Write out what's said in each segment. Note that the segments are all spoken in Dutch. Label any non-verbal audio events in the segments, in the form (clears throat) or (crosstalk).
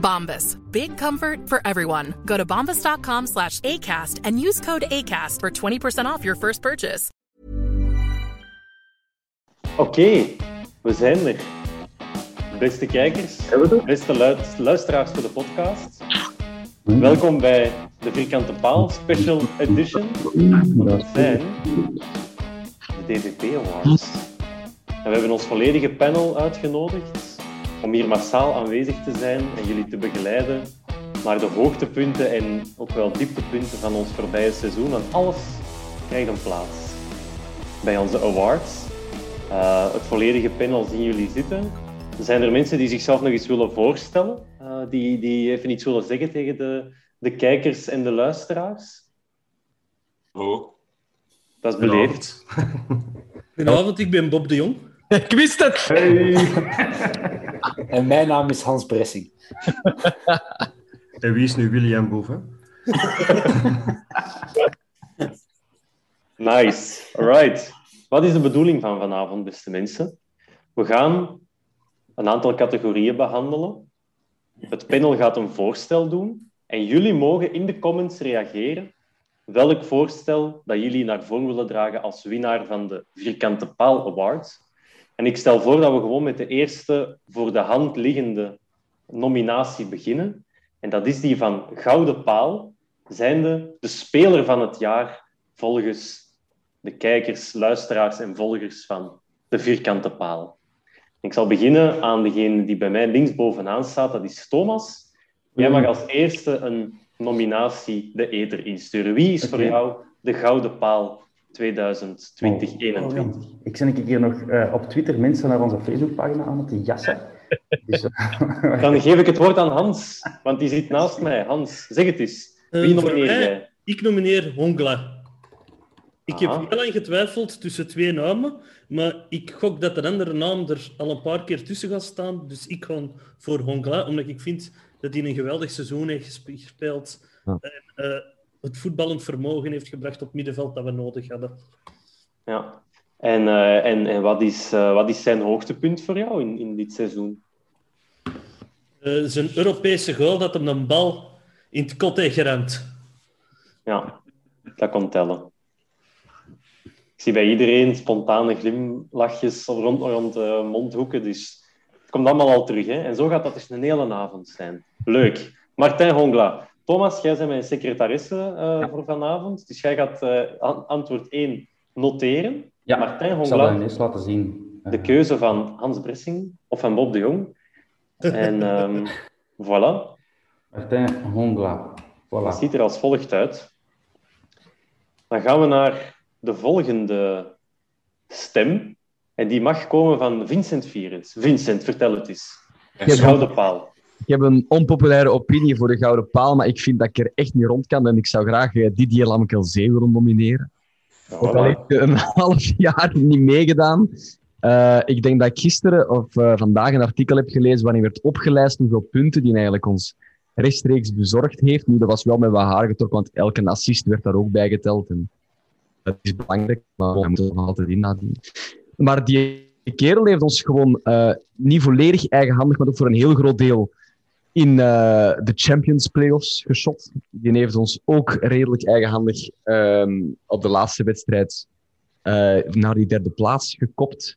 Bombas. Big comfort for everyone. Go to bombas.com slash ACAST and use code ACAST for 20% off your first purchase. Oké, we zijn er. Beste kijkers, beste luid- luisteraars voor de podcast. Welkom bij de Vierkante Paal Special Edition. Dat zijn de DVP Awards. En we hebben ons volledige panel uitgenodigd om hier massaal aanwezig te zijn en jullie te begeleiden naar de hoogtepunten en ook wel dieptepunten van ons voorbije seizoen. Want alles krijgt een plaats bij onze awards. Uh, het volledige panel zien jullie zitten. Zijn er mensen die zichzelf nog eens willen voorstellen? Uh, die, die even iets willen zeggen tegen de, de kijkers en de luisteraars? Oh. Dat is beleefd. Goedenavond, (laughs) ik ben Bob de Jong. (laughs) Ik wist het! (laughs) En mijn naam is Hans Bressing. (laughs) En wie is nu William Boeven? Nice. Alright. Wat is de bedoeling van vanavond, beste mensen? We gaan een aantal categorieën behandelen. Het panel gaat een voorstel doen. En jullie mogen in de comments reageren welk voorstel dat jullie naar voren willen dragen als winnaar van de Vierkante Paal Awards. En ik stel voor dat we gewoon met de eerste voor de hand liggende nominatie beginnen. En dat is die van Gouden Paal, zijnde de speler van het jaar volgens de kijkers, luisteraars en volgers van de Vierkante Paal. Ik zal beginnen aan degene die bij mij linksbovenaan staat, dat is Thomas. Jij mag als eerste een nominatie de eter insturen. Wie is voor jou de Gouden Paal 2020-2021? Oh, ik zie een keer nog eh, op Twitter mensen naar onze Facebookpagina aan het jassen. (laughs) Dus, eh, Dan geef ik het woord aan Hans, want die zit naast mij. Hans, zeg het eens. Wie Eh, voor nomineer mij- jij? Ik nomineer Hongla. Ik heb heel lang getwijfeld tussen twee namen, maar ik gok dat een andere naam er al een paar keer tussen gaat staan. Dus ik ga voor Hongla, omdat ik vind dat hij een geweldig seizoen heeft gespe- gespeeld. Ja. En eh, het voetballend vermogen heeft gebracht op middenveld dat we nodig hadden. Ja. En, eh, en, en wat, is, eh, wat is zijn hoogtepunt voor jou in, in dit seizoen? Eh, zijn Europese goal dat hem een bal in het kot heeft gerend. Ja, dat kon tellen. Ik zie bij iedereen spontane glimlachjes rond, rond de mondhoeken, dus het komt allemaal al terug. Hè? En zo gaat dat dus een hele avond zijn. Leuk. Martijn Hongla. Thomas, jij bent mijn secretaresse eh, voor vanavond, dus jij gaat eh, an- antwoord 1 noteren. ja, Martijn ik zal dat Hongla, ineens laten zien. Eh, de keuze van Hans Bressing of van Bob de Jong. En (laughs) ehm, voilà, Martijn Hongla. Het Voilà. ziet er als volgt uit. Dan gaan we naar de volgende stem. En die mag komen van Vincent Vierens. Vincent, vertel het eens. heb- Gouden paal. Ik heb een onpopulaire opinie voor de Gouden Paal, maar ik vind dat ik er echt niet rond kan. En ik zou graag eh, Didier Lamkelzee willen nomineren. Ook al heeft hij een (laughs) half jaar niet meegedaan. Eh, ik denk dat ik gisteren of eh, vandaag een artikel heb gelezen waarin werd opgelijst hoeveel punten die eigenlijk ons rechtstreeks bezorgd heeft. Nu, dat was wel met wat haar getrokken, want elke assist werd daar ook bij geteld. En dat is belangrijk, maar we moeten nog altijd in. Maar die kerel heeft ons gewoon uh, niet volledig eigenhandig, maar ook voor een heel groot deel in uh, de Champions Playoffs geschot. Die heeft ons ook redelijk eigenhandig um, op de laatste wedstrijd uh, naar die derde plaats gekopt.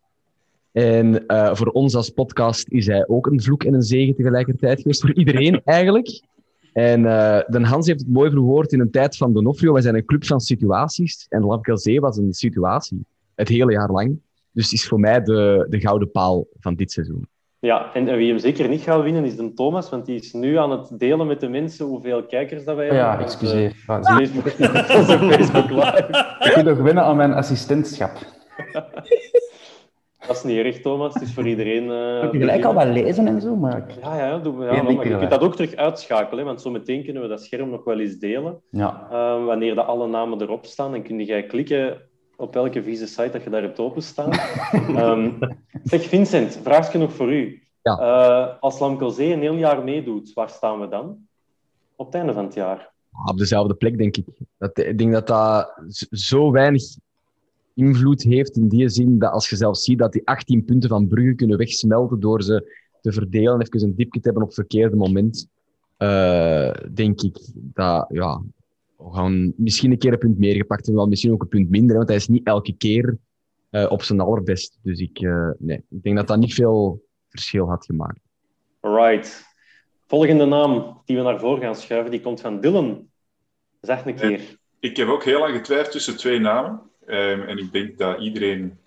En uh, voor ons als podcast is hij ook een vloek en een zegen tegelijkertijd geweest. Voor iedereen (laughs) eigenlijk. En Den Hans heeft het mooi verwoord in een tijd van Donofrio. Wij zijn een club van situaties. En Lamkelzee was een situatie. Het hele jaar lang. Dus is voor mij de, de gouden paal van dit seizoen. Ja, en wie hem zeker niet gaat winnen is de Thomas, want die is nu aan het delen met de mensen hoeveel kijkers dat wij hebben. Ja, excuseer. Ja, Facebook, Facebook Live. Ik wil nog winnen aan mijn assistentschap. (laughs) Dat is niet erg, Thomas. Het is voor iedereen... Uh, ik gelijk al wat lezen en zo, maar... Ja, ja, doe, ja maar je kunt dat ook terug uitschakelen, want zo meteen kunnen we dat scherm nog wel eens delen. Ja. Uh, wanneer de alle namen erop staan, dan kun je klikken op welke vieze site dat je daar hebt openstaan. um, (laughs) zeg, Vincent, vraagje nog voor u. Ja. Uh, als Lamkelzee een heel jaar meedoet, waar staan we dan? Op het einde van het jaar? Op dezelfde plek, denk ik. Dat, ik denk dat dat zo weinig invloed heeft in die zin dat als je zelf ziet dat die 18 punten van Brugge kunnen wegsmelten door ze te verdelen en even een dipje te hebben op het verkeerde moment, uh, denk ik dat ja, we gaan misschien een keer een punt meer gepakt en wel misschien ook een punt minder, want hij is niet elke keer uh, op zijn allerbest. Dus ik, uh, nee, ik denk dat dat niet veel verschil had gemaakt. Right. Volgende naam die we naar voren gaan schuiven, die komt van Dylan. Zeg een keer. Ik heb ook heel lang getwijfeld tussen twee namen. Um, en ik denk dat iedereen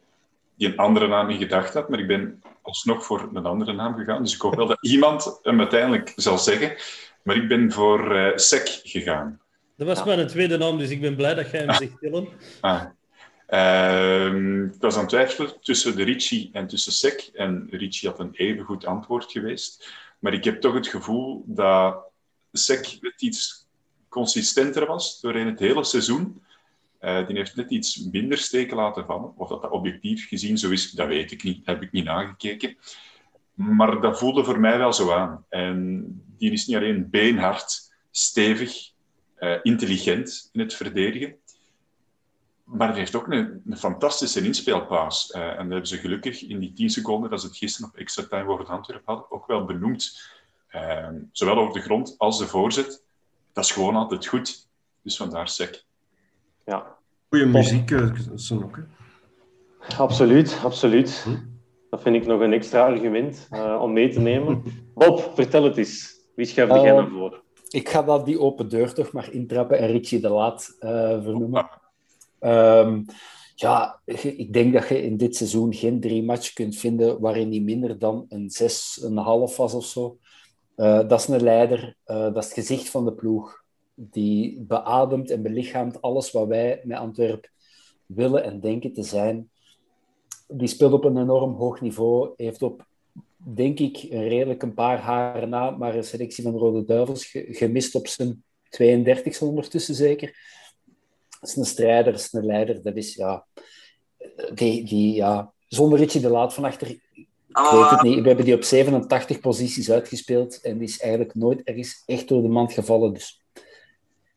die een andere naam in gedacht had, maar ik ben alsnog voor een andere naam gegaan. Dus ik hoop wel dat (laughs) iemand hem uiteindelijk zal zeggen. Maar ik ben voor uh, Sek gegaan. Dat was ja. mijn tweede naam, dus ik ben blij dat jij hem zegt, Dylan. Ah. Um, ik was aan het twijfelen tussen de Ricci en tussen Sek. En Ricci had een even goed antwoord geweest. Maar ik heb toch het gevoel dat Sek het iets consistenter was doorheen het hele seizoen. Uh, die heeft net iets minder steken laten vallen. Of dat dat objectief gezien zo is, dat weet ik niet. Dat heb ik niet nagekeken. Maar dat voelde voor mij wel zo aan. En die is niet alleen beenhard, stevig, uh, intelligent in het verdedigen. Maar hij heeft ook een, een fantastische inspeelpaas. Uh, en dat hebben ze gelukkig in die 10 seconden dat ze het gisteren op extra time over het Antwerp hadden, ook wel benoemd. Uh, zowel over de grond als de voorzet. Dat is gewoon altijd goed. Dus vandaar sec. Ja. Goeie muziek, ook. Hè? Absoluut, absoluut. Hm? Dat vind ik nog een extra argument uh, om mee te nemen. Bob, vertel het eens. Wie schuift jij naar voren? Ik ga dat die open deur toch maar intrappen en Richie de Laat vernoemen. Um, ja, ik denk dat je in dit seizoen geen drie matchen kunt vinden waarin hij minder dan een zes, een half was of zo. Uh, dat is een leider, uh, dat is het gezicht van de ploeg. Die beademt en belichaamt alles wat wij met Antwerp willen en denken te zijn. Die speelt op een enorm hoog niveau, heeft op, denk ik, redelijk een paar haren na, maar een selectie van Rode Duivels gemist op zijn 32e ondertussen zeker. Dat is een strijder, dat is een leider. Dat is, ja... Die, die, ja zonder Richie de Laat van achter... Ik weet het niet. We hebben die op 87 posities uitgespeeld en die is eigenlijk nooit ergens echt door de mand gevallen. Dus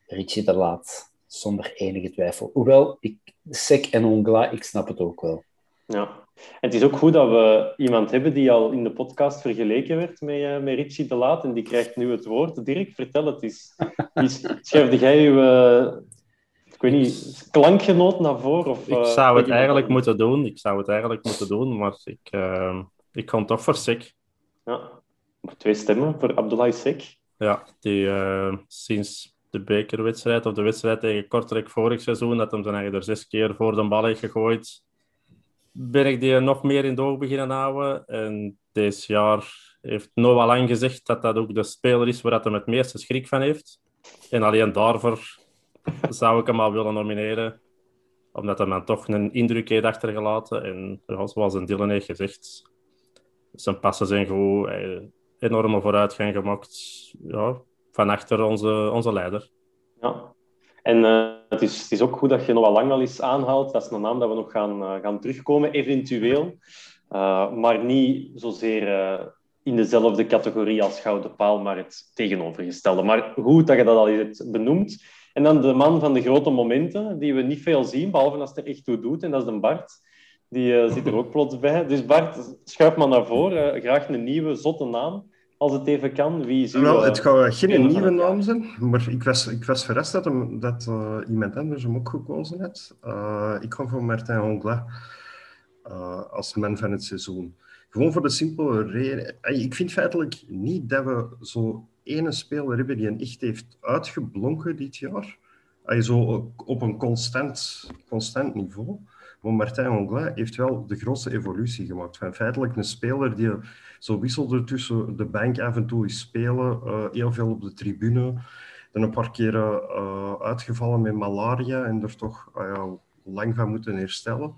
Richie de Laat, zonder enige twijfel. Hoewel, ik, Sec en Ongla, ik snap het ook wel. Ja. En het is ook goed dat we iemand hebben die al in de podcast vergeleken werd met, uh, met Richie de Laat en die krijgt nu het woord. Dirk, vertel het eens. (laughs) Schuifde jij uw, uh, ik weet niet, klankgenoot naar voren? Of, ik zou het eigenlijk moeten doen. Ik zou het eigenlijk moeten doen, maar ik, ik kan toch voor Sek. Ja, twee stemmen voor Abdullah Sek. Ja, die sinds de bekerwedstrijd of de wedstrijd tegen Kortrijk vorig seizoen, dat hem zijn eigen er zes keer voor de bal heeft gegooid, ben ik die nog meer in de oog beginnen houden. En dit jaar heeft Noah Lang gezegd dat dat ook de speler is waar hij het meeste schrik van heeft. En alleen daarvoor zou ik hem al willen nomineren. Omdat hij dan toch een indruk heeft achtergelaten. En zoals een Dylan heeft gezegd, zijn passen zijn goed. Enorme vooruitgang gemaakt. Ja, van achter onze, onze leider. En uh, het, is, het is ook goed dat je nog lang al eens aanhaalt. Dat is een naam dat we nog gaan, uh, gaan terugkomen, eventueel. Uh, maar niet zozeer in dezelfde categorie als Gouden Paal, maar het tegenovergestelde. Maar goed dat je dat al hebt benoemd. En dan de man van de grote momenten, die we niet veel zien, behalve als het er echt toe doet. En dat is de Bart. Die eh, zit er ook plots bij. Dus Bart, schuif maar naar voren. Eh, graag een nieuwe, zotte naam, als het even kan. Wie is Wel, eh, het gaat geen nieuwe het naam zijn, maar ik was, ik was verrast dat, hem, dat eh, iemand anders hem ook gekozen had. Eh, ik ga voor Martin Hongla eh, als man van het seizoen. Gewoon voor de simpele reden. Ik vind feitelijk niet dat we zo ene speler hebben die een echt heeft uitgeblonken dit jaar. Zo op een constant, constant niveau. Maar Martin Hongla heeft wel de grootste evolutie gemaakt. Van feitelijk een speler die zo wisselde tussen de bank af en toe is spelen, eh, heel veel op de tribune. Dan een paar keer eh, uitgevallen met malaria en er toch ah lang van moeten herstellen.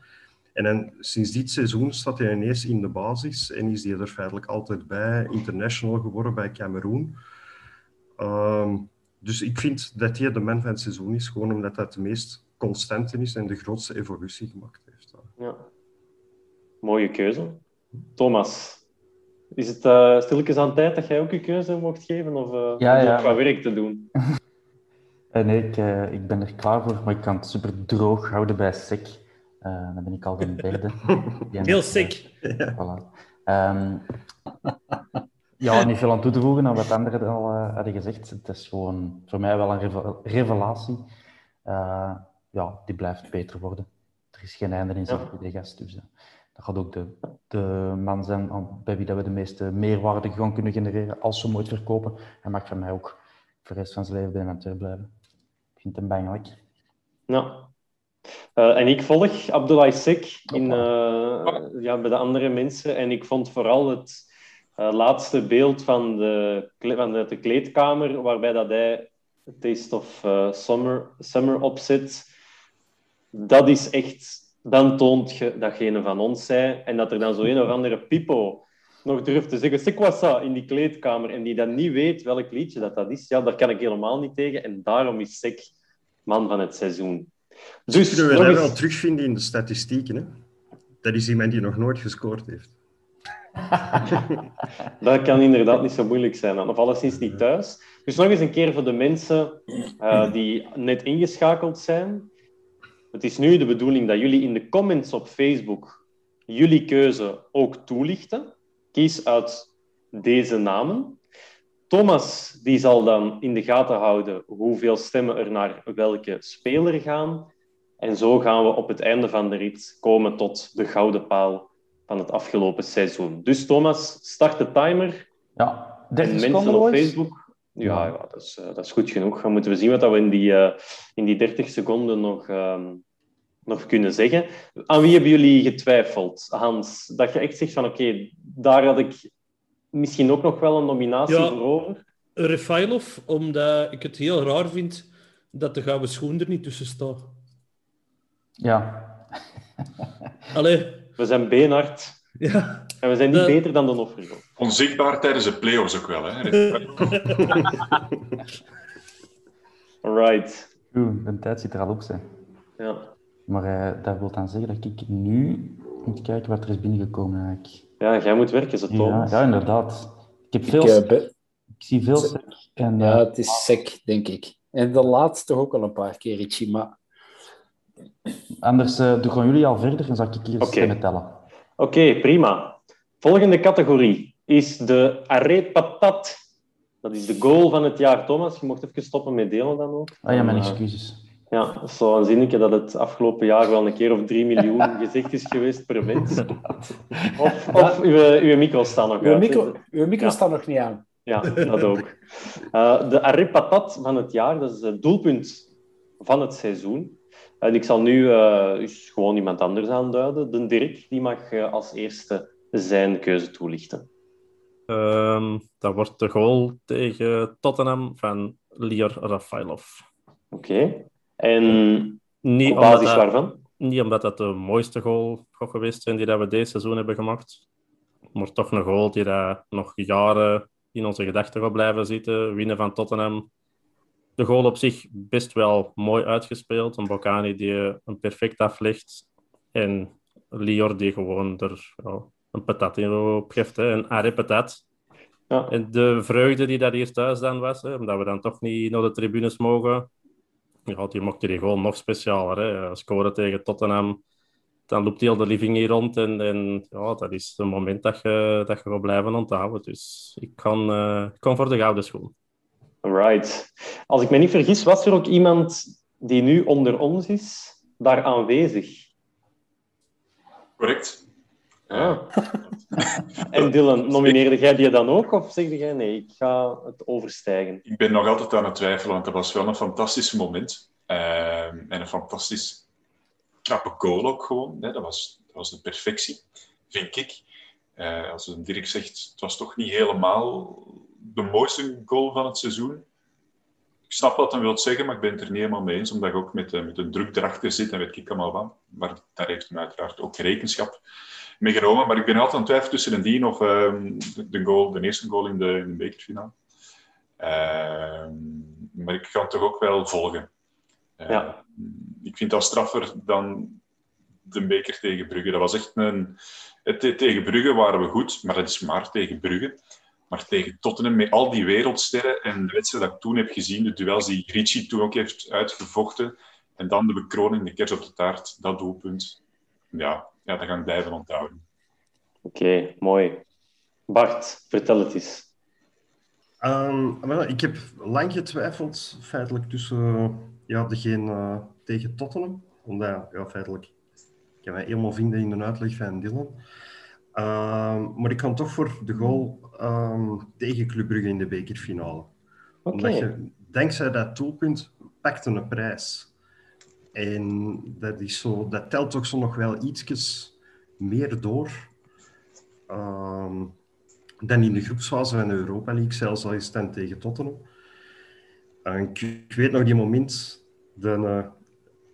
En sinds dit seizoen staat hij ineens in de basis en is hij er feitelijk altijd bij, international geworden bij Cameroen. Ehm, dus ik vind dat hij de man van het seizoen is, gewoon omdat dat de meest constante is en de grootste evolutie gemaakt heeft. Ja. Mooie keuze. Thomas, is het eh stilletjes aan tijd dat jij ook een keuze mocht geven? Of eh Ja, qua werk te doen? (laughs) Eh, nee, ik, eh, ik ben er klaar voor, maar ik kan het super droog houden bij SEC. Eh, dan ben ik al de derde. (laughs) Heel sick. voilà. Ehm, ja, niet veel aan toe te voegen aan wat anderen al eh, hadden gezegd. Het is gewoon voor mij wel een reve- revelatie. Ja, die blijft beter worden. Er is geen einde in zicht Ja. bij de gast. Dus eh, dat gaat ook de, de man zijn bij wie dat we de meeste meerwaarde gaan kunnen genereren als ze hem ooit verkopen. Hij mag van mij ook voor de rest van zijn leven bij Antwerp blijven. Ik vind hem bangelijk. Ja. Eh, en ik volg Abdullah Sek in, eh, ja, bij de andere mensen. En ik vond vooral het laatste beeld van de, van de, de kleedkamer, waarbij dat hij Taste of Summer, Summer opzet. Dat is echt... Dan toont je datgene van ons zei. En dat er dan zo een of andere pipo nog durft te zeggen, ça, in die kleedkamer. En die dan niet weet welk liedje dat, dat is. Ja, daar kan ik helemaal niet tegen. En daarom is Sek man van het seizoen. Dus kunnen we nog dat eens- wel terugvinden in de statistieken. Hè? Dat is iemand die nog nooit gescoord heeft. (laughs) Dat kan inderdaad niet zo moeilijk zijn. Of alleszins niet thuis. Dus nog eens een keer voor de mensen eh, die net ingeschakeld zijn. Het is nu de bedoeling dat jullie in de comments op Facebook jullie keuze ook toelichten. Kies uit deze namen. Thomas die zal dan in de gaten houden hoeveel stemmen er naar welke speler gaan. En zo gaan we op het einde van de rit komen tot de gouden paal van het afgelopen seizoen. Dus Thomas, start de timer. Ja, En 30 mensen seconden, op? Facebook. Ja, ja dat, is, eh, dat is goed genoeg. Dan moeten we zien wat we in die, eh, in die 30 seconden nog, ehm, nog kunnen zeggen. Aan wie hebben jullie getwijfeld, Hans? Dat je echt zegt van oké, daar had ik misschien ook nog wel een nominatie Ja. voor over. Refailov, omdat ik het heel raar vind dat de gouden schoen er niet tussen staat. Ja. (laughs) Allee. We zijn beenhard. Ja. En we zijn niet De- beter dan de Nofrigo. Onzichtbaar tijdens de play-offs ook wel. Hè? (laughs) Right. Oeh, de tijd zit er al op, zijn. Ja. Maar eh, dat wil dan zeggen dat ik nu moet kijken wat er is binnengekomen eigenlijk. Ja, jij moet werken, zo Ja, Thomas. ja, inderdaad. Ik heb Ik, veel... eh, ik, zie veel sec en... Ja, eh, het is sec, denk ik. En de laatste ook al een paar keer, Richie. Maar Anders eh doen jullie al verder en zal ik hier eens stemmen tellen. Oké, prima. Volgende categorie is de arrêt patat. Dat is de goal van het jaar. Thomas, je mocht even stoppen met delen dan ook. Ah ja, mijn Eh, excuses. Ja, dat is zo aanzienlijk dat het afgelopen jaar wel een keer of drie miljoen (laughs) gezegd is geweest per mens. Of, of uw, uw micro staat nog uw uit. micro, uw micro Ja. staat nog niet aan. Ja, dat ook. Eh, de arrêt patat van het jaar, dat is het doelpunt van het seizoen. En ik zal nu eh, gewoon iemand anders aanduiden. De Dirk, die mag eh, als eerste zijn keuze toelichten. Ehm, dat wordt de goal tegen Tottenham van Lior Rafailov. Oké. En Niet op basis omdat dat- waarvan? Niet omdat dat de mooiste goal gaat geweest zijn die dat we deze seizoen hebben gemaakt. Maar toch een goal die dat nog jaren in onze gedachten gaat blijven zitten. Winnen van Tottenham. De goal op zich best wel mooi uitgespeeld. Een Bocani die een perfect aflegt. En Lior die gewoon er een patat in op geeft. Hè. Een arrêt patat. Ja. En de vreugde die dat hier thuis dan was, hè, omdat we dan toch niet naar de tribunes mogen. Ja, die maakte die gewoon nog specialer. Hè. Scoren tegen Tottenham, dan loopt heel de living hier rond. En, en ja, dat is het moment dat je, dat je gaat blijven onthouden. Dus ik kan, uh, kan voor de gouden schoen. Right. Als ik me niet vergis, was er ook iemand die nu onder ons is, daar aanwezig. Correct. Ah. (laughs) en Dylan, nomineerde jij die dan ook? Of zeg jij nee, ik ga het overstijgen? Ik ben nog altijd aan het twijfelen, want dat was wel een fantastisch moment. Uh, en een fantastisch knappe goal ook gewoon. Hè. Dat, was, dat was de perfectie, vind ik. Uh, als een Dirk zegt, het was toch niet helemaal de mooiste goal van het seizoen. Ik snap wat hij wil zeggen, maar ik ben het er niet helemaal mee eens, omdat ik ook met, uh, met een druk erachter zit en weet ik allemaal van. Maar daar heeft hij uiteraard ook rekenschap meegenomen. Maar ik ben altijd aan het twijfelen tussen een dien of um, de, goal, de eerste goal in de, in de bekerfinale. Uh, maar ik kan het toch ook wel volgen. Uh, ja. Ik vind dat straffer dan de beker tegen Brugge. Dat was echt een... Het, tegen Brugge waren we goed, maar dat is maar tegen Brugge. Maar tegen Tottenham, met al die wereldsterren en de wedstrijd dat ik toen heb gezien, de duels die Ricci toen ook heeft uitgevochten, en dan de bekroning, de kers op de taart, dat doelpunt. Ja, ja, dat ga ik blijven onthouden. Oké, mooi. Bart, vertel het eens. Um, ik heb lang getwijfeld, feitelijk, tussen ja, degene uh, tegen Tottenham. Omdat, ja, feitelijk, ik kan mij helemaal vinden in de uitleg van Dylan. Um, maar ik kan toch voor de goal um, tegen Club Brugge in de bekerfinale. Okay. Omdat je, dankzij dat doelpunt, pakte een prijs. En dat, is zo, dat telt toch zo nog wel ietsjes meer door um, dan in de groepsfase van de Europa League, zelfs al is het tegen Tottenham. En ik, ik, weet nog die moment, dan, uh,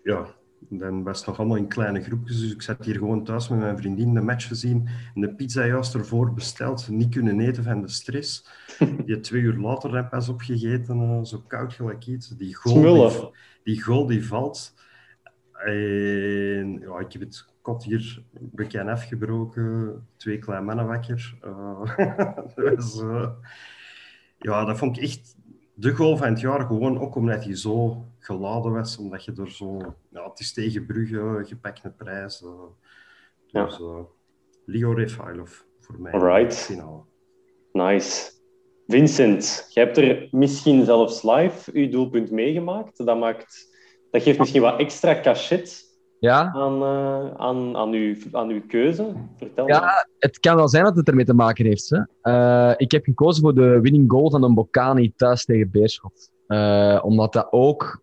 ja, dan was het nog allemaal in kleine groepjes, dus ik zat hier gewoon thuis met mijn vriendin de match gezien en de pizza juist ervoor besteld, niet kunnen eten van de stress. (laughs) Die twee uur later dan pas opgegeten, uh, zo koud gelijk iets. Die goal, die, die, goal die valt, en ja, ik heb het kot hier bekend afgebroken, twee kleine mannen wakker. Uh, (laughs) dus, uh, ja, dat vond ik echt de goal van het jaar, gewoon ook omdat hij zo geladen was, omdat je er zo... Ja, het is tegen Brugge, gepakt een prijs. Uh, dus ja. Leo Refailov voor mij. Alright. Finale. Nice. Vincent, jij hebt er misschien zelfs live uw doelpunt meegemaakt. Dat maakt dat geeft misschien wat extra cachet ja? aan, uh, aan, aan, uw, aan uw keuze. Vertel ja, het kan wel zijn dat het ermee te maken heeft. Hè. Uh, ik heb gekozen voor de winning goal van een Bocani thuis tegen Beerschot. Uh, omdat dat ook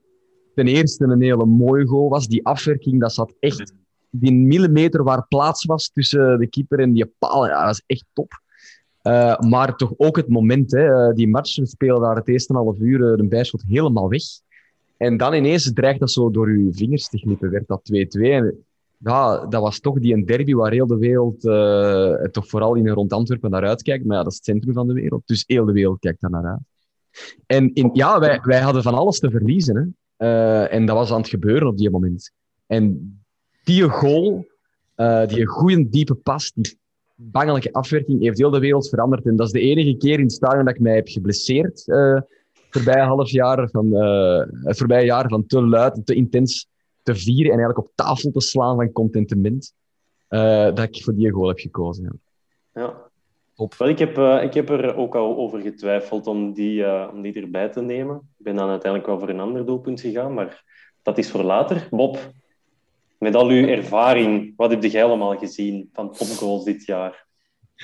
ten eerste een hele mooie goal was. Die afwerking, dat zat echt... Die millimeter waar plaats was tussen de keeper en die paal, ja, dat was echt top. Uh, maar toch ook het moment, hè, die match spelen daar het eerste half uur de Beerschot helemaal weg. En dan ineens dreigt dat zo door uw vingers te glippen, werd dat 2-2. En ja, dat was toch die een derby waar heel de wereld, uh, toch vooral in rond Antwerpen, naar uitkijkt. Maar ja, dat is het centrum van de wereld, dus heel de wereld kijkt daar naar uit. En in, ja, wij, wij hadden van alles te verliezen. Hè. Uh, en dat was aan het gebeuren op die moment. En die goal, uh, die goede diepe pas, die bangelijke afwerking, heeft heel de wereld veranderd. En dat is de enige keer in het stadion dat ik mij heb geblesseerd voorbije half jaar van, uh, het voorbije jaar van te luid en te intens te vieren en eigenlijk op tafel te slaan van contentement, uh, dat ik voor die goal heb gekozen. Ja. ja. Top. Wel, ik, heb, uh, ik heb er ook al over getwijfeld om die, om die erbij te nemen. Ik ben dan uiteindelijk wel voor een ander doelpunt gegaan, maar dat is voor later. Bob, met al uw ervaring, wat heb jij allemaal gezien van topgoals dit jaar?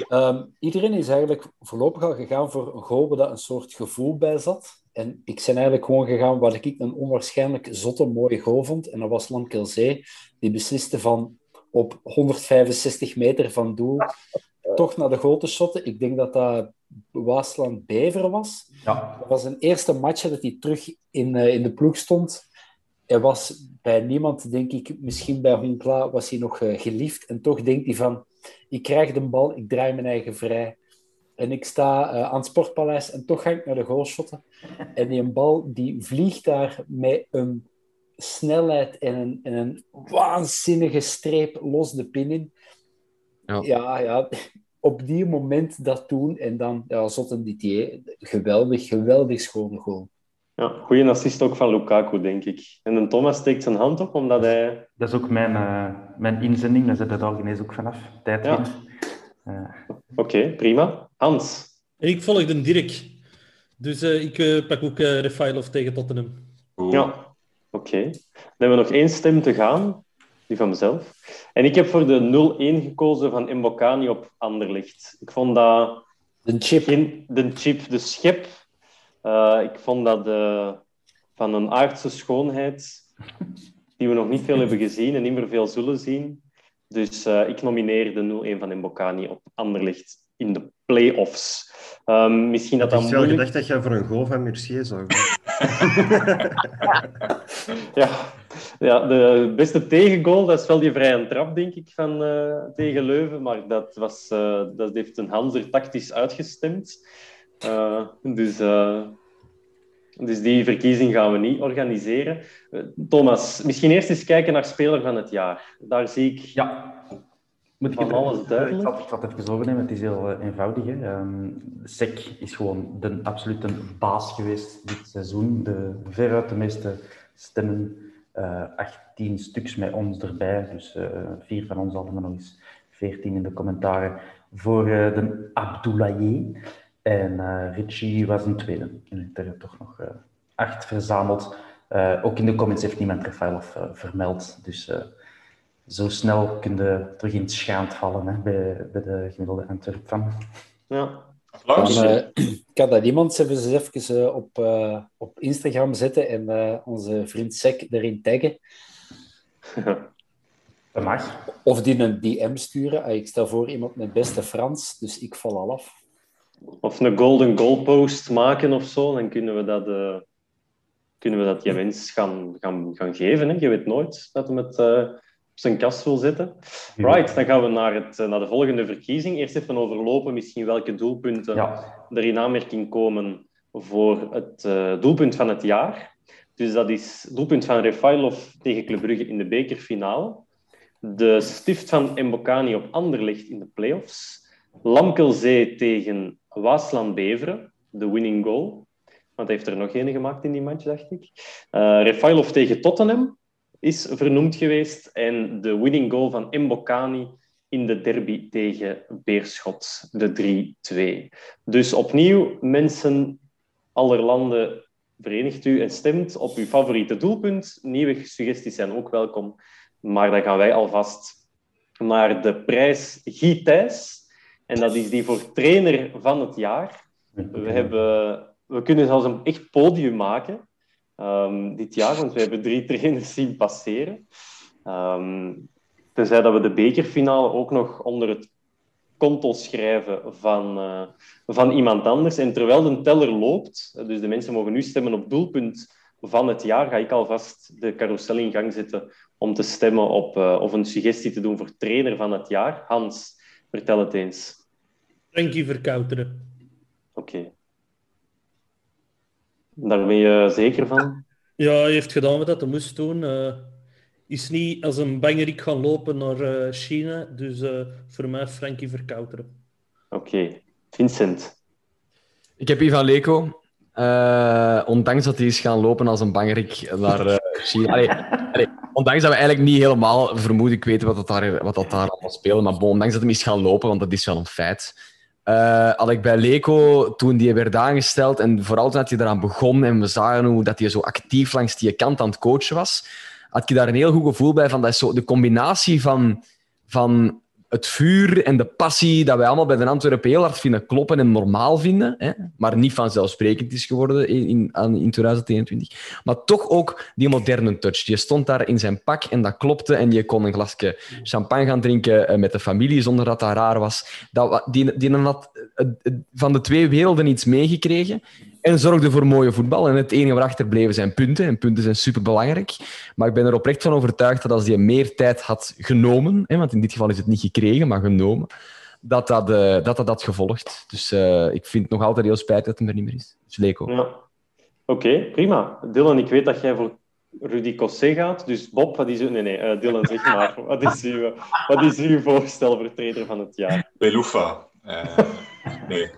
Um, iedereen is eigenlijk voorlopig al gegaan voor een goal waar een soort gevoel bij zat. En ik ben eigenlijk gewoon gegaan waar ik een onwaarschijnlijk zotte mooie goal vond. En dat was Lankelzee. Die besliste van op 165 meter van doel toch naar de goal te shotten. Ik denk dat dat Waasland Bever was. Ja. Dat was een eerste match dat hij terug in, uh, in de ploeg stond. Hij was bij niemand, denk ik, misschien bij Honkla was hij nog uh, geliefd. En toch denkt hij van ik krijg de bal, ik draai mijn eigen vrij. En ik sta uh, aan het Sportpaleis en toch ga ik naar de goal shotten. En die bal die vliegt daar met een snelheid en een, en een waanzinnige streep los de pin in. Ja. ja, ja, op die moment dat doen en dan ja, Zotten Didier, geweldig, geweldig schone goal. Ja, goede assist ook van Lukaku, denk ik. En een Thomas steekt zijn hand op, omdat hij... Dat is ook mijn, uh, mijn inzending, daar zit het al ineens ook vanaf. Tijd ja. uh. Oké, okay, prima. Hans? En ik volg de Dirk. Dus uh, ik pak ook uh, Refailov tegen Tottenham. Ja, oké. Okay. Dan hebben we nog één stem te gaan, die van mezelf. En ik heb voor de 0-1 gekozen van Mbokani op Anderlicht. Ik vond dat... De chip. Geen, de chip, de schep. Uh, ik vond dat uh, van een aardse schoonheid die we nog niet veel hebben gezien en niet meer veel zullen zien. Dus uh, ik nomineer de 0-1 van Mbokani op Anderlicht in de play-offs. Um, misschien dat had moeilijk... gedacht dat jij voor een goal van Mercier zou (laughs) ja. ja, de beste tegengoal, dat is wel die vrije trap, denk ik, van, uh, tegen Leuven. Maar dat, was, uh, dat heeft een Hanser tactisch uitgestemd. Uh, dus, dus die verkiezing gaan we niet organiseren. Thomas, misschien eerst eens kijken naar speler van het jaar. Daar zie ik ja. Moet ik van alles duidelijk. Ik zal, ik zal het even overnemen, het is heel uh, eenvoudig. Hè. Um, Sek is gewoon de absolute baas geweest dit seizoen. De, veruit de meeste stemmen, uh, 18 stuks met ons erbij. Dus uh, vier van ons hadden we nog eens 14 in de commentaren voor de Abdoulaye. En Richie was een tweede. En ik heb toch nog acht verzameld. ook in de comments heeft niemand Rafaelov vermeld. Dus zo snel kun je terug in het schaand vallen hè, bij, bij de gemiddelde Antwerp van. Ja. Kan, uh, kan dat iemand eens even uh, op, uh, op Instagram zetten en onze vriend Sek erin taggen? Dat mag. Of die een DM sturen. Ik stel voor iemand met beste Frans, dus ik val al af. Of een golden goalpost maken of zo, dan kunnen we dat, kunnen we dat die mens gaan, gaan, gaan geven. Hè. Je weet nooit dat we het op zijn kast wil zetten. Right, dan gaan we naar, het, naar de volgende verkiezing. Eerst even overlopen misschien welke doelpunten ja. er in aanmerking komen voor het uh, doelpunt van het jaar. Dus dat is doelpunt van Refailov tegen Club Brugge in de bekerfinale. De stift van Mbokani op Anderlecht in de playoffs. Lamkelzee tegen Waasland-Beveren, de winning goal. Want hij heeft er nog één gemaakt in die match, dacht ik. Uh, Refailov tegen Tottenham is vernoemd geweest. En de winning goal van Mbokani in de derby tegen Beerschot, de 3-2. Dus opnieuw, mensen aller landen, verenigt u en stemt op uw favoriete doelpunt. Nieuwe suggesties zijn ook welkom. Maar dan gaan wij alvast naar de prijs Guy. En dat is die voor trainer van het jaar. We, hebben, we kunnen zelfs een echt podium maken um, dit jaar, want we hebben drie (laughs) trainers zien passeren. Um, tenzij dat we de bekerfinale ook nog onder het konto schrijven van, uh, van iemand anders. En terwijl de teller loopt, dus de mensen mogen nu stemmen op doelpunt van het jaar, ga ik alvast de carousel in gang zetten om te stemmen op, uh, of een suggestie te doen voor trainer van het jaar. Hans, vertel het eens. Frankie Verkouteren. Oké. Okay. Daar ben je zeker van? Ja, hij heeft gedaan wat hij moest doen. Uh, is niet als een bangerik gaan lopen naar uh, China. Dus uh, voor mij Frankie Verkouteren. Oké. Okay. Vincent? Ik heb Ivan Leko. Ondanks dat hij is gaan lopen als een bangerik naar China. Allee, allee, ondanks dat we eigenlijk niet helemaal vermoedelijk weten wat dat daar, wat dat daar allemaal speelt. Maar bon, ondanks dat hij is gaan lopen, want dat is wel een feit. Uh, had ik bij Leco, toen die werd aangesteld, en vooral toen hij eraan begon en we zagen hoe dat hij zo actief langs die kant aan het coachen was, had je daar een heel goed gevoel bij van dat is zo de combinatie van, van het vuur en de passie dat wij allemaal bij de Antwerpen heel hard vinden kloppen en normaal vinden, hè, maar niet vanzelfsprekend is geworden in, in, in 2021. Maar toch ook die moderne touch. Je stond daar in zijn pak en dat klopte en je kon een glasje champagne gaan drinken met de familie zonder dat dat raar was. Dat, die, die had van de twee werelden iets meegekregen en zorgde voor mooie voetbal. En het enige waarachter bleven zijn punten. En punten zijn superbelangrijk. Maar ik ben er oprecht van overtuigd dat als hij meer tijd had genomen, hè, want in dit geval is het niet gekregen, maar genomen, dat dat, uh, dat, dat had gevolgd. Dus uh, ik vind het nog altijd heel spijtig dat hij er niet meer is. Dus Leko. Ja. Oké, okay, prima. Dylan, ik weet dat jij voor Rudy Cossé gaat. Dus Bob, wat is uw... Nee, nee, uh, Dylan, zeg maar. (laughs) wat, is uw, wat is uw voorstel voor trainer van het jaar? Belufa. nee.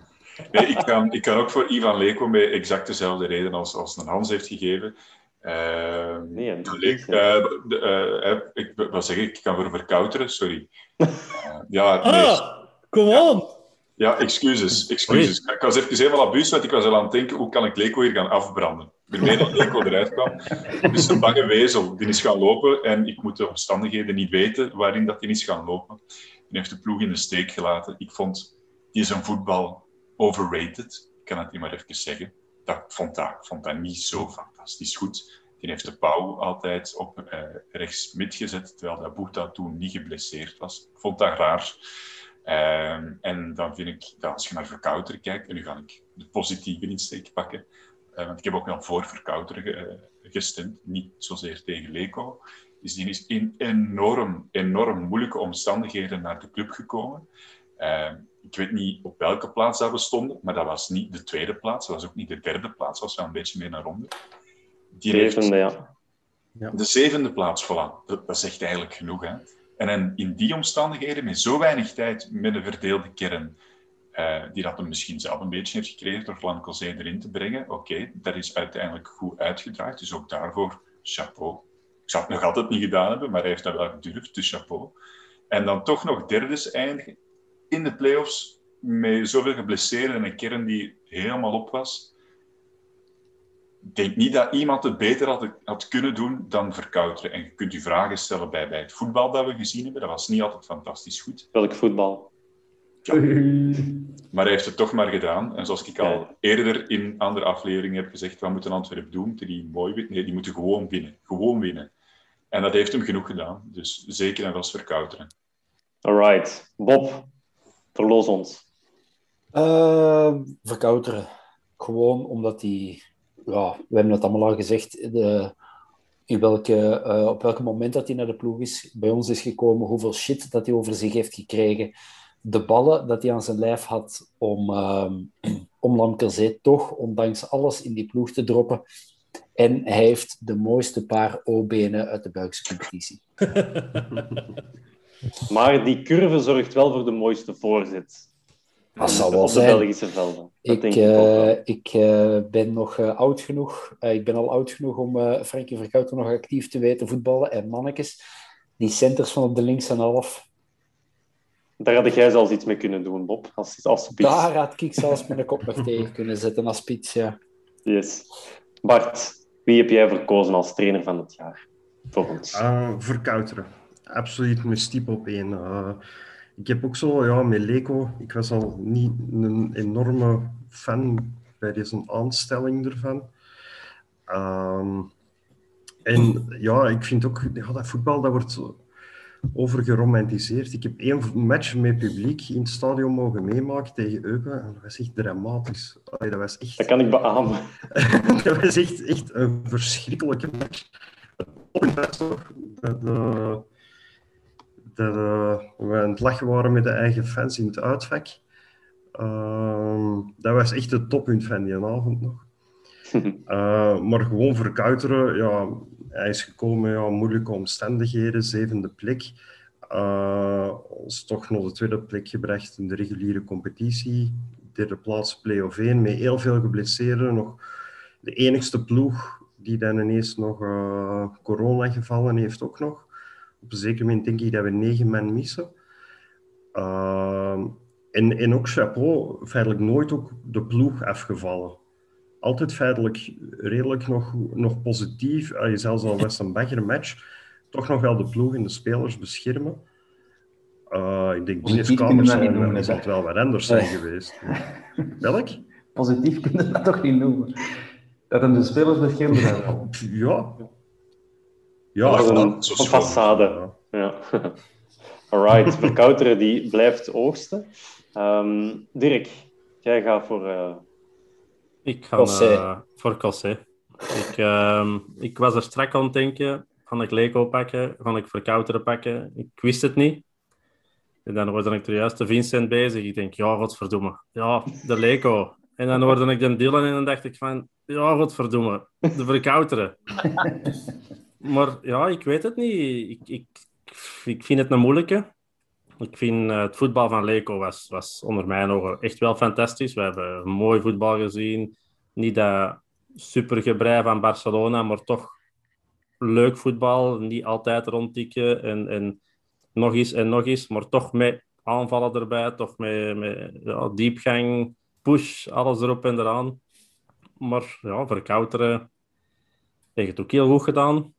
Nee, ik kan, ik kan ook voor Ivan Leko bij exact dezelfde reden als, als een Hans heeft gegeven. Uh, nee, uh, de, uh, ik, wat zeg ik? Ik kan voor verkouteren, sorry. ja, nee. Ah, kom on! Ja, excuses. excuses. Ik was even helemaal abuus, want ik was al aan het denken, hoe kan ik Leko hier gaan afbranden? Ik ben mee dat Leko (laughs) eruit kwam. Dus een bange wezel, die is gaan lopen en ik moet de omstandigheden niet weten waarin dat die is gaan lopen. Die heeft de ploeg in de steek gelaten. Ik vond, die is een voetbal overrated. Ik kan het niet maar even zeggen. Dat vond dat, vond dat niet zo fantastisch goed. Die heeft de pauw altijd op uh, rechts mid gezet, terwijl dat Boeta toen niet geblesseerd was. Ik vond dat raar. Uh, en dan vind ik dat als je naar Verkouter kijkt, en nu ga ik de positieve insteek pakken, uh, want ik heb ook wel voor Verkouter ge, gestemd, niet zozeer tegen Leco, dus die is in enorm, enorm moeilijke omstandigheden naar de club gekomen. Ik weet niet op welke plaats dat we stonden, maar dat was niet de tweede plaats, dat was ook niet de derde plaats, dat was wel een beetje meer naar onder. Die zevende, ja. ja. De zevende plaats, voilà. Dat, dat zegt eigenlijk genoeg, hè. En in die omstandigheden, met zo weinig tijd, met een verdeelde kern, uh, die dat hem misschien zelf een beetje heeft gekregen door Flankelzee erin te brengen, oké, okay, dat is uiteindelijk goed uitgedraaid. Dus ook daarvoor, chapeau. Ik zou het nog altijd niet gedaan hebben, maar hij heeft dat wel gedurfd, dus chapeau. En dan toch nog derdes eindigen in de play-offs met zoveel geblesseerden en een kern die helemaal op was. Ik denk niet dat iemand het beter had, had kunnen doen dan verkouteren. En je kunt je vragen stellen bij, bij het voetbal dat we gezien hebben. Dat was niet altijd fantastisch goed. Welk voetbal? Ja. Maar hij heeft het toch maar gedaan. En zoals ik al eerder in andere afleveringen heb gezegd, wat moeten Antwerpen doen? Moeten die mooi winnen? Nee, die moeten gewoon winnen. Gewoon winnen. En dat heeft hem genoeg gedaan. Dus zeker en vast verkouteren. Alright. Bob, verlos ons. Uh, verkouteren. Gewoon omdat hij ja, we hebben het allemaal al gezegd, de, in welke, uh, op welk moment dat hij naar de ploeg is, bij ons is gekomen, hoeveel shit dat hij over zich heeft gekregen, de ballen dat hij aan zijn lijf had om, uh, (clears throat) om Lamkelzee toch, ondanks alles, in die ploeg te droppen. En hij heeft de mooiste paar O-benen uit de Belgische competitie. (laughs) maar die curve zorgt wel voor de mooiste voorzet. Dat zal wel op de zijn. Belgische velden. Dat Ik, denk ik eh, ik eh, ben nog eh, oud genoeg. eh, ik ben al oud genoeg om eh Frankie Verkouter nog actief te weten voetballen. En mannetjes, die centers van op de linkse half. Daar had jij zelfs iets mee kunnen doen, Bob. Als, als spits. Daar had ik zelfs mijn kop nog (laughs) tegen kunnen zetten als spits. Ja. Yes. Bart, wie heb jij verkozen als trainer van het jaar? Voor ons. Uh, verkouteren. Absoluut mijn stiep op één. Uh, ik heb ook zo, ja, met Leco, ik was al niet een enorme fan bij deze aanstelling ervan. Um, en ja, ik vind ook, ja, dat voetbal, dat wordt overgeromantiseerd. Ik heb één match met publiek in het stadion mogen meemaken tegen Eupen en dat was echt dramatisch. Allee, dat was echt... Dat kan ik beamen. (laughs) dat was echt, echt een verschrikkelijke match. Dat, dat, uh, dat uh, we aan het lachen waren met de eigen fans in het uitvak. Uh, dat was echt het toppunt van die avond nog. uh, (laughs) maar gewoon verkouteren, ja, hij is gekomen ja, moeilijke omstandigheden, zevende plek. Uh, ons toch nog de tweede plek gebracht in de reguliere competitie. Derde plaats play-off 1, met heel veel geblesseerden. Nog de enigste ploeg die dan ineens nog uh, corona gevallen heeft ook nog. Op een zeker moment denk ik dat we negen man missen. Uh, en, en ook chapeau, feitelijk nooit ook de ploeg afgevallen. Altijd feitelijk redelijk nog, nog positief. Uh, zelfs al was een bagger match, toch nog wel de ploeg en de spelers beschermen. Uh, ik denk binnenkamers zijn dat het wel wat anders zijn Nee. geweest. Welk? Positief kunnen we dat toch niet noemen. Dat hem de spelers beschermde. wel. Ja. Ja, dat een, zo een schoon. façade. Ja. (laughs) Alright, verkouteren die blijft oogsten. Ehm, Dirk, jij gaat voor... eh, Ik ga eh, voor Cossé. Ik, ehm, ik was er strak aan het denken. Ga ik Leco pakken? Ga ik verkouteren pakken? Ik wist het niet. En dan word ik er juist de Vincent bezig. Ik denk, ja, godverdomme. Ja, de Leco. En dan hoorde ik de Dylan en dan dacht ik van, ja, godverdomme. De verkouteren. (laughs) maar ja, ik weet het niet. Ik, ik, ik vind het een moeilijke. Ik vind uh, het voetbal van Leco was, was onder mijn ogen echt wel fantastisch. We hebben mooi voetbal gezien. Niet dat supergebrei van Barcelona, maar toch leuk voetbal. Niet altijd rondtikken en, en nog eens en nog eens, maar toch met aanvallen erbij, toch met, met diepgang, push, alles erop en eraan. Maar ja, verkouteren heeft het ook heel goed gedaan.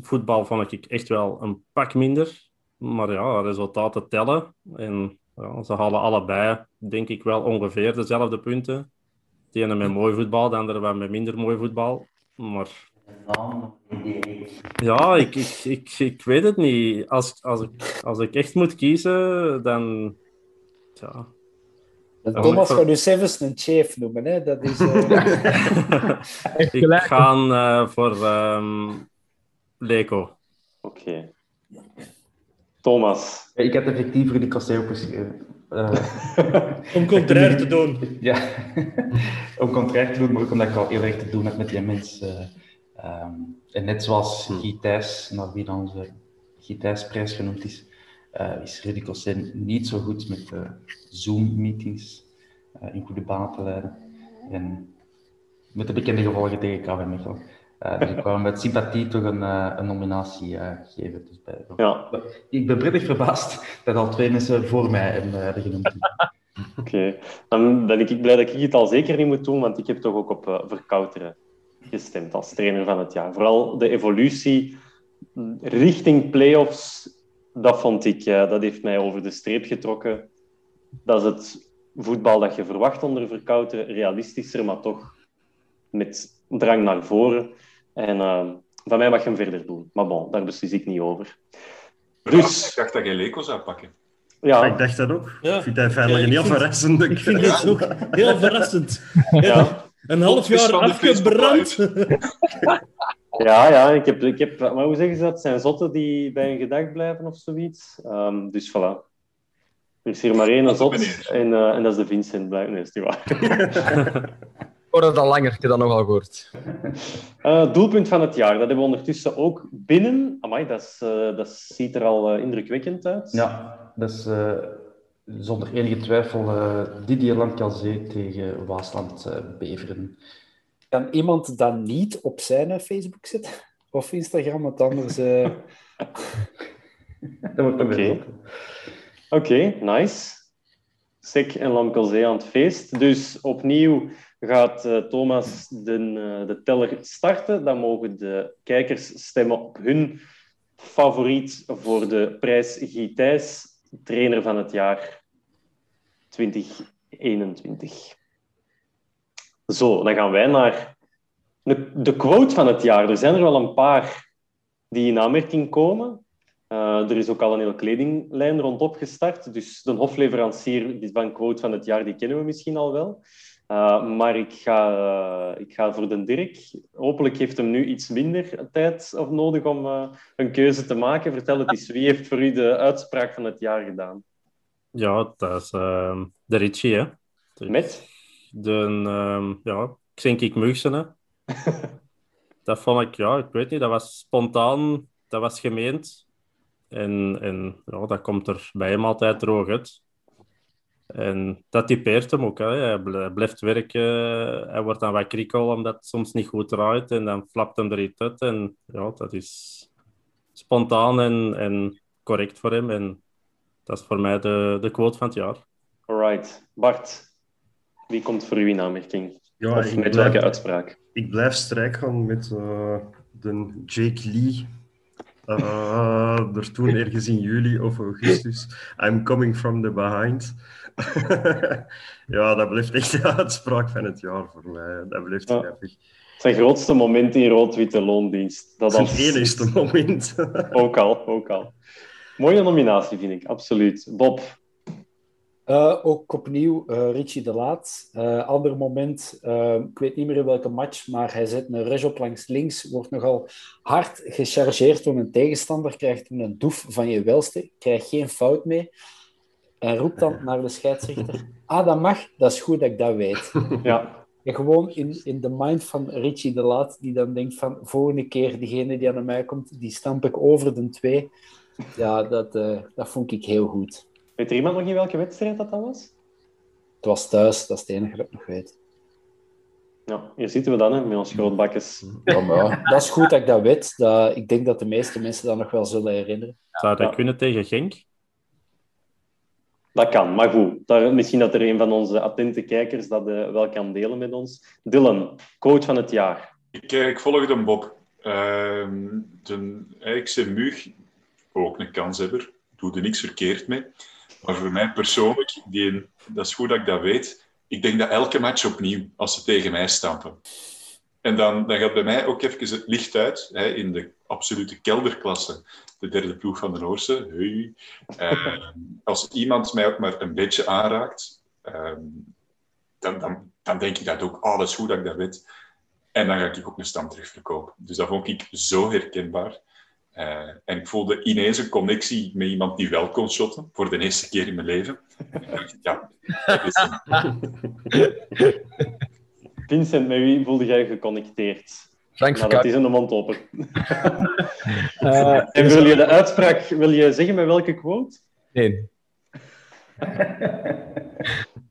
Voetbal vond ik echt wel een pak minder. Maar ja, resultaten tellen. En ja, ze halen allebei, denk ik, wel ongeveer dezelfde punten. De ene met mooi voetbal, de andere wel met minder mooi voetbal. Maar ja, ik, ik, ik, ik weet het niet. Als, als, ik, als ik echt moet kiezen, dan. Ja. Thomas gaat nu Sevens een chef noemen, hè? Dat is. (laughs) Uh... ik ga uh, voor um, Leco. Oké. Okay. Thomas. Ja, ik heb effectief Rudy Cossé opgeschreven. Uh, (laughs) om contrair te doen. (laughs) Ja, (laughs) om contrair te doen, maar ook omdat ik al heel erg te doen heb met die mensen. Um, en net zoals hm. Gitijs, naar wie dan onze Gitijsprijs genoemd is, uh, is Rudy Cossé niet zo goed met uh, Zoom-meetings uh, in goede banen te leiden. En met de bekende gevolgen tegen Mechelen. Uh, dus ik wou met sympathie toch een, een nominatie geven. Dus bij, ja. Ik ben prettig verbaasd dat al twee mensen voor mij hebben genoemd. (laughs) Oké, dan ben ik blij dat ik het al zeker niet moet doen, want ik heb toch ook op verkouteren gestemd als trainer van het jaar. Vooral de evolutie richting play-offs, dat vond ik, dat heeft mij over de streep getrokken. Dat is het voetbal dat je verwacht onder Verkouteren, realistischer, maar toch met drang naar voren. En uh, van mij mag je hem verder doen. Maar bon, daar beslis ik niet over. Dus... Ik dacht dat je Leco zou pakken. Ja. Ik dacht dat ook. Ja. Ik vind hij veilig ja, heel verrassend. Ik vind het ook heel (laughs) verrassend. Ja. Een half jaar afgebrand. ja, ja ik heb, ik heb, maar hoe zeggen ze dat? Het zijn zotten die bij een gedacht blijven of zoiets. Um, dus voilà. Er is hier maar één zot en, uh, en dat is de Vincent. Blijkt. Nee, is niet waar. (laughs) (laughs) Ik hoor dat al langer, ik heb dat nogal gehoord. Uh, (laughs) doelpunt van het jaar, dat hebben we ondertussen ook binnen. Amai, dat, is, uh, dat ziet er al indrukwekkend uit. Ja, dat is zonder enige twijfel uh, Didier Lancazé tegen Waasland uh, Beveren. Kan iemand dat niet op zijn Facebook zetten? Of Instagram, want anders... Uh... (laughs) dat wordt Oké, okay. nice. Sek en Lancazé aan het feest. Dus opnieuw gaat Thomas de, de teller starten. Dan mogen de kijkers stemmen op hun favoriet voor de prijs Gitijs trainer van het jaar 2021. Zo, dan gaan wij naar de, quote van het jaar. Er zijn er wel een paar die in aanmerking komen. Uh, er is ook al een hele kledinglijn rondop gestart. Dus de hofleverancier van quote van het jaar, die kennen we misschien al wel. Uh, maar ik ga, uh, ik ga voor de Dirk. Hopelijk heeft hem nu iets minder tijd of nodig om een keuze te maken. Vertel het eens, wie heeft voor u de uitspraak van het jaar gedaan? Ja, dat is uh, de Ritchie, hè. De, Met? De, um, ja, ik Mugsen, hè. (laughs) dat vond ik, ja, ik weet niet, dat was spontaan, dat was gemeend. En, en ja, dat komt er bij hem altijd droog uit. En dat typeert hem ook. Hè. Hij blijft werken. Hij wordt dan wat krikkel omdat het soms niet goed draait. En dan flapt hem er iets uit. En ja, dat is spontaan en, en correct voor hem. En dat is voor mij de, de quote van het jaar. Alright. Bart, wie komt voor u in aanmerking? Ja, of met welke uitspraak? Ik blijf strijk gaan met uh, de Jake Lee. Uh, er toen ergens in juli of augustus. I'm coming from the behind. (laughs) ja, dat blijft echt de uitspraak van het jaar voor mij. Dat blijft ja. grappig. Zijn grootste moment in rood-witte loondienst. Dat Zijn enigste moment. (laughs) ook al, ook al. Mooie nominatie, vind ik, absoluut. Bob? Uh, ook opnieuw uh, Richie de Laat. Uh, ander moment, ik weet niet meer in welke match, maar hij zet een rush op langs links, wordt nogal hard gechargeerd door een tegenstander, krijgt een doef van je welste, krijgt geen fout mee en roept dan naar de scheidsrechter, (laughs) ah, dat mag, dat is goed dat ik dat weet. (laughs) Ja. En gewoon in, in de mind van Richie de Laat, die dan denkt van, volgende keer, diegene die aan mij komt, die stamp ik over de twee. Ja, dat, eh, dat vond ik heel goed. Weet er iemand nog in welke wedstrijd dat, dat was? Het was thuis, dat is het enige dat ik nog weet. Ja, hier zitten we dan, hè, met ons grootbakkes. Ja, maar dat is goed dat ik dat weet. Dat, ik denk dat de meeste mensen dat nog wel zullen herinneren. Zou dat Ja. kunnen tegen Genk? Dat kan, maar goed. Daar, misschien dat er een van onze attente kijkers dat eh, wel kan delen met ons. Dylan, coach van het jaar. Ik, eh, ik volg de Bob. Ehm de, eh, ik zei Mug, ook een kanshebber. Doe er niks verkeerd mee. Maar voor mij persoonlijk, die, dat is goed dat ik dat weet. Ik denk dat elke match opnieuw, als ze tegen mij stampen. En dan, dan gaat bij mij ook even het licht uit hè, in de absolute kelderklasse. De derde ploeg van de Noorse. Hey. Ehm, als iemand mij ook maar een beetje aanraakt, ehm, dan, dan, dan denk ik dat ook. Oh, dat is goed dat ik dat weet. En dan ga ik ook een stand terugverkopen. Dus dat vond ik zo herkenbaar. Eh, en ik voelde ineens een connectie met iemand die wel kon shotten, voor de eerste keer in mijn leven. En ik dacht, ja, dat is hem. (laughs) Vincent, met wie voelde jij geconnecteerd? Frank Nou, dat is in de mond open. (laughs) (laughs) Eh, en wil je de uitspraak, wil je zeggen met welke quote? Nee.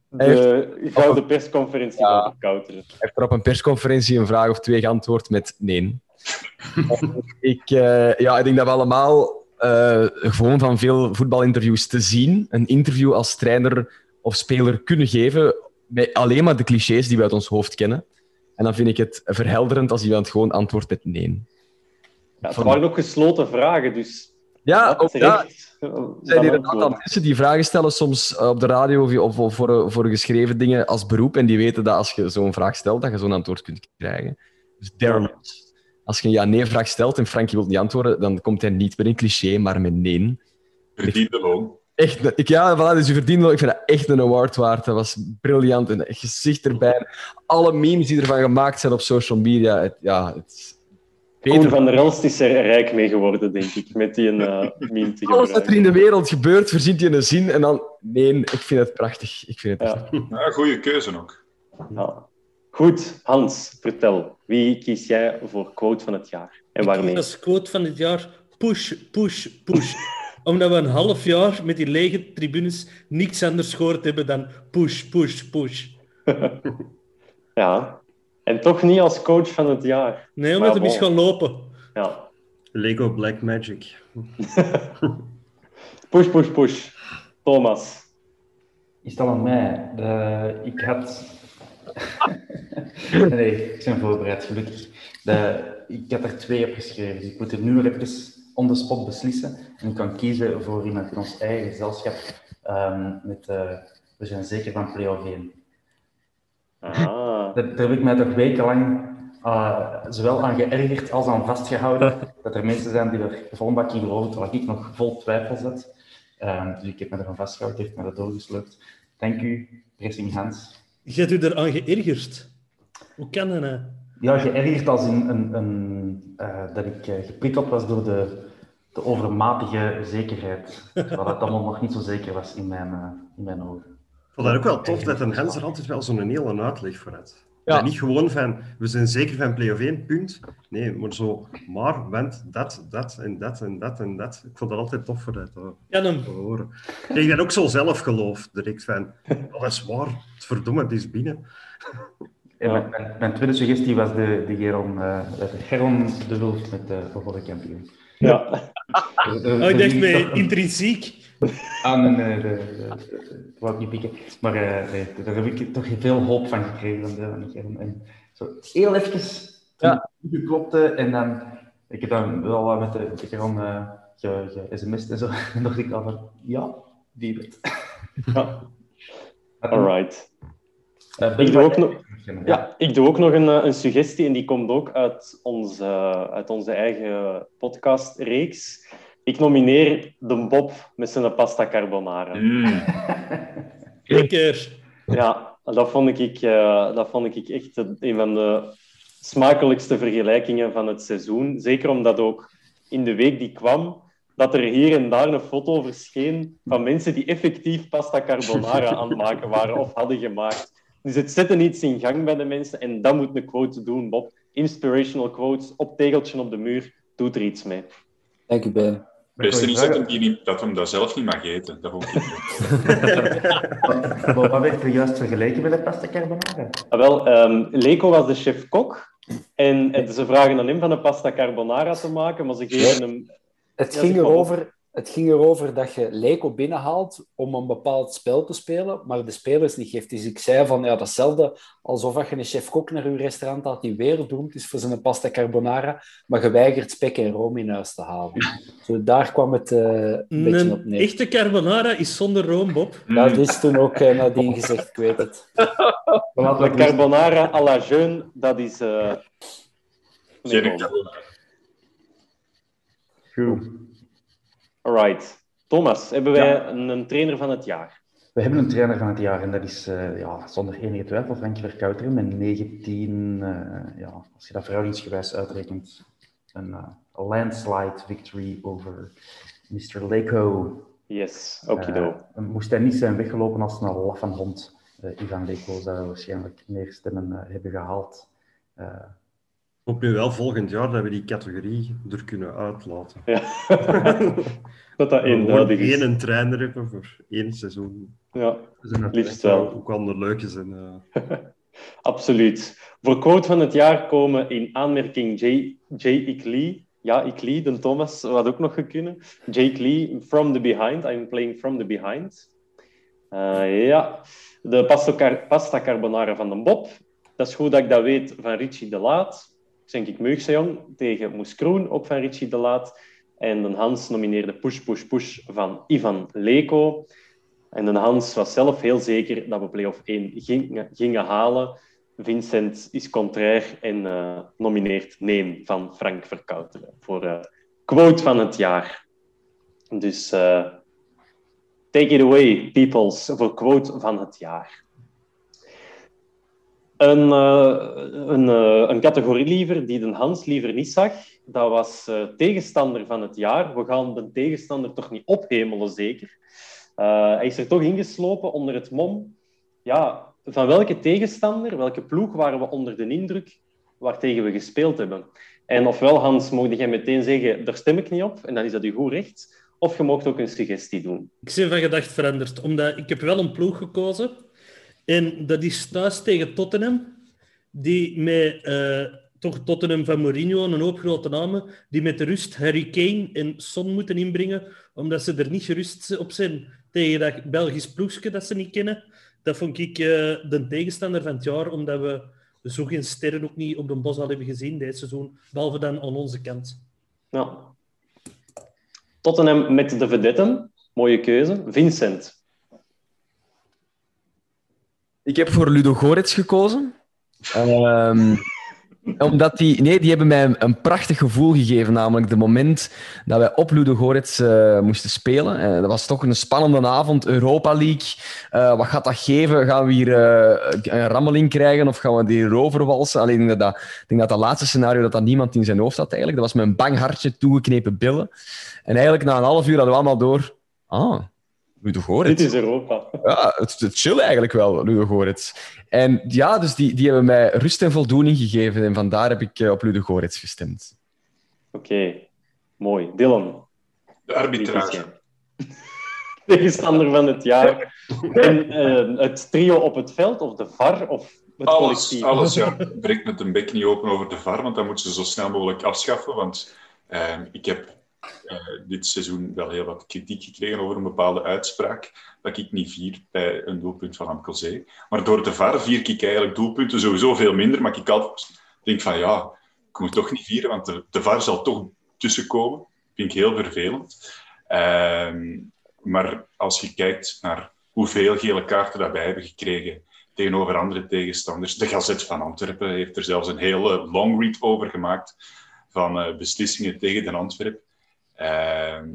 De gouden persconferentie van Verkouteren. Hij heeft er op een persconferentie een vraag of twee geantwoord met nee. (laughs) ik, eh, ja, ik denk dat we allemaal eh, gewoon van veel voetbalinterviews te zien, een interview als trainer of speler kunnen geven met alleen maar de clichés die we uit ons hoofd kennen. En dan vind ik het verhelderend als iemand gewoon antwoordt met nee. Ja, het waren ook gesloten vragen, dus... Ja, ook ja. Er zijn hier een aantal mensen die vragen stellen, soms eh, op de radio of, of, voor, voor geschreven dingen als beroep. En die weten dat als je zo'n vraag stelt, dat je zo'n antwoord kunt krijgen. Dus Ross. Als je een ja-nee-vraag stelt en Frankie wil niet antwoorden, dan komt hij niet met een cliché, maar met nee. Verdiende loon. Echt, een- ik, ja, voilà, dus je verdient wel. Ik vind dat echt een award waard. Dat was briljant. En het gezicht erbij. Alle memes die ervan gemaakt zijn op social media. Het, ja, het Koen van der Elst is er rijk mee geworden, denk ik, met die een eh, meme te Alles wat er in de wereld gebeurt, verzint je een zin en dan... Nee, ik vind het prachtig. Ik vind het Ja. Ja, goede keuze ook. Ja. Goed, Hans, vertel. Wie kies jij voor quote van het jaar? En Ik waarmee? kies als quote van dit jaar push, push, push. (laughs) Omdat we een half jaar met die lege tribunes niks anders gehoord hebben dan push, push, push. (laughs) Ja. En toch niet als coach van het jaar. Nee, Maar omdat hem is gaan lopen. Ja. Lego Black Magic. (laughs) Push, push, push. Thomas. Is dat aan mij? De, ik had... (laughs) nee, ik ben voorbereid, gelukkig. De, ik had er twee opgeschreven, dus ik moet er nu nog even on the spot beslissen. En ik kan kiezen voor iemand in ons eigen gezelschap. Ehm, met, eh, we zijn zeker van play-off 1. Ah. Daar, daar heb ik mij toch wekenlang eh, zowel aan geërgerd als aan vastgehouden. (laughs) dat er mensen zijn die er vol bak in geloven, terwijl ik nog vol twijfel zat. Ehm, dus ik heb me ervan vastgehouden, heeft me dat doorgesleurd. Dank u, Pressing Hans. Je hebt u eraan geërgerd. Hoe kan dat nou? Ja, geërgerd als in een, een, eh, dat ik eh, geprikkeld was door de, de overmatige zekerheid. Terwijl dat allemaal nog niet zo zeker was in mijn, eh, in mijn ogen. Ik vond dat ook wel tof dat een Hens er altijd wel zo'n hele uitleg voor had. Ja. Ja. Niet gewoon van, we zijn zeker van play-off 1, punt. Nee, maar zo, maar, want dat, dat en dat en dat en dat. Ik vond dat altijd tof voor dat te, hem. te horen. Ik dat ook zo zelf geloof, direct van, oh, dat is waar, het verdomme, het is binnen. En mijn, mijn, mijn tweede suggestie was de, de Geron, eh, de Geron de Wulf met de vervolgde kampioen. Ja. Oh, ik dacht een- intrinsiek. Ah, nee, nee, dat wou ik niet pikken. Maar eh, nee, daar heb ik toch veel hoop van gekregen. En zo heel even Ja. geklopte en dan... Ik heb dan wel wat met de, de Geron eh, ge, ge sms'd en zo. (laughs) En dacht ik al van, ja, die weet. (laughs) ja. Alright. Eh, Ik doe ook nog, Ja. ja, ik doe ook nog een, eh, een suggestie en die komt ook uit onze, uit onze eigen podcastreeks. Ik nomineer de Bob met zijn pasta carbonara. Mm. (laughs) Lekker. Ja, dat vond ik, eh, dat vond ik echt een van de smakelijkste vergelijkingen van het seizoen. Zeker omdat ook in de week die kwam, dat er hier en daar een foto verscheen van mensen die effectief pasta carbonara aan het maken waren of hadden gemaakt. Dus het zette iets in gang bij de mensen en dat moet een quote doen, Bob. Inspirational quotes op tegeltje op de muur, doet er iets mee. Dank u, Ben. Het beste is dat hem, die niet, dat hem dat zelf niet mag eten. Dat vond ik Maar (laughs) wat werd er juist vergeleken met de pasta carbonara? Ah, wel, ehm, Leco was de chef-kok. En, en ze vragen aan hem van een pasta carbonara te maken, maar ze geven hem... Het Ja, ging, erover, het ging erover dat je Leco binnenhaalt om een bepaald spel te spelen, maar de spelers niet geeft. Dus ik zei van, ja, datzelfde alsof dat je een chef-kok naar je restaurant had die wereldberoemd is voor zijn pasta carbonara, maar geweigerd spek en room in huis te halen. Zo, daar kwam het eh, een beetje op Een neer. echte carbonara is zonder room, Bob. Dat is toen ook eh, nadien gezegd, ik weet het. (laughs) De carbonara à la jeune, dat is... eh nee. Goed. Alright. Thomas, hebben wij een, een trainer van het jaar? We hebben een trainer van het jaar en dat is eh, ja, zonder enige twijfel Frankie Verkouteren met 19, eh, ja, als je dat verhoudingsgewijs uitrekent, een eh, landslide victory over Mr. Leko. Yes, okido. Moest hij niet zijn weggelopen als een laf van hond. Ivan Leko zou waarschijnlijk meer stemmen hebben gehaald. Hoop nu wel volgend jaar dat we die categorie er kunnen uitlaten. Ja. (laughs) dat dat eenduidig is. één trainer hebben voor één seizoen. Ja, Dat liefst wel. Ook wel een leuke zijn. Absoluut. Voor quote van het jaar komen in aanmerking Jay, Jay Iklee. Ja, Iklee, de Thomas, wat ook nog kunnen. Jay Iklee, From the Behind. I'm playing From the Behind. Eh, ja, de pasta carbonara van de Bob. Dat is goed dat ik dat weet van Richie de Laat. Denk ik Meugsejong tegen Moes Kroen, ook van Richie de Laat. En de Hans nomineerde Push Push Push van Ivan Leko. En de Hans was zelf heel zeker dat we play-off 1 gingen, gingen halen. Vincent is contrair en eh, nomineert Nee van Frank Verkouteren voor eh, quote van het jaar. Dus eh, take it away, peoples, voor quote van het jaar. Een, eh, een, eh, een categorie liever die de Hans liever niet zag, dat was eh, tegenstander van het jaar. We gaan de tegenstander toch niet ophemelen, zeker. Hij is er toch ingeslopen onder het mom. Ja, van welke tegenstander, welke ploeg waren we onder de indruk waartegen we gespeeld hebben? En ofwel, Hans, mocht jij meteen zeggen, daar stem ik niet op, en dan is dat uw goed recht. Of je mocht ook een suggestie doen. Ik ben van gedacht veranderd, omdat ik heb wel een ploeg gekozen. En dat is thuis tegen Tottenham. Die met eh, toch Tottenham van Mourinho, een hoop grote namen, die met de rust Harry Kane en Son moeten inbrengen, omdat ze er niet gerust op zijn tegen dat Belgisch ploegje dat ze niet kennen. Dat vond ik eh, de tegenstander van het jaar, omdat we zo geen sterren ook niet op de bos al hebben gezien dit seizoen, behalve dan aan onze kant. Ja. Tottenham met de vedetten. Mooie keuze. Vincent. Ik heb voor Ludo Gorets gekozen. Ehm, omdat die... Nee, die hebben mij een, prachtig gevoel gegeven. Namelijk de moment dat wij op Ludo Gorets eh, moesten spelen. Eh, dat was toch een spannende avond. Europa League. Eh, wat gaat dat geven? Gaan we hier een rammeling krijgen? Of gaan we die roverwalsen? Alleen, ik denk dat, denk dat dat laatste scenario dat dat niemand in zijn hoofd had eigenlijk. Dat was een bang hartje, toegeknepen billen. En eigenlijk na een half uur hadden we allemaal door... Ah, Ludo Gorets. Dit is Europa. Ja, het, het chill eigenlijk wel, Ludo Gorets. En ja, dus die, die hebben mij rust en voldoening gegeven. En vandaar heb ik eh, op Ludo Gorets gestemd. Oké, mooi. Dylan. De arbitrage. (laughs) Tegenstander van het jaar. (laughs) En eh, het trio op het veld, of de VAR, of het Alles, collectief. alles ja. (laughs) Breek met een bek niet open over de VAR, want dat moeten ze zo snel mogelijk afschaffen. Want eh, ik heb eh, dit seizoen wel heel wat kritiek gekregen over een bepaalde uitspraak dat ik niet vier bij een doelpunt van Amkelzee. Maar door de VAR vier ik eigenlijk doelpunten sowieso veel minder, maar ik altijd denk van ja, ik moet toch niet vieren, want de, VAR zal toch tussenkomen. vind ik heel vervelend. Ehm, maar als je kijkt naar hoeveel gele kaarten dat wij hebben gekregen tegenover andere tegenstanders. De Gazet van Antwerpen heeft er zelfs een hele long read over gemaakt van eh, beslissingen tegen de Antwerp. Ehm,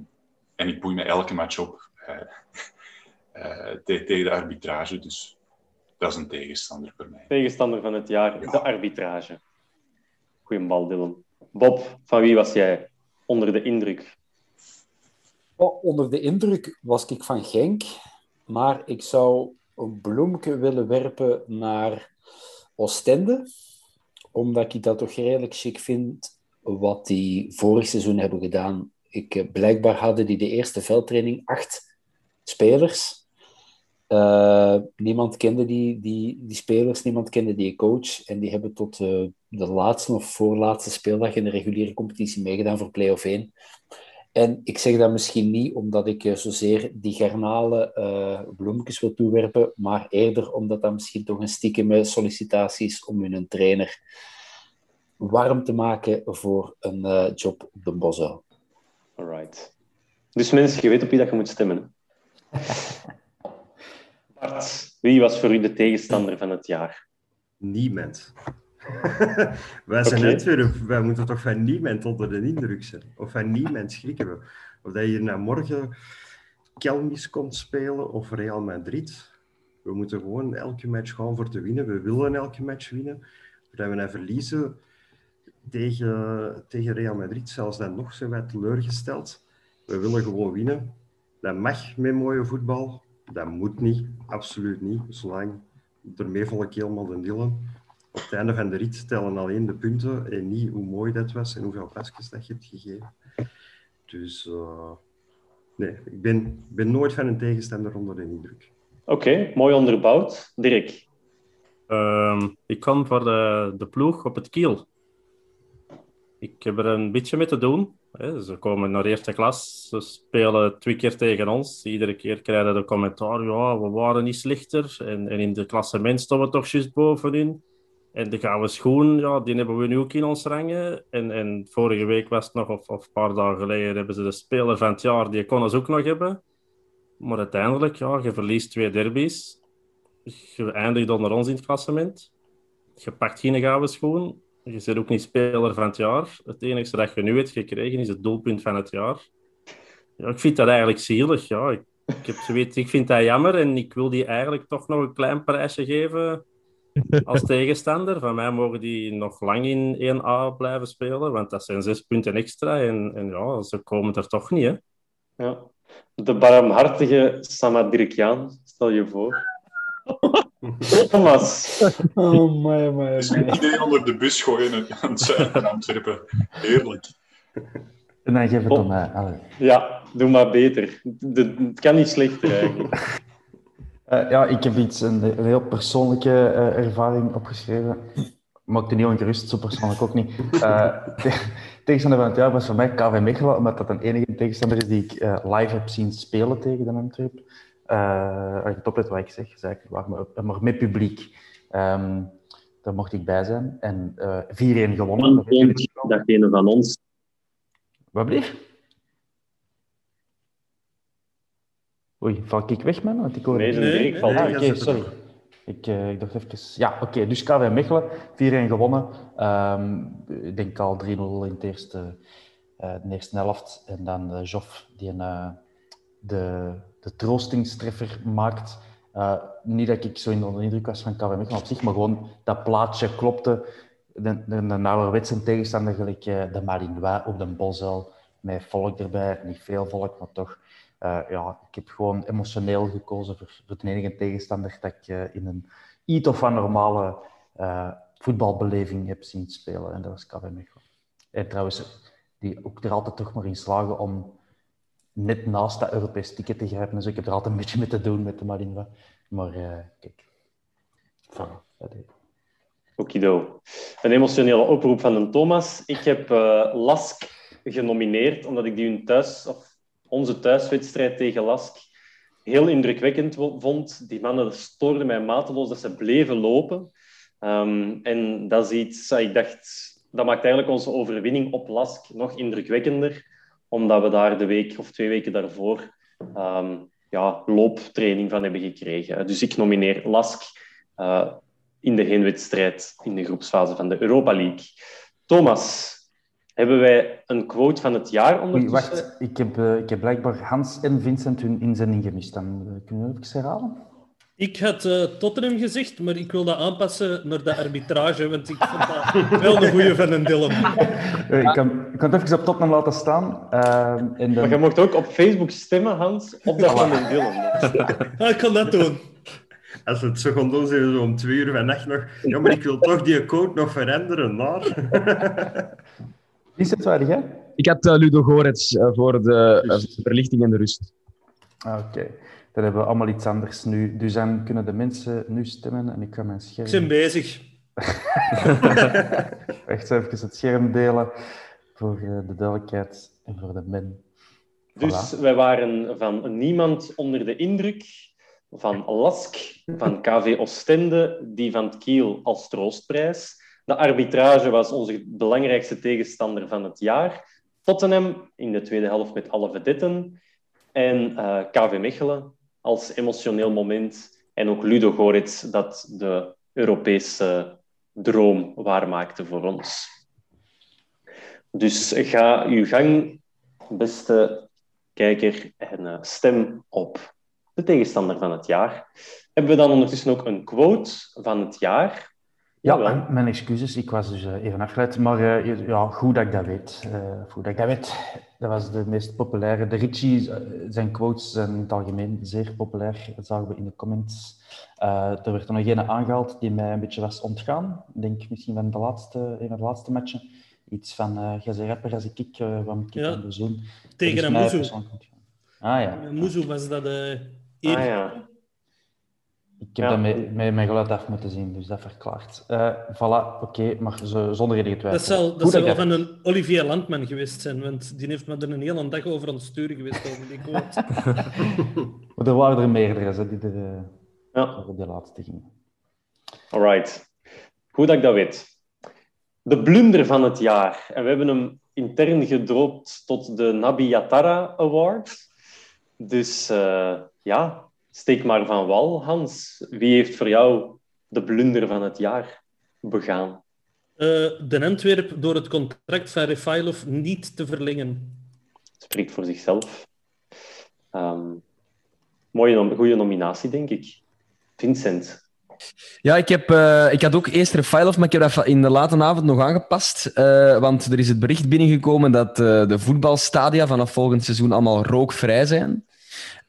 en ik boei me elke match op eh, (laughs) eh, te- tegen de arbitrage. Dus dat is een tegenstander voor mij. Tegenstander van het jaar, de arbitrage. Goeie bal, Dylan. Bob, van wie was jij onder de indruk? Oh, onder de indruk was ik van Genk, maar ik zou een bloemke willen werpen naar Oostende, omdat ik dat toch redelijk chic vind wat die vorig seizoen hebben gedaan ik, eh, blijkbaar hadden die de eerste veldtraining acht spelers. Eh, niemand kende die, die, die spelers, niemand kende die coach. En die hebben tot eh, de laatste of voorlaatste speeldag in de reguliere competitie meegedaan voor play-off 1. En ik zeg dat misschien niet omdat ik zozeer die garnalen bloemetjes wil toewerpen, maar eerder omdat dat misschien toch een stiekem sollicitatie is om hun trainer warm te maken voor een job op de Bosuil. Alright. Dus mensen, je weet op wie dat je moet stemmen. (laughs) Bart, wie was voor u de tegenstander van het jaar? Niemand. (laughs) wij zijn okay. net wij moeten toch van niemand onder de indruk zijn. Of van niemand schrikken we. Of dat je hier naar morgen Kelmis komt spelen of Real Madrid. We moeten gewoon elke match gaan voor te winnen. We willen elke match winnen. Dat we naar verliezen tegen, tegen Real Madrid, zelfs dan nog zijn wij teleurgesteld. We willen gewoon winnen. Dat mag met mooie voetbal. Dat moet niet, absoluut niet. Zolang ermee val ik helemaal de dillen. Op het einde van de rit tellen alleen de punten en niet hoe mooi dat was en hoeveel pasjes dat je hebt gegeven. Dus uh, nee, ik ben, ben nooit van een tegenstander onder de indruk. Oké, okay, mooi onderbouwd. Dirk? Um, ik kwam voor de, de ploeg op het kiel. Ik heb er een beetje mee te doen. Ze komen naar eerste klas, ze spelen twee keer tegen ons. Iedere keer krijgen de commentaar, ja, we waren niet slechter. En, en in de klassement staan we toch juist bovenin. En de gouden schoen, ja, die hebben we nu ook in ons rangen. En, en vorige week was het nog, of, of een paar dagen geleden, hebben ze de speler van het jaar, die kon ze ook nog hebben. Maar uiteindelijk, ja, je verliest twee derbies. Je eindigt onder ons in het klassement. Je pakt geen gouden schoen. Je zit ook niet speler van het jaar. Het enige dat je nu hebt gekregen is het doelpunt van het jaar. Ja, ik vind dat eigenlijk zielig. Ja. Ik, heb ik vind dat jammer en ik wil die eigenlijk toch nog een klein prijsje geven als tegenstander. Van mij mogen die nog lang in 1A blijven spelen, want dat zijn zes punten extra. En, en ja, ze komen er toch niet. Ja. De barmhartige Samadirkiaan, stel je voor. (laughs) Thomas. Oh, my, my, my. Iedereen onder de bus gooien aan het zuiden van Antwerpen. Heerlijk. En dan geef het om mij. Allee. Ja, doe maar beter. De, het kan niet slechter eigenlijk. Uh, (laughs) ja, ik heb iets, een, een heel persoonlijke uh, ervaring opgeschreven. Maakte niet ongerust, zo persoonlijk ook niet. (laughs) Uh, tegenstander van het jaar was voor mij KV Mechelen, omdat dat een enige tegenstander is die ik live heb zien spelen tegen de Antwerpen. Uh, als je oplet wat ik zeg, zeg ik, maar, maar met publiek. Um, daar mocht ik bij zijn. En uh, 4-1 gewonnen. Datgene van ons. Wat bleef? Oei, val ik weg, man? Want ik hoor... Nee, nee, nee, ah, Oké, okay, sorry. Ik, uh, ik dacht even... Ja, oké. Okay, dus KV Mechelen, 4-1 gewonnen. Um, ik denk al 3-0 in het eerste, uh, de eerste helft. En dan uh, Joff, die een, de de troostingstreffer maakt. Uh, niet dat ik zo in de indruk was van KV Mechelen op zich, maar gewoon dat plaatje klopte. De, de, de ouderwetse tegenstander, gelijk uh, de Marinois op de Bosuil, met volk erbij. Niet veel volk, maar toch. Uh, ja, ik heb gewoon emotioneel gekozen voor, de enige tegenstander dat ik in een iets of van normale voetbalbeleving heb zien spelen. En dat was KV Mechelen. En trouwens, die ook er altijd toch maar in slagen om net naast dat Europees ticket te grijpen. Dus ik heb er altijd een beetje mee te doen met de Marine. Maar uh, kijk, voilà. Okido. Een emotionele oproep van een Thomas. Ik heb uh, Lask genomineerd, omdat ik die hun thuis, of onze thuiswedstrijd tegen Lask heel indrukwekkend vond. Die mannen stoorden mij mateloos dat ze bleven lopen. Um, en dat is iets, ik dacht, dat maakt eigenlijk onze overwinning op Lask nog indrukwekkender omdat we daar de week of twee weken daarvoor um, ja, looptraining van hebben gekregen. Dus ik nomineer Lask uh, in de heenwedstrijd in de groepsfase van de Europa League. Thomas, hebben wij een quote van het jaar ondertussen? wacht, ik heb, uh, ik heb blijkbaar Hans en Vincent hun inzending gemist. Dan uh, kunnen we even herhalen? Ik had uh, Tottenham gezegd, maar ik wil dat aanpassen naar de arbitrage, want ik vond dat wel een goede van een Dylan. ik, kan, ik kan het even op Tottenham laten staan. Uh, en dan... Maar je mocht ook op Facebook stemmen, Hans, op dat van een Dylan. ja, ik kan dat doen. Als we het zo gaan doen, zijn we zo om twee uur van nacht nog... Ja, maar ik wil toch die code nog veranderen, maar... (laughs) Is het waar, hè? Ik had uh, Ludo Gorets uh, voor de uh, verlichting en de rust. Oké, okay. Dan hebben we allemaal iets anders nu. Dus dan kunnen de mensen nu stemmen en ik ga mijn scherm... Ik ben bezig. (laughs) Echt even het scherm delen voor de duidelijkheid en voor de men. Dus voilà. wij waren van niemand onder de indruk, van Lask, van KV Ostende, die van het Kiel als troostprijs. De arbitrage was onze belangrijkste tegenstander van het jaar. Tottenham in de tweede helft met alle vedetten. En uh, KV Mechelen als emotioneel moment. En ook Ludo Gorets dat de Europese droom waarmaakte voor ons. Dus ga uw gang, beste kijker, en uh, stem op de tegenstander van het jaar. Hebben we dan ondertussen ook een quote van het jaar? Ja, mijn, mijn, excuses. Ik was dus uh, even afgeleid. Maar uh, ja, goed dat ik dat weet. Uh, goed dat ik dat weet. Dat was de meest populaire. De Richie, zijn quotes zijn in het algemeen zeer populair. Dat zagen we in de comments. er werd er nog een aangehaald die mij een beetje was ontgaan. Ik denk misschien van de laatste, een van de laatste matchen. Iets van, uh, jij bent rapper als ik, uh, wat moet ik ja, doen? Tegen een Muzu. Ah ja. Muzu was dat uh, ah, ja. Ik heb ja. dat met, met mijn geluid af moeten zien, dus dat verklaart. Uh, voilà, oké, okay, maar zo, zonder enige twijfel. Dat zal, dat zal wel van een Olivier Landman geweest zijn, want die heeft me er een hele dag over aan het sturen geweest over die quote. (laughs) maar er waren er meerdere hè, die er uh, ja. over de laatste gingen. Alright. Goed dat ik dat weet. De blunder van het jaar. En we hebben hem intern gedropt tot de Nabi Yatara Award. Dus uh, ja, steek maar van wal, Hans. Wie heeft voor jou de blunder van het jaar begaan? Uh, de Antwerp door het contract van Refailov niet te verlengen. Spreekt voor zichzelf. Um, mooie, goede nominatie, denk ik. Vincent. Ja, ik, heb, uh, ik had ook eerst Refailov, maar ik heb dat in de late avond nog aangepast. Uh, want er is het bericht binnengekomen dat uh, de voetbalstadia vanaf volgend seizoen allemaal rookvrij zijn.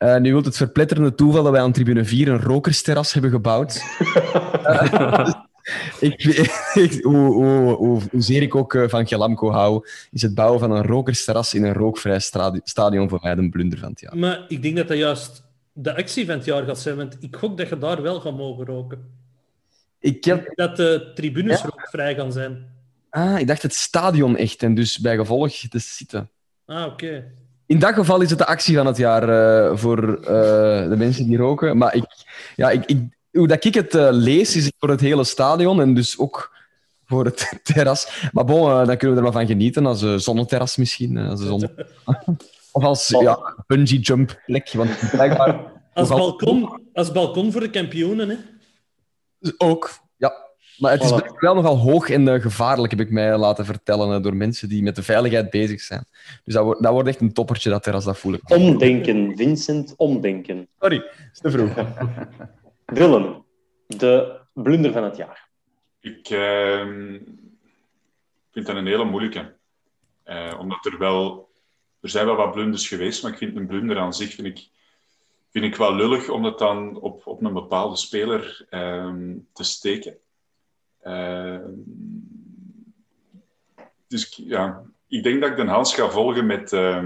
Uh, nu wil het verpletterende toeval dat wij aan tribune 4 een rokersterras hebben gebouwd. uh, (laughs) ik, (laughs) ik, hoe, hoe, hoe, hoezeer ik ook uh, van Gelamco hou, is het bouwen van een rokersterras in een rookvrij stadion voor mij een blunder van het jaar. Maar ik denk dat dat juist de actie van het jaar gaat zijn, want ik gok dat je daar wel gaat mogen roken. Ik heb... Dat de tribunes ja? rookvrij gaan zijn. Ah, ik dacht het stadion echt en dus bij gevolg de zitten. Ah, oké. Okay. In dat geval is het de actie van het jaar uh, voor uh, de mensen die roken. Maar ik, ja, ik, ik, hoe dat ik het uh, lees, is voor het hele stadion en dus ook voor het (laughs) terras. Maar bon, dan kunnen we er wel van genieten als een zonneterras misschien. Als een zonne... (laughs) of als ja, bungee jump plek. Want blijkbaar... als, balkon, als balkon voor de kampioenen, hè? Ook. Maar het is voilà. wel nogal hoog en uh, gevaarlijk, heb ik mij laten vertellen, uh, door mensen die met de veiligheid bezig zijn. Dus dat, wordt, dat wordt echt een toppertje, dat terras, dat voel ik. Omdenken, Vincent, omdenken. Sorry, is te vroeg. (laughs) Willem, de blunder van het jaar. Ik uh, vind dat een hele moeilijke. Uh, omdat er wel... Er zijn wel wat blunders geweest, maar ik vind een blunder aan zich vind ik, vind ik wel lullig om dat dan op, op een bepaalde speler ehm, te steken. Uh, dus ja, ik denk dat ik de Hans ga volgen met, uh,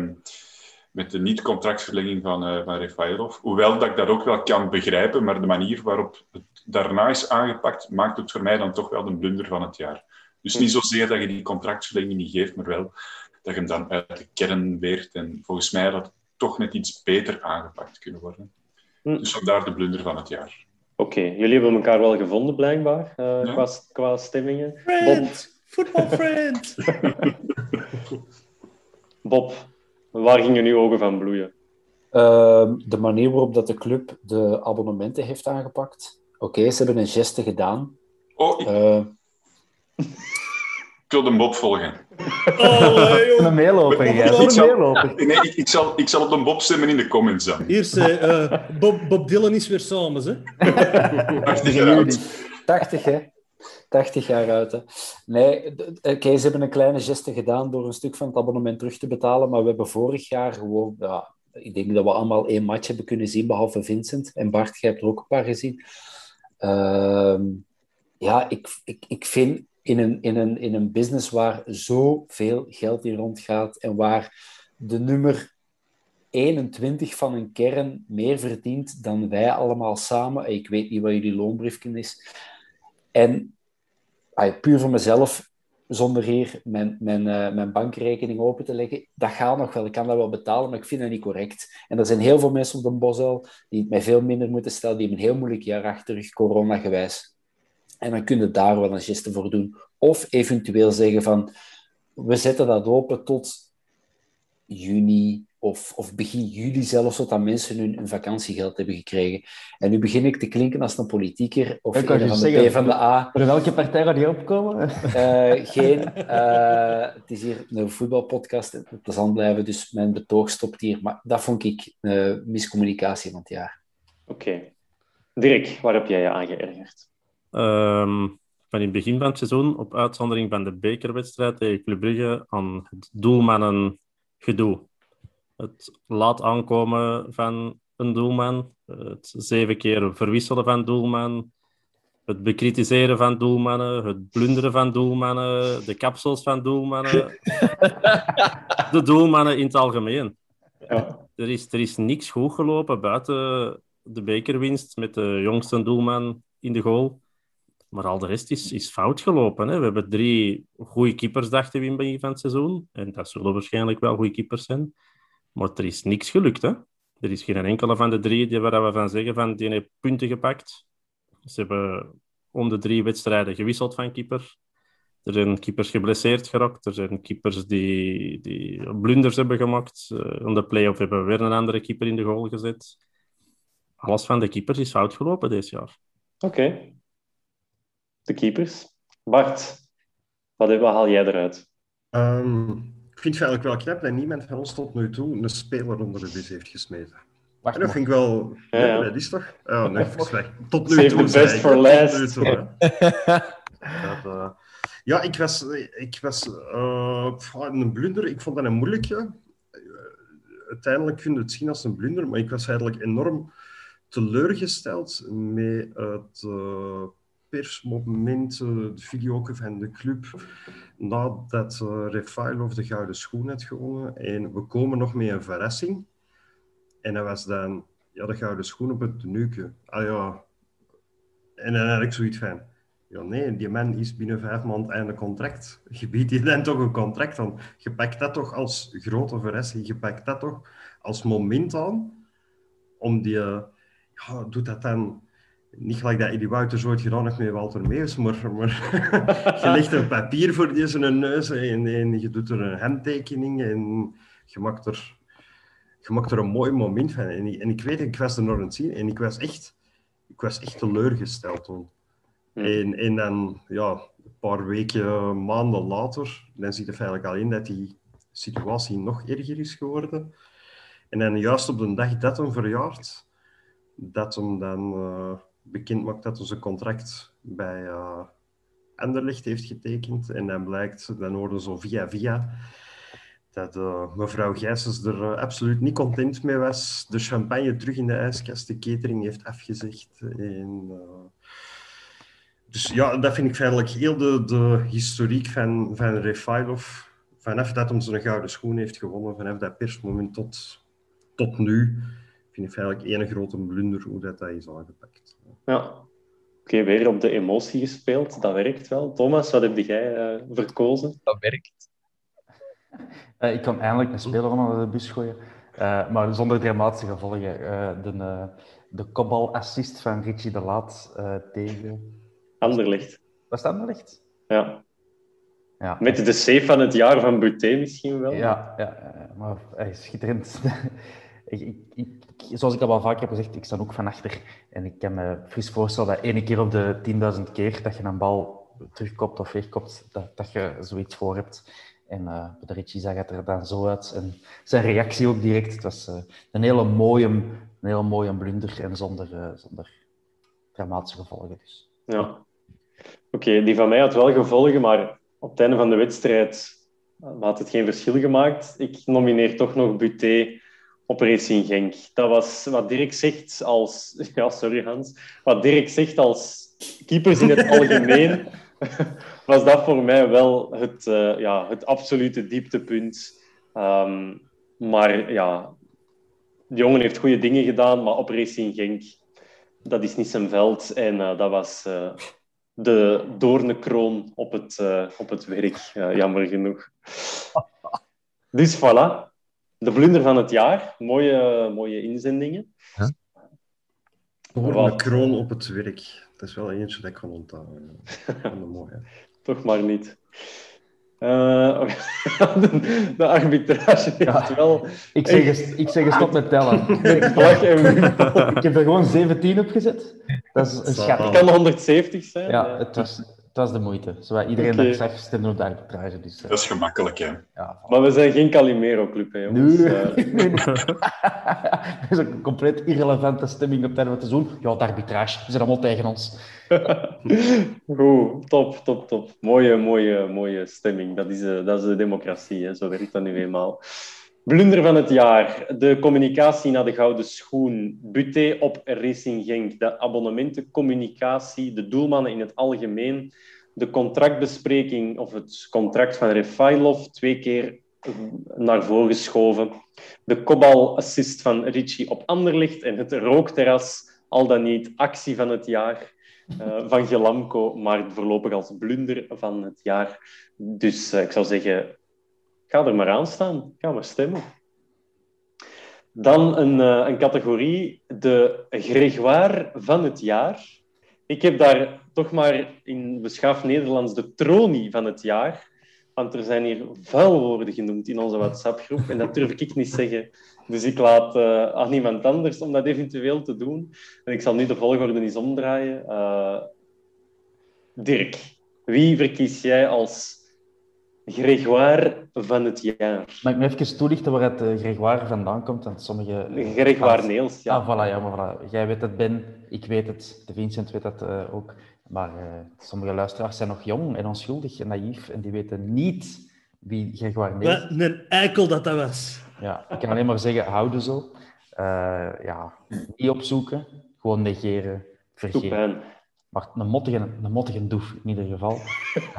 met de niet-contractverlenging van, uh, van Refailov. Hoewel dat ik dat ook wel kan begrijpen, maar de manier waarop het daarna is aangepakt, maakt het voor mij dan toch wel de blunder van het jaar. Dus niet zozeer dat je die contractverlenging niet geeft, maar wel dat je hem dan uit de kern weert. En volgens mij had het toch net iets beter aangepakt kunnen worden. Hm. Dus vandaar de blunder van het jaar. Oké, okay. jullie hebben elkaar wel gevonden, blijkbaar, uh, ja. qua, qua stemmingen. Friend! Football friend! (laughs) Bob, waar gingen uw ogen van bloeien? Uh, de manier waarop dat de club de abonnementen heeft aangepakt. Oké, okay, ze hebben een geste gedaan. Oh, ik... Uh... ik wil de Bob volgen. Oh, (laughs) nee, een meeloper, ja. Ik zal, nee, ik, ik, zal, ik zal op de Bob stemmen in de comments dan. Hier, uh, Bob, Bob Dylan is weer samen, hè? 80 jaar oud. 80, hè? 80 jaar uit. Hè. Nee, oké, okay, ze hebben een kleine geste gedaan door een stuk van het abonnement terug te betalen, maar we hebben vorig jaar gewoon, ja, ik denk dat we allemaal één match hebben kunnen zien, behalve Vincent. En Bart, jij hebt er ook een paar gezien. Uh, ja, ik, ik, ik vind in een, in, een, in een business waar zoveel geld in rondgaat en waar de nummer 21 van een kern meer verdient dan wij allemaal samen. Ik weet niet wat jullie loonbriefje is. En puur voor mezelf, zonder hier mijn, mijn, uh, mijn bankrekening open te leggen, dat gaat nog wel. Ik kan dat wel betalen, maar ik vind dat niet correct. En er zijn heel veel mensen op de Bosel die het mij veel minder moeten stellen, die hebben een heel moeilijk jaar achter rug, corona-gewijs. En dan kun je daar wel een geste voor doen. Of eventueel zeggen van, we zetten dat open tot juni of, of begin juli zelfs, zodat mensen hun, hun, vakantiegeld hebben gekregen. En nu begin ik te klinken als een politieker of ik een van de P van de A. Voor welke partij gaat die opkomen? Uh, geen. Uh, het is hier een voetbalpodcast, het plezant blijven, dus mijn betoog stopt hier. Maar dat vond ik uh, miscommunicatie van het jaar. Oké. Okay. Dirk, waar heb jij je aan geërgerd? Um, van in het begin van het seizoen, op uitzondering van de bekerwedstrijd tegen Club Brugge, aan het doelmannen gedoe. Het laat aankomen van een doelman, het zeven keer verwisselen van doelman, het bekritiseren van doelmannen, het blunderen van doelmannen, de kapsels van doelmannen, (laughs) de doelmannen in het algemeen. Ja. Er, is, er is niks goed gelopen buiten de bekerwinst met de jongste doelman in de goal. Maar al de rest is, is fout gelopen. Hè. We hebben drie goede keepers, dachten we in begin van het seizoen. En dat zullen waarschijnlijk wel goede keepers zijn. Maar er is niks gelukt. Hè. Er is geen enkele van de drie die waar we van zeggen van die heeft punten gepakt. Ze hebben om de drie wedstrijden gewisseld van keeper. Er zijn keepers geblesseerd geraakt. Er zijn keepers die, die blunders hebben gemaakt. Uh, de play-off hebben we weer een andere keeper in de goal gezet. Alles van de keepers is fout gelopen dit jaar. Oké. De keepers. Bart, wat, wat haal jij eruit? Um, ik vind het eigenlijk wel knap dat niemand van ons tot nu toe een speler onder de bus heeft gesmeten. Wacht en dat vind ik wel... Ja, ja. Dat is toch? Oh, nee, Tot nu toe. best for last. Toe, dat, uh... ja, ik was, ik was uh, een blunder. Ik vond dat een moeilijke. uiteindelijk kun je het zien als een blunder, maar ik was eigenlijk enorm teleurgesteld met het uh, persmoment, de video van de club, nadat uh, Refailov de gouden schoen had gewonnen. En we komen nog met een verrassing. En dat was dan ja, de gouden schoen op het tenuke. Ah ja. En dan had ik zoiets van... Ja, nee, die man is binnen vijf maanden einde contract. Je biedt je dan toch een contract aan. Je pakt dat toch als grote verrassing. Je pakt dat toch als moment aan om die... Ja, doet dat dan niet gelijk dat Eddie Wouters ooit gedaan heeft met Walter Meus, maar, maar (laughs) je legt een papier voor deze neus en, en, je doet er een handtekening en je maakt er, je maakt er een mooi moment van. En, en ik weet, ik was er nog aan het zien en ik was echt, ik was echt teleurgesteld toen. En, en dan, ja, een paar weken, maanden later, dan zie je feitelijk al in dat die situatie nog erger is geworden. En dan juist op de dag dat hem verjaart, dat hem dan... Uh, bekend maakt dat zijn contract bij uh, heeft getekend. En dan blijkt, dan hoorden zo via via, dat uh, mevrouw Gijsens er uh, absoluut niet content mee was. De champagne terug in de ijskast, de catering heeft afgezegd. Dus ja, dat vind ik feitelijk heel de, de historiek van, van Refailov. Vanaf dat zijn gouden schoen heeft gewonnen, vanaf dat persmoment tot, tot nu, vind ik feitelijk één grote blunder hoe dat, dat is aangepakt. Ja. Oké, weer op de emotie gespeeld. Dat werkt wel. Thomas, wat heb jij uh, verkozen? Dat werkt. Uh, (laughs) ik kan eindelijk een speler onder de bus gooien. Uh, maar zonder dramatische gevolgen. de, de kopbal-assist van Richie de Laat tegen... Anderlicht. Was dat Anderlicht? Ja. ja. Met de save van het jaar van Buté misschien wel. Ja, ja maar hij is schitterend. (laughs) ik, ik, zoals ik al wel vaak heb gezegd, ik sta ook van achter. En ik kan me fris voorstellen dat ene keer op de 10.000 keer dat je een bal terugkopt of wegkopt, dat, dat je zoiets voor hebt. En uh, de Richie zag het er dan zo uit. En zijn reactie ook direct. Het was uh, een hele mooie, een hele mooie blunder en zonder, uh, zonder dramatische gevolgen. Dus. Ja. Oké, die van mij had wel gevolgen, maar op het einde van de wedstrijd had het geen verschil gemaakt. Ik nomineer toch nog Buté op Racing Genk. Dat was wat Dirk zegt als... (laughs) Ja, sorry Hans. Wat Dirk zegt als keepers in het (laughs) algemeen (laughs) was dat voor mij wel het, eh, ja, het absolute dieptepunt. Ehm, maar ja, de jongen heeft goede dingen gedaan, maar op Racing Genk, dat is niet zijn veld. En eh, dat was uh, de doornenkroon op het, op het werk, jammer genoeg. Dus voilà, de blunder van het jaar. Mooie, mooie inzendingen. Huh? Een kroon op het werk. Dat is wel eentje dat ik kan onthouden. (laughs) mooi, hè? Toch maar niet. (laughs) Uh, de, de, arbitrage heeft wel... Ik zeg, ik zeg stop met tellen. (laughs) ik heb er gewoon 17 op gezet. Dat is een schat. Het kan 170 zijn. Ja, het was, het was de moeite. Zodat iedereen okay. dat ik zag stemde op de arbitrage. Dus, uh... Dat is gemakkelijk, hè? Ja, Maar we zijn geen Calimero-club, hè, jongens. Nee. Uh... (laughs) (laughs) dat is een compleet irrelevante stemming op het te doen. Ja, de arbitrage. Ze zijn allemaal tegen ons. (laughs) Goed, top, top, top. Mooie, mooie, mooie stemming. Dat is, uh, dat is de democratie, hè. zo werkt dat nu eenmaal. Blunder van het jaar. De communicatie naar de Gouden Schoen. Buté op Racing Genk. De abonnementencommunicatie. De doelmannen in het algemeen. De contractbespreking of het contract van Refailov. Twee keer naar voren geschoven. De kopbal-assist van Richie op Anderlicht. En het rookterras. Al dan niet actie van het jaar. Uh, van Gelamco, maar voorlopig als blunder van het jaar. Dus uh, ik zou zeggen, Ga er maar aan staan. Ga maar stemmen. Dan een, uh, een categorie, de Gregoire van het jaar. Ik heb daar toch maar in beschaafd Nederlands de tronie van het jaar. Want er zijn hier vuilwoorden genoemd in onze WhatsApp-groep. En dat durf ik niet zeggen. Dus ik laat uh, aan iemand anders om dat eventueel te doen. En ik zal nu de volgorde eens omdraaien. Uh, Dirk, wie verkies jij als Gregoire van het jaar. Mag ik me even toelichten waar het uh, Gregoire vandaan komt? Want sommige... Gregoire Neels, ja. Ah, voilà, ja, maar voilà. Jij weet het, Ben. Ik weet het. De Vincent weet dat uh, ook. Maar uh, sommige luisteraars zijn nog jong en onschuldig en naïef en die weten niet wie Gregoire Neels is. Een eikel dat dat was. Ja, ik kan alleen maar zeggen, houden zo. ja, niet opzoeken. Gewoon negeren, vergeten. Maar een mottige, een mottige doef in ieder geval.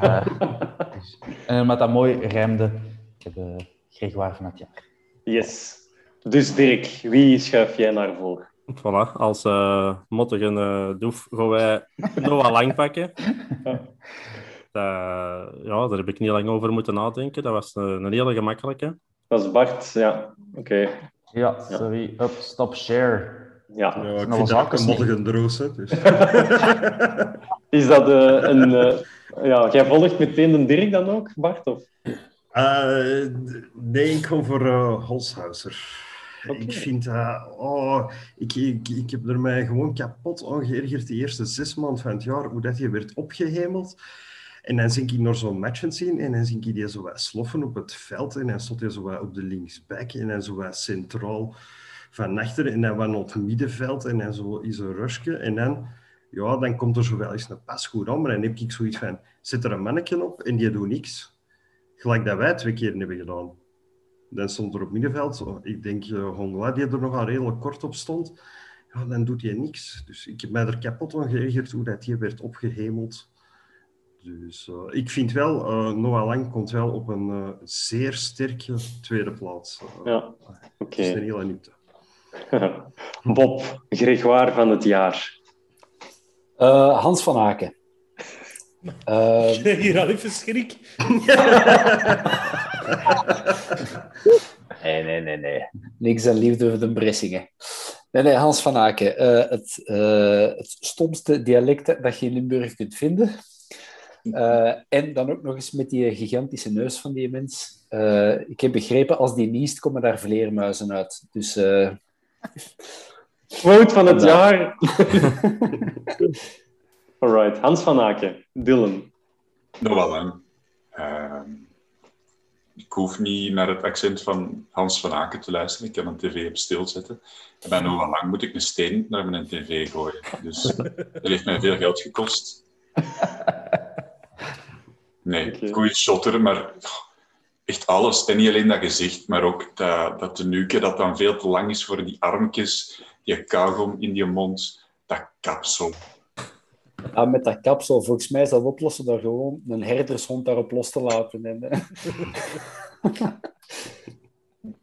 uh, (laughs) dus, en omdat dat mooi rijmde, ik heb uh, Gregoire van het jaar. Yes. Dus Dirk, wie schuif jij naar voren? Voilà, als uh, mottige uh, doef gaan wij Noah Lang pakken. (laughs) ja, daar heb ik niet lang over moeten nadenken. Dat was een, een hele gemakkelijke. Dat is Bart, ja. Oké. Okay. Ja, sorry. Up, stop, share. Ja, ja ik vind dat een moddige droos. Dus. (laughs) is dat uh, een... Uh, ja, jij volgt meteen de Dirk dan ook, Bart? Of? Uh, nee, ik ga voor uh, Holshouser. Okay. Ik vind dat... oh, ik, ik, ik heb er mij gewoon kapot aan geërgerd de eerste zes maanden van het jaar, hoe dat je werd opgehemeld. En dan zie ik nog zo'n matchen zien en dan zie ik die zo wat sloffen op het veld en dan stond hij zo wat op de linksback en dan zo wat centraal van achter en dan wat op het middenveld en dan zo is een rusje en dan, ja, dan komt er zo wel eens een pas goed maar dan heb ik zoiets van, zet er een mannetje op en die doet niks. Gelijk dat wij twee keer hebben gedaan. Dan stond er op middenveld, ik denk uh, Hongla, die er nog al redelijk kort op stond, ja, dan doet hij niks. Dus ik heb mij er kapot aan geërgerd hoe dat die werd opgehemeld. Dus uh, ik vind wel, uh, Noah Lang komt wel op een uh, zeer sterke tweede plaats. ja, oké. Okay. is een hele nieuwte. (laughs) Bob, Gregoire van het jaar. Uh, Hans van Aken. (laughs) Uh, Hier al even schrik. (laughs) nee, nee, nee, nee. Niks aan liefde voor de Bressingen. Nee, nee, Hans van Aken. Uh, het, uh, het stomste dialect dat je in Limburg kunt vinden. Uh, en dan ook nog eens met die gigantische neus van die mens. Uh, ik heb begrepen, als die niest, komen daar vleermuizen uit. Dus... Uh... Quote van het jaar. (laughs) Alright, Hans van Aken, Dylan. Nog wel lang. Ehm, ik hoef niet naar het accent van Hans van Aken te luisteren. Ik kan een tv op stil zetten. En bij Noah Lang moet ik een steen naar mijn tv gooien. Dus (laughs) dat heeft mij veel geld gekost. Nee, okay. goede shotter, maar echt alles. En niet alleen dat gezicht, maar ook dat, dat tenuke dat dan veel te lang is voor die armjes, die kauwgom in die mond, dat kapsel. Ja, met dat kapsel, volgens mij is dat oplossen door gewoon een herdershond daarop los te laten. En, eh, (laughs)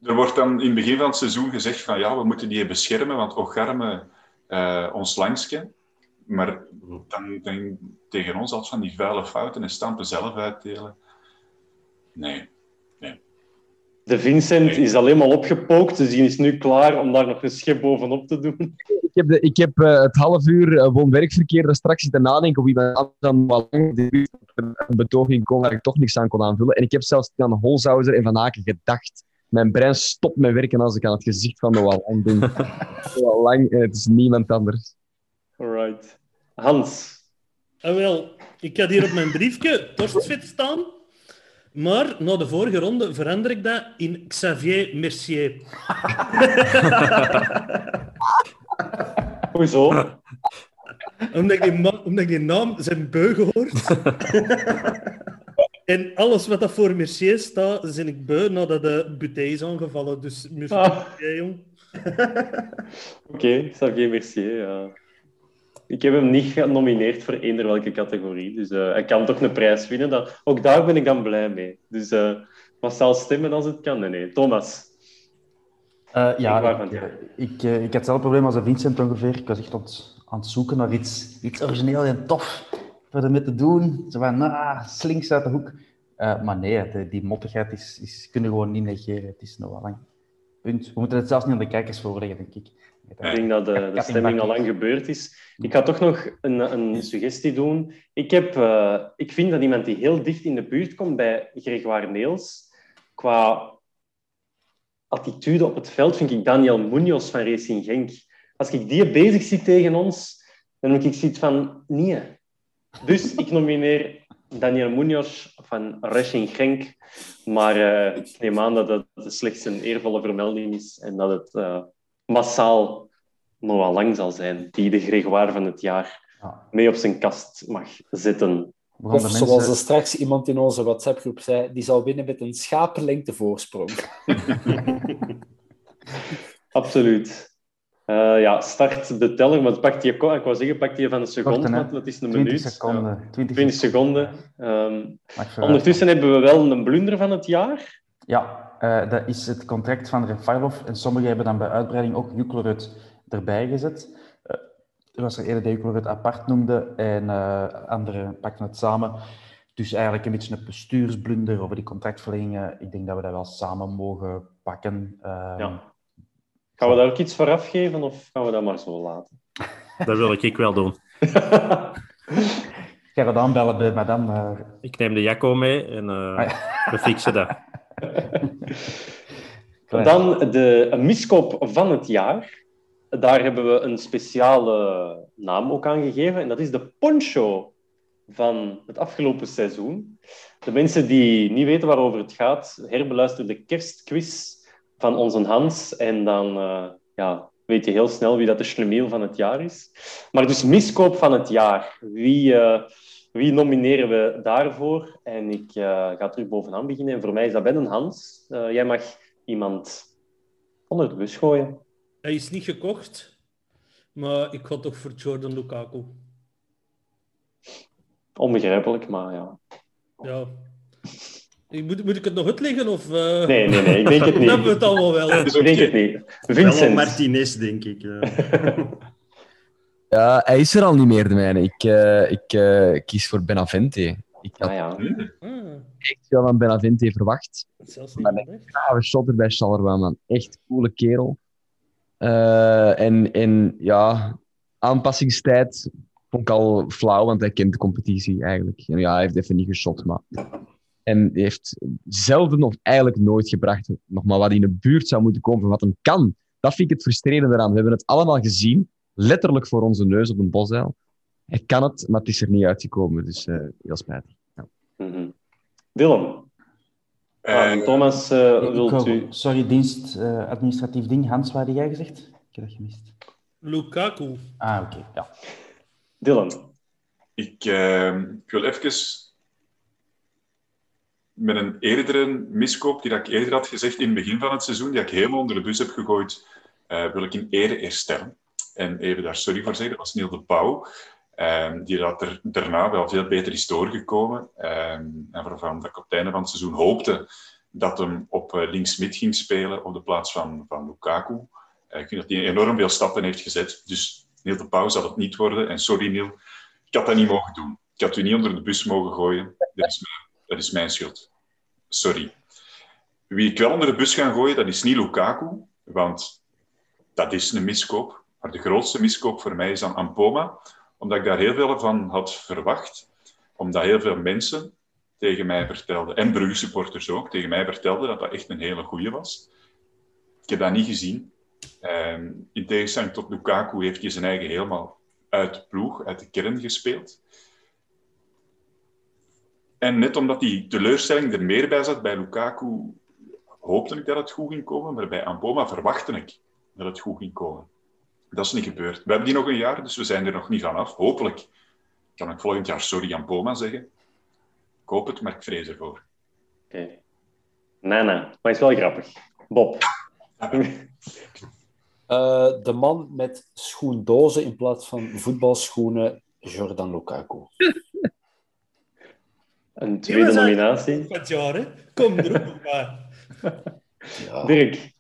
Er wordt dan in het begin van het seizoen gezegd van ja, we moeten die beschermen, want Ocharme eh ons langsken. Maar dan, dan tegen ons als van die vuile fouten en stampen zelf uitdelen. Nee. De Vincent is alleen maar opgepookt, dus die is nu klaar om daar nog een schep bovenop te doen. Ik heb, de, ik heb eh, het half uur uh, woon-werkverkeer daar straks zitten nadenken of iemand dan wel lang een betoging kon waar ik toch niks aan kon aanvullen. En ik heb zelfs aan Holzhauser en Van Aken gedacht. Mijn brein stopt met werken als ik aan het gezicht van de Wallang denk. (laughs) de Wallang en het is niemand anders. Alright. Hans. Ah, wel, ik had hier op mijn briefje Torstfit staan. Maar na de vorige ronde verander ik dat in Xavier Mercier. Hoezo? omdat, ik die man, omdat ik die naam zijn beu gehoord. (laughs) en alles wat dat voor Mercier staat, zijn ik beu nadat de butée is aangevallen. Dus Mercier, Ah. jong. (laughs) Oké, Xavier Mercier, ja. Ik heb hem niet genomineerd voor eender welke categorie. Dus eh, hij kan toch een prijs winnen. Dat, ook daar ben ik dan blij mee. Dus eh massaal stemmen als het kan. Nee, nee. Thomas. Eh, ja, Ik ik, ik, ik had hetzelfde probleem als Vincent ongeveer. Ik was echt aan het, aan het zoeken naar iets, iets origineel en tof voor ermee te doen. Zo van, ah, slinks uit de hoek. Maar nee, de- die mottigheid is, is, kunnen we gewoon niet negeren. Het is nog wel lang. Punt. We moeten het zelfs niet aan de kijkers voorleggen, denk ik. Ik denk dat de, de stemming al lang gebeurd is. Ik ga toch nog een, een suggestie doen. Ik, heb, eh, ik vind dat iemand die heel dicht in de buurt komt bij Gregoire Neels, qua attitude op het veld, vind ik Daniel Munoz van Racing Genk. Als ik die bezig zie tegen ons, dan heb ik zoiets van, nee. Dus ik nomineer Daniel Munoz van Racing Genk. Maar eh, ik neem aan dat het slechts een eervolle vermelding is en dat het eh, massaal Noah Lang zal zijn, die de Gregoire van het jaar mee op zijn kast mag zetten. Of zoals er straks iemand in onze WhatsApp-groep zei, die zal winnen met een schapenlengte voorsprong. (laughs) Absoluut. Eh, ja, start de teller, maar pakt die, ik wou zeggen, pakt die van een seconde, want dat is een 20 minuut. seconden. Ja, 20 20 seconden. Ehm, ondertussen hebben we wel een blunder van het jaar. Ja, eh, dat is het contract van Refailov. En sommigen hebben dan bij uitbreiding ook Juklerud erbij gezet. Eh, er was er eerder die Juklerud apart noemde en eh anderen pakten het samen. Dus eigenlijk een beetje een bestuursblunder over die contractverlengingen. Ik denk dat we dat wel samen mogen pakken. Eh, Ja. Gaan we daar ook iets voor afgeven of gaan we dat maar zo laten? (laughs) Dat wil ik wel doen. Ik ga dat aanbellen bij madame. Ik neem de Jacco mee en eh, we fixen dat. (laughs) (laughs) Dan de miskoop van het jaar. Daar hebben we een speciale naam ook aan gegeven. En dat is de poncho van het afgelopen seizoen. De mensen die niet weten waarover het gaat, herbeluister de kerstquiz van onze Hans. En dan eh, ja, weet je heel snel wie dat de schlemiel van het jaar is. Maar dus miskoop van het jaar. Wie, eh, wie nomineren we daarvoor? En ik eh, ga terug bovenaan beginnen. En voor mij is dat Ben en Hans. Eh, jij mag iemand onder de bus gooien. Hij is niet gekocht, maar ik ga toch voor Jordan Lukaku. Onbegrijpelijk, maar ja. Ja. Ik- Moet, moet ik het nog uitleggen? Of, eh, Nee, nee, nee, ik denk het (laughs) niet. hebben we het allemaal wel? Ik denk het niet. Wel Vincent. Martinez, denk ik. (laughs) ja. Hij is er al niet meer, de mijne. Ik, eh, ik eh, kies voor Benavente. Ik had Ah, ja. echt veel van Benavente verwacht. Zelfs Maar een grave shotter bij Charleroi, man. Echt coole kerel. Eh, en, en ja, aanpassingstijd vond ik al flauw, want hij kent de competitie eigenlijk. En ja, hij heeft even niet geschot, maar... En hij heeft zelden of eigenlijk nooit gebracht nog maar wat in de buurt zou moeten komen van wat hem kan. Dat vind ik het frustrerende eraan. We hebben het allemaal gezien, letterlijk voor onze neus op een bosuil. Hij kan het, maar het is er niet uitgekomen, dus eh, heel spijtig. Ja. Mhm. Willem. Ah, en Thomas, eh, wilt u... Sorry, dienst, eh, administratief ding. Hans, wat had jij gezegd? Ik heb dat gemist. Lukaku. Ah, oké. ja. Dylan. Ik, eh, ik wil even met een eerdere miskoop, die dat ik eerder had gezegd in het begin van het seizoen, die ik helemaal onder de bus heb gegooid, eh, wil ik in ere herstellen. En even daar sorry voor zeggen, dat was Neil de Pauw. Ehm, die er daarna wel veel beter is doorgekomen. Ehm, en waarvan dat ik het einde van het seizoen hoopte dat hem op uh, links-mid ging spelen op de plaats van, van Lukaku. Uh, ik vind dat hij enorm veel stappen heeft gezet. Dus Neil de Pauw zal het niet worden. En sorry Neil, ik had dat niet mogen doen. Ik had u niet onder de bus mogen gooien. Dat is mijn, dat is mijn schuld. Sorry. Wie ik wel onder de bus ga gooien, dat is niet Lukaku. Want dat is een miskoop. Maar de grootste miskoop voor mij is dan Ampoma. Omdat ik daar heel veel van had verwacht. Omdat heel veel mensen tegen mij vertelden, en Brugge supporters ook, tegen mij vertelden dat dat echt een hele goeie was. Ik heb dat niet gezien. Um, in tegenstelling tot Lukaku heeft hij zijn eigen helemaal uit de ploeg, uit de kern gespeeld. En net omdat die teleurstelling er meer bij zat bij Lukaku, hoopte ik dat het goed ging komen, maar bij Amboma verwachtte ik dat het goed ging komen. Dat is niet gebeurd. We hebben die nog een jaar, dus we zijn er nog niet vanaf. Hopelijk kan ik volgend jaar sorry Amboma zeggen. Ik hoop het, maar ik vrees ervoor. Oké. Okay. Nana, maar is wel grappig. Bob. Uh, de man met schoendozen in plaats van voetbalschoenen, Jordan Lukaku. (laughs) Een tweede nominatie. Het jaar, hè? Kom erop maar. (laughs) ja. Dirk.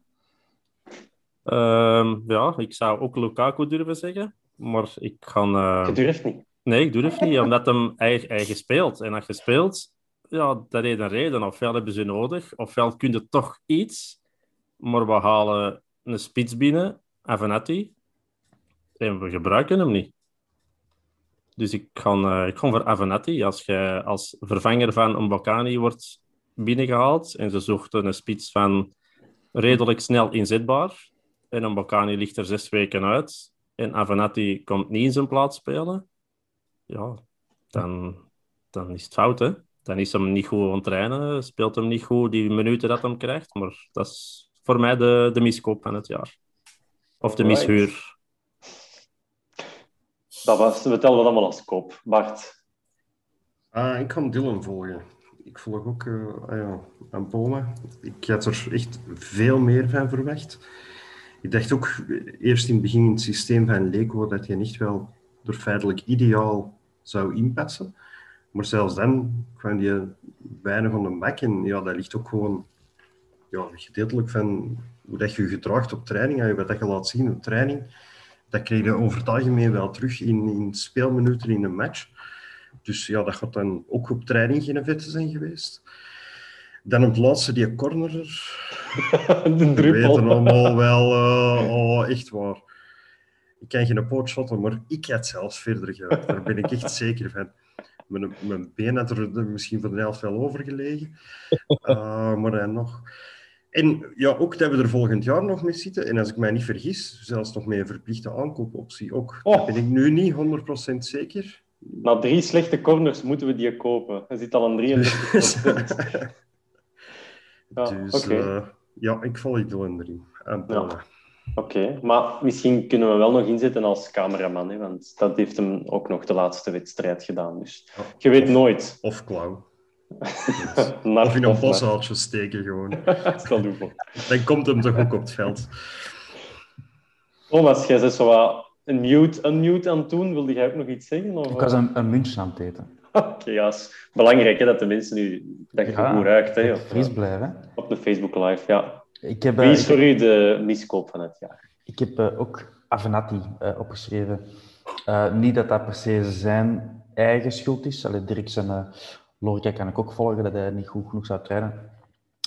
Um, ja, ik zou ook Lukaku durven zeggen, maar ik ga... Uh... Je durft niet? Nee, ik durf niet, omdat hem eigen, eigen speelt. En als je speelt, ja, dat is een reden. Ofwel hebben ze nodig, ofwel kun je toch iets, maar we halen een spits binnen, Avenatti, en we gebruiken hem niet. Dus ik ga, uh, ik ga voor Avenatti. Als je als vervanger van een Mbokani wordt binnengehaald en ze zochten een spits van redelijk snel inzetbaar en een Mbokani ligt er zes weken uit en Avenatti komt niet in zijn plaats spelen, ja, dan, dan is het fout, hè. Dan is hem niet goed aan het trainen, speelt hem niet goed die minuten dat hem krijgt, maar dat is voor mij de, de miskoop van het jaar. Of de mishuur. Dat was, we tellen dat allemaal als kop. Bart? Uh, ik kan Dylan volgen. Ik volg ook uh, ja, aan Poma. Ik had er echt veel meer van verwacht. Ik dacht ook eerst in het begin in het systeem van Leco dat je niet wel er feitelijk ideaal zou inpassen. Maar zelfs dan kwam je bijna van de bak. En ja, dat ligt ook gewoon ja, gedeeltelijk van hoe dat je je gedraagt op training. En wat dat je laat zien op training, dat kreeg je over het algemeen wel terug in, in speelminuten in een match. Dus ja, dat gaat dan ook op training geen vetten zijn geweest. Dan op het laatste, die corner. (laughs) de druppel. We weten allemaal wel, uh, oh, echt waar. Ik kan geen pootshotten, maar ik had zelfs verder gewerkt. Daar ben ik echt zeker van. Mijn, mijn been had er misschien voor de helft wel over gelegen. Uh, maar dan nog. En ja, ook dat we er volgend jaar nog mee zitten. En als ik mij niet vergis, zelfs nog met een verplichte aankoopoptie ook. Oh. Ben ik nu niet 100% zeker. Na drie slechte corners moeten we die kopen. Hij zit al aan 33 (laughs) ja, Dus okay. uh, ja, ik val die door erin. Ja. Oké, okay. maar misschien kunnen we wel nog inzetten als cameraman, hè, want dat heeft hem ook nog de laatste wedstrijd gedaan. Dus je weet of, nooit. Of klauw. (laughs) of in een boshaaltje steken gewoon. Stel je voor. Dan komt hem toch ook op het veld. Thomas, jij zegt zo wat een mute, unmute aan het doen. Wilde jij ook nog iets zeggen? Of? Ik was een, een muntje aan het eten. (laughs) Oké, okay, ja, is belangrijk hè, dat de mensen nu dat je ja, goed ruikt. Hè, of, fris blijven. Op de Facebook Live, ja. Ik heb, Wie is ik voor u de miskoop van het jaar? Ik heb uh, ook Avenatti uh, opgeschreven. Uh, niet dat dat per se zijn eigen schuld is. Allee, Dirk zijn logica kan ik ook volgen, dat hij niet goed genoeg zou trainen.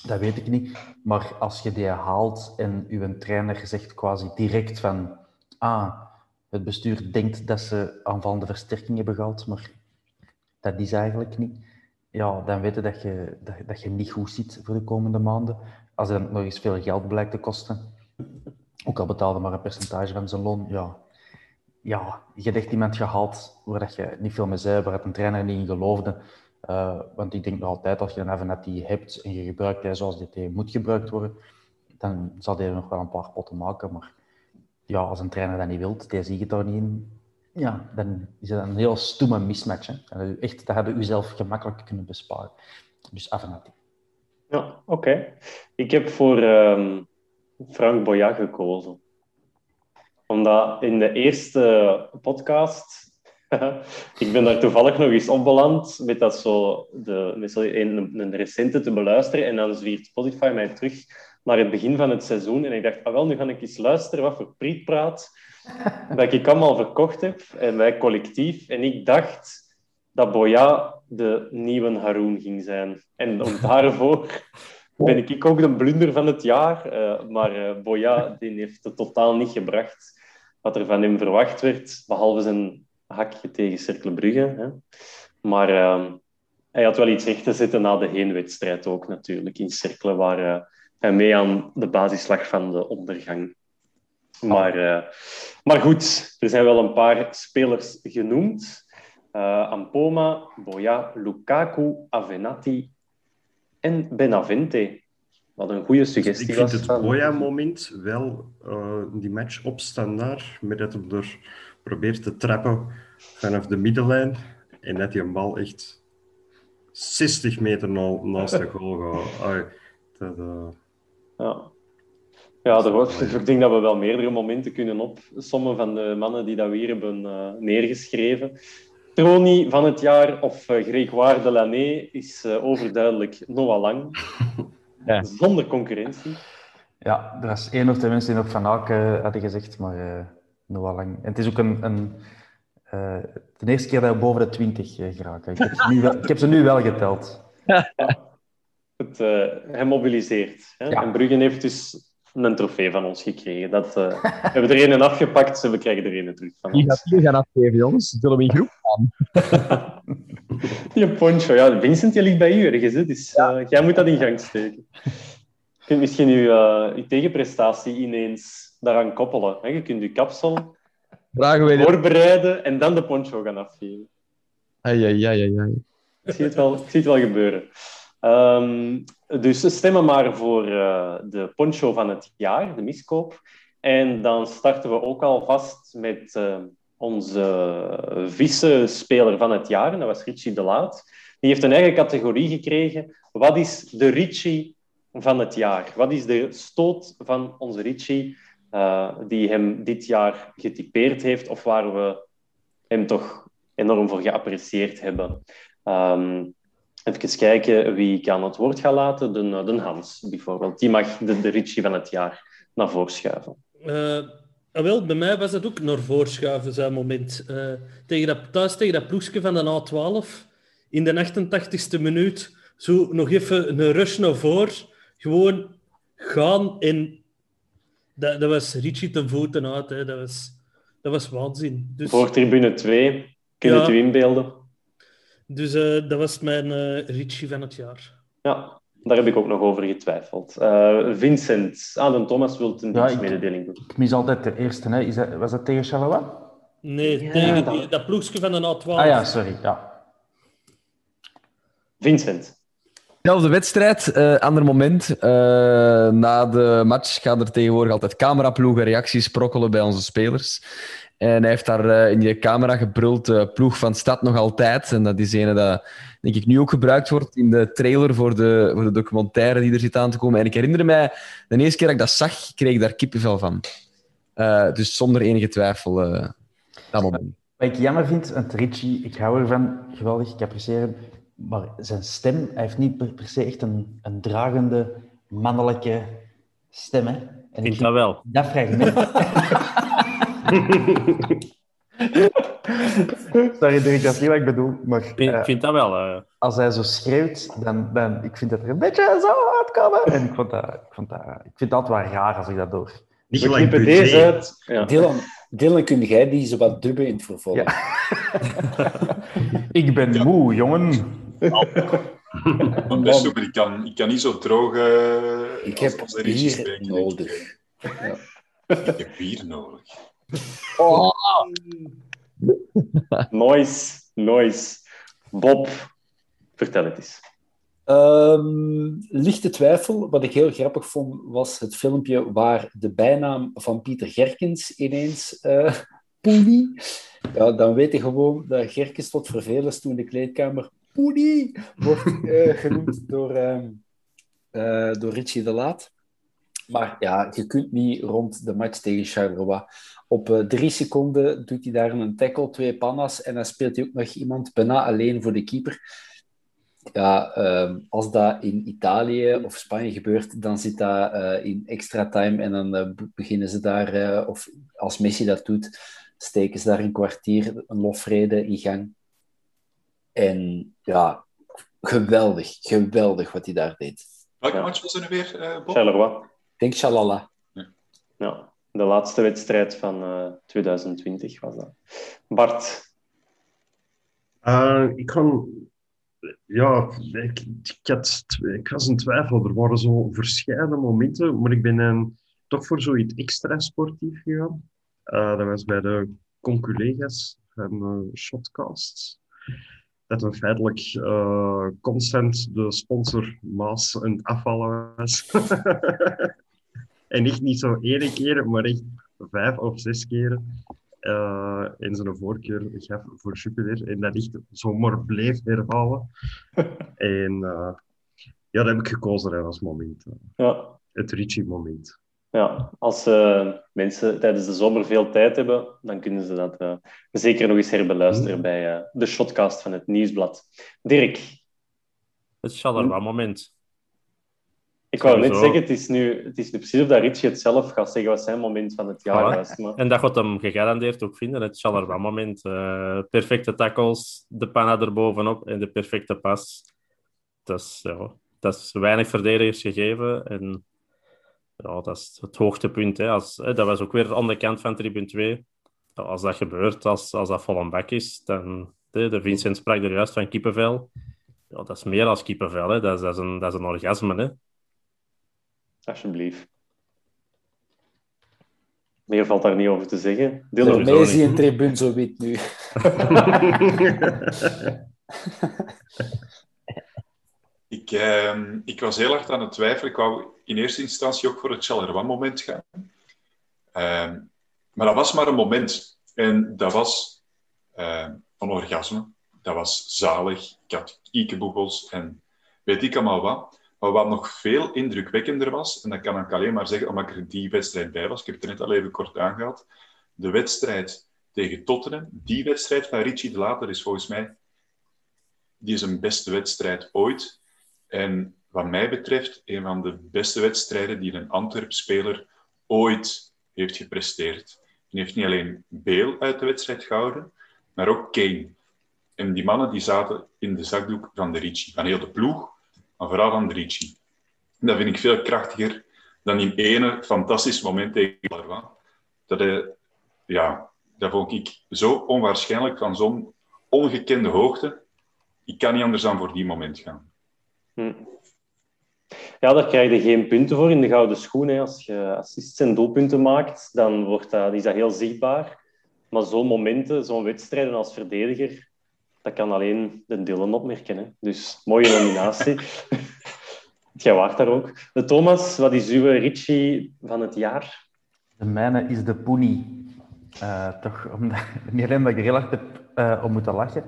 Dat weet ik niet. Maar als je die haalt en uw trainer zegt quasi direct van ah, het bestuur denkt dat ze aanvallende versterking hebben gehad, maar dat is eigenlijk niet. Ja, dan weet je dat je, dat, dat je niet goed zit voor de komende maanden. Als het nog eens veel geld blijkt te kosten, ook al betaalde maar een percentage van zijn loon, ja, ja je hebt echt iemand gehaald waar dat je niet veel mee zei, waar het een trainer niet in geloofde. Uh, want ik denk nog altijd, als je een Avenatti hebt en je gebruikt hij zoals dit moet gebruikt worden, dan zal hij nog wel een paar potten maken. Maar ja, als een trainer dat niet wilt, die zie je daar niet in, ja, dan is het een heel stoeme mismatch. Echt, dat hadden u zelf gemakkelijk kunnen besparen. Dus Avenatti. Ja, oké. Ik heb voor um, Frank Boya gekozen. Omdat in de eerste podcast (laughs) ik ben daar toevallig nog eens opbeland met, dat zo de, met zo een, een recente te beluisteren. En dan zwiert Spotify mij terug naar het begin van het seizoen. En ik dacht, ah wel, nu ga ik eens luisteren wat voor prietpraat (laughs) dat ik allemaal verkocht heb. En wij collectief. En ik dacht dat Boya de nieuwe Haroon ging zijn. En om (laughs) daarvoor ben ik ook de blunder van het jaar. Uh, maar uh, Boya die heeft het totaal niet gebracht wat er van hem verwacht werd, behalve zijn hakje tegen Cercle Brugge. Hè. Maar uh, hij had wel iets recht te zetten na de heenwedstrijd ook natuurlijk in Cercle, waar hij mee aan de basis lag van de ondergang. Maar, maar goed, er zijn wel een paar spelers genoemd. Uh, Ampoma, Boya, Lukaku, Avenatti en Benavente. Wat een goede suggestie Ik vind het Boya-moment wel uh, die match op standaard, met dat hij er probeert te trappen vanaf de middenlijn en dat hij een bal echt 60 meter naast de goal gaat. dat, uh... Ja. Ja, er wordt, (laughs) ik denk dat we wel meerdere momenten kunnen opsommen van de mannen die dat we hier hebben uh, neergeschreven. Troni van het jaar of uh, Grégoire Delaney is uh, overduidelijk Noah Lang. (laughs) Ja. Zonder concurrentie. Ja, er was één of twee mensen die nog Van Aken hadden gezegd, maar Noah Lang. En het is ook een, een de eerste keer dat we boven de 20 geraken. Ik heb ze nu wel, ik heb ze nu wel geteld. Ja. (laughs) Het, hij mobiliseert. Hè? Ja. En Bruggen heeft dus een trofee van ons gekregen. Dat, uh, we hebben er een afgepakt en we krijgen er een terug van Die gaat hier gaan afgeven, jongens. Zullen we in groep gaan? (laughs) je poncho. Ja, Vincent, je ligt bij u ergens. Hè? Dus uh, jij moet dat in gang steken. Je kunt misschien je, uh, je tegenprestatie ineens daaraan koppelen. Hè? Je kunt je kapsel voorbereiden en dan de poncho gaan afgeven. Ai, ai, ai, ai. Ik zie het wel, ik zie het wel gebeuren. Um, dus stemmen maar voor uh, de poncho van het jaar, de miskoop. En dan starten we ook al vast met uh, onze vice-speler van het jaar. Dat was Richie de Laat. Die heeft een eigen categorie gekregen. Wat is de Richie van het jaar? Wat is de stoot van onze Richie uh, die hem dit jaar getypeerd heeft of waar we hem toch enorm voor geapprecieerd hebben? Um, Even kijken wie ik aan het woord ga laten. De, eh, de Hans, bijvoorbeeld. Die mag de, de Richie van het jaar naar voren schuiven. Uh, wel, bij mij was dat ook naar voren schuiven, zo'n moment. Uh, tegen dat, thuis tegen dat ploegje van de A12, in de 88ste minuut, zo nog even een rush naar voren. Gewoon gaan en... Dat, dat was Richie ten voeten uit. Hè. Dat, was, dat was waanzin. Dus... Voor tribune 2, kun je ja. het u inbeelden? Dus uh, dat was mijn uh, Richie van het jaar. Ja, daar heb ik ook nog over getwijfeld. Uh, Vincent, Adam Thomas wil een ja, mededeling doen. Ik mis altijd de eerste. Hè. Is dat, was dat tegen Charleroi? Nee, ja, tegen die, dat ploegje van de A12. Ah ja, sorry. Ja. Vincent. Zelfde wedstrijd, uh, ander moment. Uh, na de match gaan er tegenwoordig altijd cameraploegen reacties sprokkelen bij onze spelers. En hij heeft daar uh, in die camera gebruld, uh, ploeg van stad nog altijd. En dat is een dat, denk ik, nu ook gebruikt wordt in de trailer voor de, voor de documentaire die er zit aan te komen. En ik herinner mij, de eerste keer dat ik dat zag, kreeg ik daar kippenvel van. Uh, dus zonder enige twijfel, dat moment. Wat ik jammer vind, want Richie, ik hou ervan, geweldig, ik apprecieer hem. Maar zijn stem, hij heeft niet per, per se echt een, een dragende, mannelijke stem. Hè? En vind ik dat wel. Dat vraag ik me. (laughs) Sorry, Dirk, dat is niet wat ik bedoel. Maar, ik vind, uh, vind dat wel. Uh... Als hij zo schreeuwt, dan, dan ik vind dat er een beetje zo uitkomen. En ik, vond dat, ik, vond dat, ik vind dat wel raar als ik dat door. Niet gelijk deze uit. Ja. Dylan, Dylan, kun jij die zo wat dubben in het vervolg? Ja. (laughs) ik ben ja. moe, jongen. Best ik kan, ik kan niet zo droog. Uh, ik heb bier nodig. Ja. Ik heb bier nodig. Oh. (laughs) nice, nice. Bob, vertel het eens. Um, lichte twijfel. Wat ik heel grappig vond, was het filmpje waar de bijnaam van Pieter Gerkens ineens uh, (laughs) Poenie. Ja, dan weet je gewoon dat Gerkens tot vervelens toen in de kleedkamer Poenie wordt uh, (laughs) genoemd door, uh, door Richie de Laat. Maar ja, je kunt niet rond de match tegen Charleroi. Op eh, drie seconden doet hij daar een tackle, twee pannas en dan speelt hij ook nog iemand bijna alleen voor de keeper. Ja, ehm, als dat in Italië of Spanje gebeurt, dan zit dat eh, in extra time en dan eh, beginnen ze daar, eh, of als Messi dat doet, steken ze daar een kwartier een lofrede in gang. En ja, geweldig, geweldig wat hij daar deed. Welke match was er nu weer, eh Bob? Charleroi. Ik denk Shalala. Ja, de laatste wedstrijd van eh, 2020 was dat. Bart, Eh, ik kan... Ja, ik, had, ik twijfel. Er waren zo verschillende momenten, maar ik ben eh, toch voor zoiets extra sportief gegaan. Eh, dat was bij de conculega's van eh, Shotcasts. Dat we feitelijk eh, constant de sponsor Maas het afvallen was. (laughs) en echt niet zo één keer, maar echt vijf of zes keren eh in zijn voorkeur gaf voor Jupiler. En dat echt zomaar bleef herhalen. (laughs) en eh, ja, dat heb ik gekozen hè, als moment. eh. ja, Het Richie-moment. ja, als eh, mensen tijdens de zomer veel tijd hebben, dan kunnen ze dat eh, zeker nog eens herbeluisteren bij eh, de shotcast van het Nieuwsblad. Dirk, Het Charleroi-moment. Ik wou net zeggen, het is, nu, het is nu precies of dat Richie het zelf gaat zeggen wat zijn moment van het jaar was. Maar... En dat gaat hem gegarandeerd ook vinden, het Charleroi-moment. Eh, perfecte tackles, de panna erbovenop en de perfecte pas. Dat is, ja, dat is weinig verdedigers gegeven. En ja, dat is het hoogtepunt. Hè. Als, hè, dat was ook weer aan de kant van tribune 2. Ja, Als dat gebeurt, als, als dat vol een bak is, dan... De, de Vincent sprak er juist van kippenvel. Ja, dat is meer als kippenvel. Hè. Dat, is, dat, is een, dat is een orgasme. Hè. Alsjeblieft. Meer valt daar niet over te zeggen. Voor Dylan, mij is een tribune zo wit nu. (laughs) Ik, ehm, ik was heel hard aan het twijfelen. Ik wou in eerste instantie ook voor het Charleroi-moment gaan. Ehm, maar dat was maar een moment. En dat was ehm, een orgasme. Dat was zalig. Ik had kiekeboebels en weet ik allemaal wat. Maar wat nog veel indrukwekkender was, en dat kan ik alleen maar zeggen omdat ik er die wedstrijd bij was, ik heb het er net al even kort aangehaald, de wedstrijd tegen Tottenham, die wedstrijd van Richie de Later is volgens mij die is een beste wedstrijd ooit. En wat mij betreft, een van de beste wedstrijden die een Antwerp-speler ooit heeft gepresteerd. Hij heeft niet alleen Beel uit de wedstrijd gehouden, maar ook Kane. En die mannen die zaten in de zakdoek van de Ricci. Van heel de ploeg, maar vooral. En dat vind ik veel krachtiger dan in ene fantastisch moment tegen Charleroi. Dat, ja, dat vond ik zo onwaarschijnlijk van zo'n ongekende hoogte. Ik kan niet anders dan voor die moment gaan. Hm. Ja, daar krijg je geen punten voor in de gouden schoen. Hè. Als je assists en doelpunten maakt, dan wordt dat, is dat heel zichtbaar. Maar zo'n momenten, zo'n wedstrijden als verdediger, dat kan alleen de Dylan opmerken. Hè. Dus mooie nominatie. (laughs) Jij waart daar ook. De Thomas, wat is uw Richie van het jaar? De mijne is de Poenie. Eh, toch omdat, (laughs) niet alleen omdat ik er heel hard heb eh, om moeten lachen,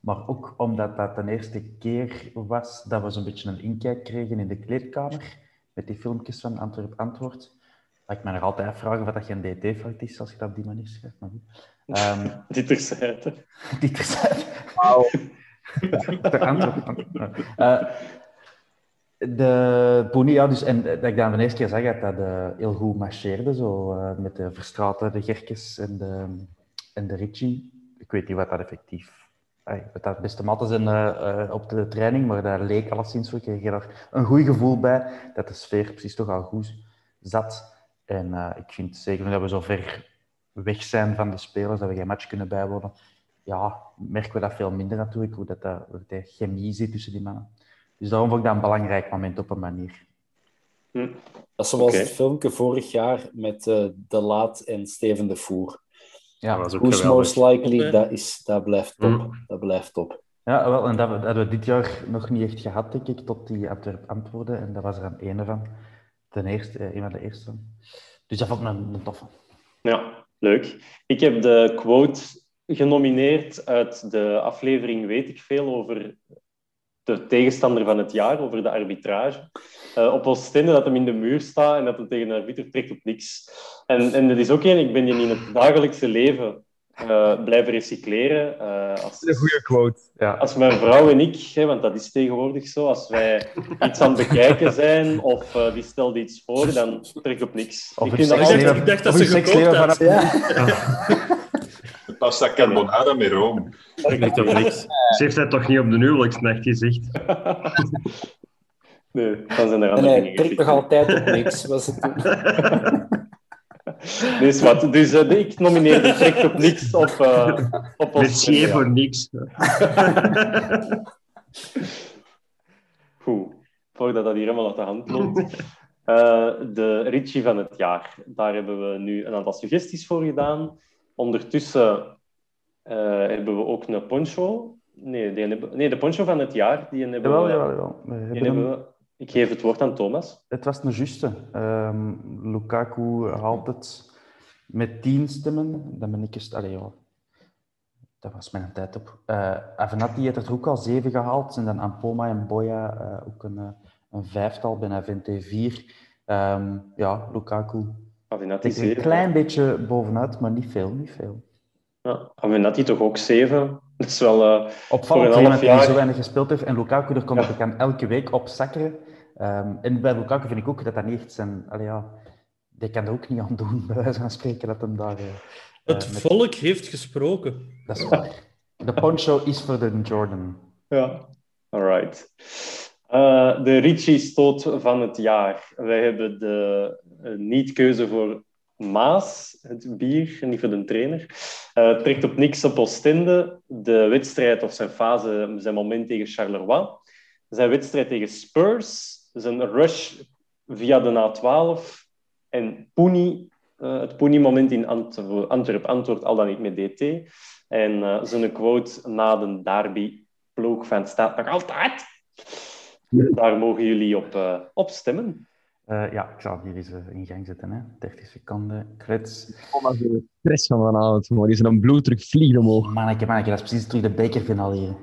maar ook omdat dat de eerste keer was dat we zo'n beetje een inkijk kregen in de kleedkamer met die filmpjes van Antwerp Antwoord. Dat ik me nog altijd afvraag of dat geen DT-fout is als je dat op die manier schrijft. Maar goed. Ehm, (laughs) Dit terzijde. dit terzijde. Wauw. Eh, de Pony, ja, dus, en dat ik dan de eerste keer zag dat dat eh, heel goed marcheerde, zo, eh, met de Verstraten, de Gerkes en de, en de Ritchie. Ik weet niet wat dat effectief... Ay, wat dat beste matten zijn op de training, maar dat leek alleszins. Ik kreeg er een goed gevoel bij dat de sfeer precies toch al goed zat. En ik vind zeker dat we zo ver weg zijn van de spelers, dat we geen match kunnen bijwonen. Ja, merken we dat veel minder natuurlijk, hoe dat, dat, hoe de chemie zit tussen die mannen. Dus daarom vond ik dat een belangrijk moment op een manier. Hm. Dat is zoals het filmpje vorig jaar met eh, De Laat en Steven de Voer. Ja, dat was ook Who's geweldig. most likely, dat, is, dat blijft top. Mm. Dat blijft top. Ja, wel, en dat, we- dat hadden we dit jaar nog niet echt gehad, denk ik, tot die Antwerp antwoorden. En dat was er een ene van. Ten eerste, eh, een van de eerste. Dus dat vond ik een, een toffe. Ja, leuk. Ik heb de quote genomineerd uit de aflevering Weet ik veel over de tegenstander van het jaar, over de arbitrage. Uh, op Oostende dat hem in de muur staat en dat hem tegen de arbiter trekt op niks. En, en dat is ook één, ik ben je in het dagelijkse leven uh, blijven recycleren. Uh, als, een goede quote. Ja. Als mijn vrouw en ik, hè, want dat is tegenwoordig zo, als wij iets aan het bekijken zijn of uh, die stelt iets voor, dan trek op niks. Of ik, vind dat altijd... ik dacht dat ze gekookt had. Ja. (laughs) Pasta carbonara met room. Op niks. Ze heeft dat toch niet op de huwelijksnacht gezegd? (laughs) nee, dan zijn er andere nee, dingen. nog altijd op niks, was het toen. (laughs) Nee, wat. Dus uh, ik nomineer de trekt op niks op, uh, op ons. Met voor niks. (laughs) Goed, voordat dat hier helemaal uit de hand loopt. Uh, de Ritchie van het jaar. Daar hebben we nu een aantal suggesties voor gedaan. Ondertussen hebben we ook een poncho. Nee, die hebben... nee, de poncho van het jaar. Die hebben jawel, we... jawel, jawel. We die hebben we... Ik geef het woord aan Thomas. Het was een juste. Um, Lukaku haalt het met tien stemmen. Dan ben ik eens... Allee. Dat was mijn tijd op. Uh, Avenatti heeft er ook al zeven gehaald. En dan Ampoma en Boya uh, ook een, een vijftal, bijna VT4. Um, ja, Lukaku. Avenatti een zeven. klein beetje bovenuit, maar niet veel, niet veel. Ja, Avenatti toch ook zeven? (laughs) Dat is wel uh, Opvallend voor een half jaar. die zo weinig gespeeld heeft. En Lukaku, er komt ja. elke week op zakkeren. Um, en bij Lukaku vind ik ook dat dat niet echt zijn... Allee, ja, die kan er ook niet aan doen, (laughs) bij wijze van spreken, dat hem daar... Uh, het met... volk heeft gesproken. Dat is waar. De poncho is voor de Jordan. Ja, alright. Uh, de Ritchie-stoot van het jaar. Wij hebben de uh, niet-keuze voor Maas, het bier, niet voor de trainer. Uh, trekt op niks op Oostende. De wedstrijd of zijn fase, zijn moment tegen Charleroi. Zijn wedstrijd tegen Spurs. Zijn rush via de A12. En Poenie, uh, het Poenie-moment in Antwerp, Antwerp antwoordt al dan niet met DT. En uh, zijn quote na de derby ploeg van staat nog altijd. Daar mogen jullie op, op stemmen. Uh, ja, ik zal hier eens in gang zetten. Hè. 30 seconden. Klets. Oh, maar de stress van vanavond. Maar die is een bloeddruk vliegen omhoog. Manneke, manneke, dat is precies terug de bekerfinale hier.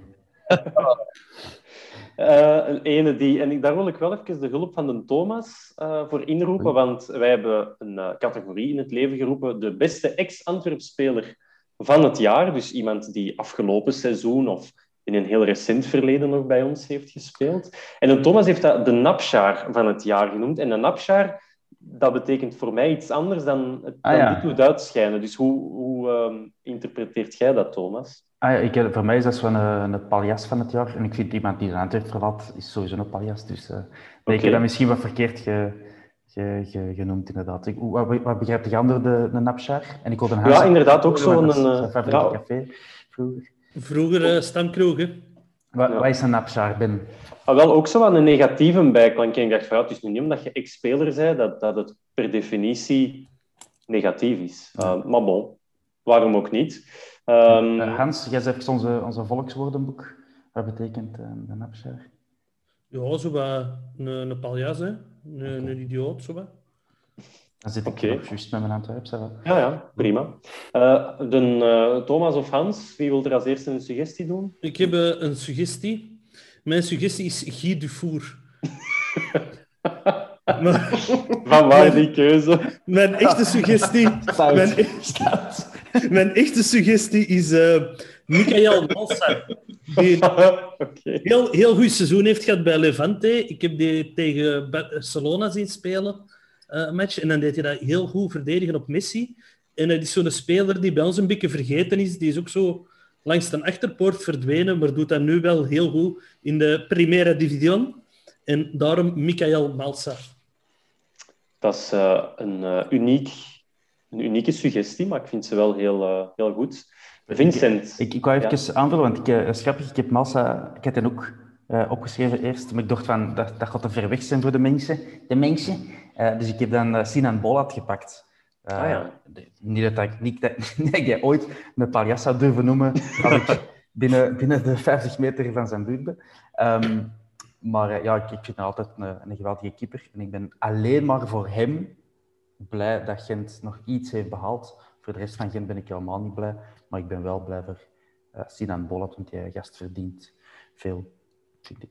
Uh, (laughs) een ene die, en daar wil ik wel even de hulp van de Thomas uh, voor inroepen, want wij hebben een uh, categorie in het leven geroepen, de beste ex-Antwerp-speler van het jaar. Dus iemand die afgelopen seizoen of in een heel recent verleden nog bij ons heeft gespeeld. En Thomas heeft dat de Napshaar van het jaar genoemd. En de Napshaar, dat betekent voor mij iets anders dan, dan ah, ja. dit doet uitschijnen. Dus hoe, hoe um, interpreteert jij dat, Thomas? Ah, ja, ik, voor mij is dat zo'n een, een paljas van het jaar. En ik vind iemand die de Antwerp verlaat, is sowieso een paljas. Dus uh, okay. ik heb dat misschien wat verkeerd ge, ge, ge, genoemd, inderdaad. Ik, wat, wat begrijp je onder de, de Napshaar? En ik wilde een ja, inderdaad, ook zo'n... Een favoriete café vroeger. Vroeger uh, stamkroeg, hè? Wat, ja. wat is een Napshaar, Ben? Ah, wel, ook zo aan een negatieve bijklank. En ik dacht, van, het is nu niet omdat je ex-speler bent, dat, dat het per definitie negatief is. Uh, maar bon, waarom ook niet? Um, uh, Hans, jij zegt onze, onze volkswoordenboek. Wat betekent uh, een Napshaar? Ja, zo wat een, een paljas, hè. Een, okay. een idioot, zo wat. Dan zit ik okay. juist met mijn Antwerp. Ja, ja, prima. Uh, de, uh, Thomas of Hans, wie wil er als eerste een suggestie doen? Ik heb uh, een suggestie. Mijn suggestie is Guy Dufour. (laughs) maar, Van waar die keuze? Mijn echte suggestie... (laughs) mijn, (laughs) mijn echte suggestie is uh, Michael Malsa. Die okay. heel, heel goed seizoen heeft gehad bij Levante. Ik heb die tegen Barcelona zien spelen. Uh, match. En dan deed hij dat heel goed verdedigen op Messi. En het is zo'n speler die bij ons een beetje vergeten is. Die is ook zo langs de achterpoort verdwenen, maar doet dat nu wel heel goed in de Primera Division. En daarom Michael Malsa. Dat is uh, een, uh, uniek, een unieke suggestie, maar ik vind ze wel heel, heel goed. Vincent. Ik, ik, ik wou even ja. aanvullen, want ik, uh, grappig, ik heb Malsa, ik had hen ook uh, opgeschreven eerst, maar ik dacht van, dat, dat gaat te ver weg zijn voor de mensen. De mensen. Uh, dus ik heb dan uh, Sinan Bolat gepakt. Uh, ah, ja. Niet dat ik, niet, dat, (laughs) dat jij ooit een paljas zou durven noemen, als ik binnen, binnen de 50 meter van zijn buurt ben. Um, maar ja, ik, ik vind hem altijd een, een geweldige keeper. En ik ben alleen maar voor hem blij dat Gent nog iets heeft behaald. Voor de rest van Gent ben ik helemaal niet blij. Maar ik ben wel blij voor Sinan Bolat, want die gast verdient veel. Vind ik.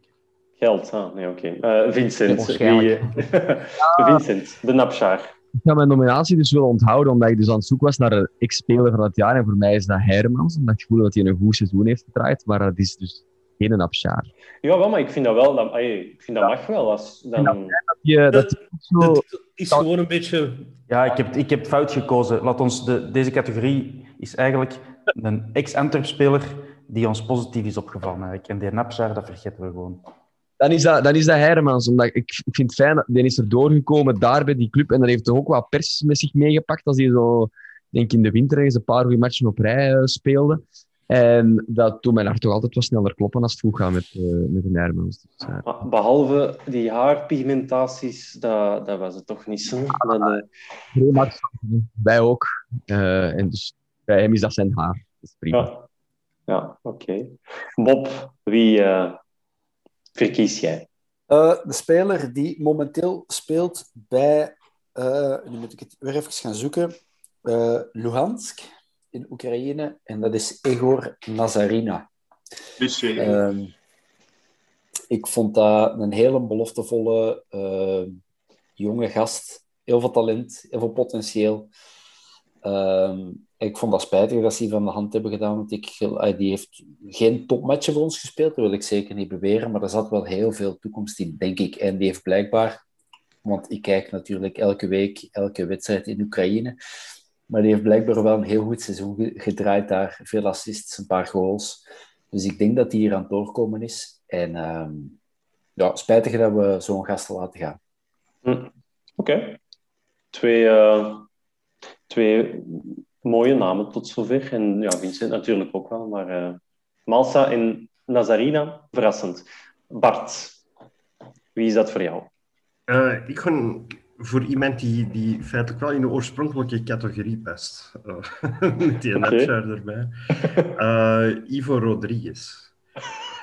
Geld, ah, nee, oké. Eh, Vincent, wie, (laughs) Vincent, de Napschaar. Ik ga mijn nominatie dus willen onthouden, omdat ik dus aan het zoeken was naar een ex-speler van het jaar. En voor mij is dat Hermans, omdat ik voel dat hij een goed seizoen heeft gedraaid. Maar dat is dus geen Abshaar. Ja, wel, maar ik vind dat wel, dat, ai, ik vind dat mag wel. Als, dan... Dat je, dat je zo... Het is gewoon een beetje... Ja, ik heb, ik heb fout gekozen. Laat ons de, deze categorie is eigenlijk een ex-Antwerp-speler die ons positief is opgevallen. Eigenlijk. En die Napsaar, dat vergeten we gewoon. Dan is dat, dan is dat Hermans. Omdat ik, ik vind het fijn, dat die is er doorgekomen daar bij die club. En dan heeft toch ook wat pers met zich meegepakt als hij zo, denk ik, in de winter eens een paar goede matchen op rij eh, speelde. En dat doet mijn hart toch altijd wat sneller kloppen als het goed gaat met, eh, met een Hermans. Dus, eh, Behalve die haarpigmentaties, dat, dat was het toch niet zo. Dat, eh. Wij ook. Eh, en dus bij hem is dat zijn haar. Dat is prima. ja, ja oké. Bob, wie eh, verkies jij? Eh, de speler die momenteel speelt bij, eh, nu moet ik het weer even gaan zoeken, eh, Luhansk in Oekraïne. En dat is Egor Nazarina. Dus, Ehm, ik vond dat een hele beloftevolle eh, jonge gast. Heel veel talent, heel veel potentieel. Ehm, ik vond dat spijtig dat ze die van de hand hebben gedaan. Want ik, die heeft geen topmatchen voor ons gespeeld, dat wil ik zeker niet beweren. Maar er zat wel heel veel toekomst in, denk ik. En die heeft blijkbaar, want ik kijk natuurlijk elke week, elke wedstrijd in Oekraïne. Maar die heeft blijkbaar wel een heel goed seizoen ge- gedraaid daar. Veel assists, een paar goals. Dus ik denk dat hij hier aan het doorkomen is. En ehm, ja, spijtig dat we zo'n gasten laten gaan. Hm. Oké. Twee, eh, twee mooie namen tot zover. En ja, Vincent natuurlijk ook wel. Maar eh, Malsa en Nazarina, verrassend. Bart, wie is dat voor jou? Eh, ik ga voor iemand die, die feitelijk wel in de oorspronkelijke categorie past. Eh, (laughs) met die. Napshire erbij. Eh, Ivo Rodriguez.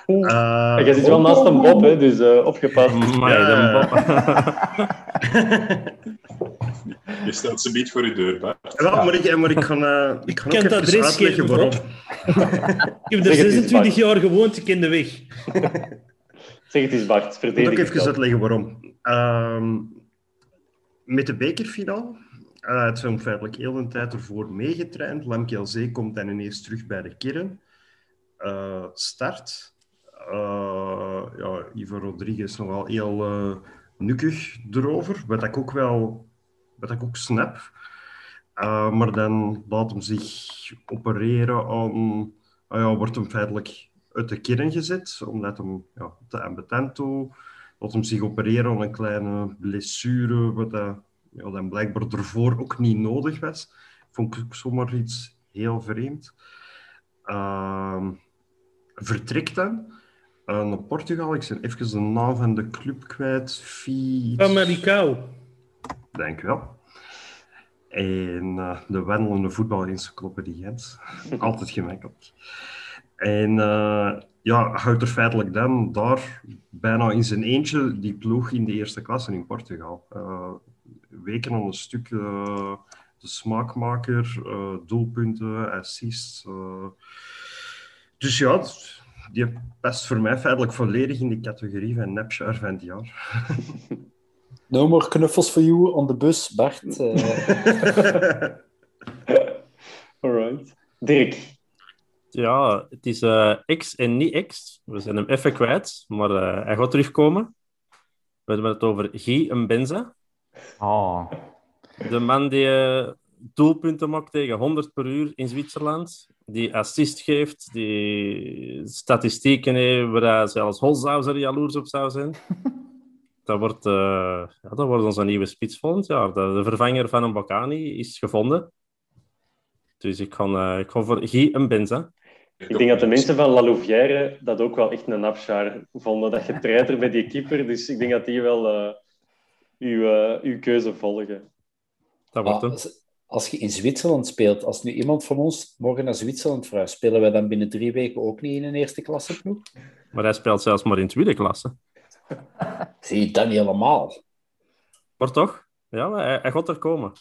Eh, jij zit wel naast een Bob, hè, dus eh, opgepast. Ja. Bob. (laughs) je stelt ze niet voor je deur, Bart. Wel, maar ik, maar ik ga, eh, ik ga Ik ook kan adres uitleggen geven, waarom. (laughs) Ik heb er Zeg het eens, 26 Bart. jaar gewoond, ik ken de weg. Zeg het eens, Bart. Ik moet ook even jezelf. uitleggen waarom. Ehm, met de bekerfinale uh, het zijn feitelijk heel een tijd ervoor meegetraind. Lamke Zee komt dan ineens terug bij de kern. Eh, start. Eh, ja, Ivo Rodriguez nogal heel eh nukkig erover, wat ik ook wel wat ik ook snap. Eh, maar dan laat hem zich opereren aan... ah ja, wordt hem feitelijk uit de kern gezet, omdat hem ja, te ambetant toe. Laat hem zich opereren aan een kleine blessure, wat dat, ja, dan blijkbaar ervoor ook niet nodig was. Vond ik zomaar iets heel vreemd. Ehm, vertrekt dan naar Portugal. Ik ben even de naam van de club kwijt. Fiets... Famalicão. Dank u wel. En eh, de wandelende voetbalencyclopedie Gent. (laughs) Altijd gemakkelijk. En eh, ja, houdt er feitelijk dan daar bijna in zijn eentje die ploeg in de eerste klasse in Portugal. Eh, weken aan een stuk eh, de smaakmaker, eh, doelpunten, assists. eh. Dus ja, die past voor mij feitelijk volledig in de categorie van Napshire van het jaar. (laughs) No more knuffels for you on the bus, Bart. Eh, (laughs) Alright. Dirk. Ja, het is eh, X en niet X. We zijn hem even kwijt, maar eh, hij gaat terugkomen. We hebben het over Guy Mbenza. Oh, De man die doelpunten maakt tegen 100 per uur in Zwitserland. Die assist geeft, die statistieken heeft waar hij zelfs Holzhauser jaloers op zou zijn. (laughs) Dat wordt, eh, ja, dat wordt onze nieuwe spits volgend jaar. De, de vervanger van een Bakani is gevonden. Dus ik ga, eh, ik ga voor Guy Mbenza. Ik denk dat de mensen van La Louvière dat ook wel echt een napschaar vonden. Dat je treiter bij die keeper. Dus ik denk dat die wel eh, uw, uw keuze volgen. Dat wordt ah, hem. Als, je in Zwitserland speelt, als nu iemand van ons morgen naar Zwitserland verhuist, spelen wij dan binnen drie weken ook niet in een eerste klasse ploeg? Maar hij speelt zelfs maar in tweede klasse. (laughs) Zie je dat niet helemaal? Maar toch? Ja, hij, hij gaat er komen.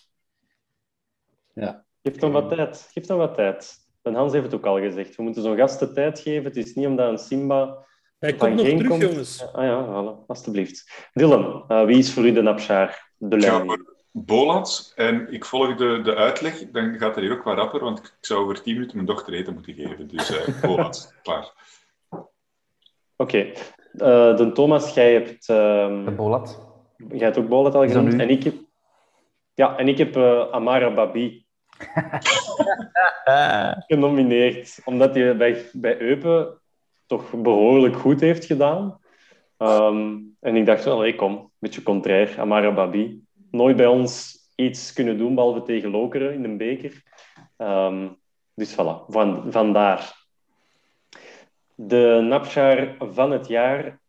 Ja. Geef hem wat tijd. Geef hem wat tijd. En Hans heeft het ook al gezegd. We moeten zo'n gasten tijd geven. Het is niet omdat een Simba Hij van komt nog terug, komt. jongens. Ah ja, voilà, alstublieft. Dylan, eh, wie is voor u de Napshaar? De voor Bolat en ik volg de, de uitleg. Dan gaat het hier ook wat rapper, want ik zou over 10 minuten mijn dochter eten moeten geven. Dus eh (laughs) Bolat, klaar. Oké. Eh, de Thomas, jij hebt... ehm, De Bolat. Jij hebt ook Bolat al genoemd. En ik heb... Ja, en ik heb eh, Amara Babi (laughs) genomineerd. Omdat hij bij, bij Eupen toch behoorlijk goed heeft gedaan. Ehm, en ik dacht, wel, hey, kom, een beetje contrair. Amara Babi. Nooit bij ons iets kunnen doen, behalve tegen Lokeren in een beker. Ehm, dus voilà, van, vandaar. De Napshaar van het jaar.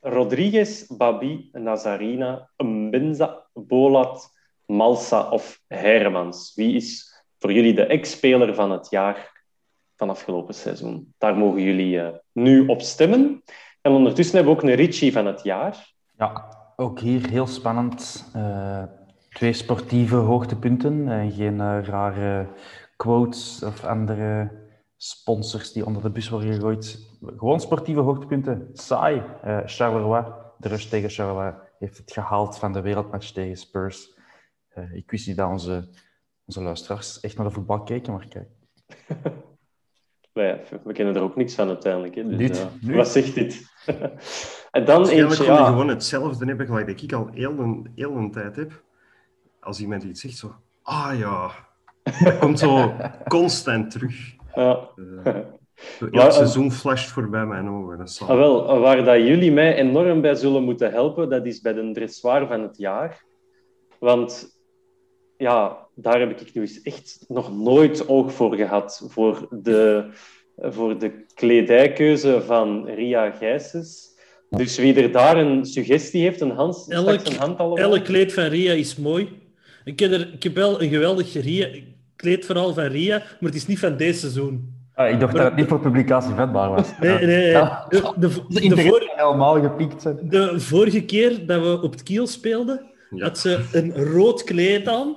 Rodriguez, Babi, Nazarina, Mbenza, Bolat, Malsa of Hermans. Wie is voor jullie de ex-speler van het jaar van afgelopen seizoen? Daar mogen jullie eh, nu op stemmen. En ondertussen hebben we ook een Ritchie van het jaar. Ja, ook hier heel spannend. Eh, twee sportieve hoogtepunten en geen eh, rare quotes of andere sponsors die onder de bus worden gegooid. Gewoon sportieve hoogtepunten. Saai. Eh, Charleroi, de rush tegen Charleroi, heeft het gehaald van de wereldmatch tegen Spurs. Ik wist niet dat onze, onze luisteraars echt naar de voetbal keken, maar kijk. (laughs) We kennen er ook niks van uiteindelijk. Hè. Dus, Niet, wat zegt dit? (laughs) en dan eentje... Ja, gewoon hetzelfde hebben gelijk dat ik al heel een, heel een tijd heb. Als iemand iets zegt, zo... Ah ja. Dat komt zo (laughs) constant terug. ja. Eh, Elk eh, seizoen flasht voorbij mijn ogen. Dat. Ah, wel, waar dat jullie mij enorm bij zullen moeten helpen, dat is bij de dressoir van het jaar. Want ja, daar heb ik nu eens echt nog nooit oog voor gehad. Voor de, voor de kledijkeuze van Ria Gijsens. Dus wie er daar een suggestie heeft, een Elk, straks een hand al elk kleed van Ria is mooi. Ik heb, er, ik heb wel een geweldig Ria, kleedverhaal van Ria, maar het is niet van deze seizoen. Ah, ik dacht dat het niet voor publicatie vetbaar was. Nee, nee. Ja. De, de, helemaal gepiekt zijn. de vorige keer dat we op het kiel speelden, Ja. had ze een rood kleed aan.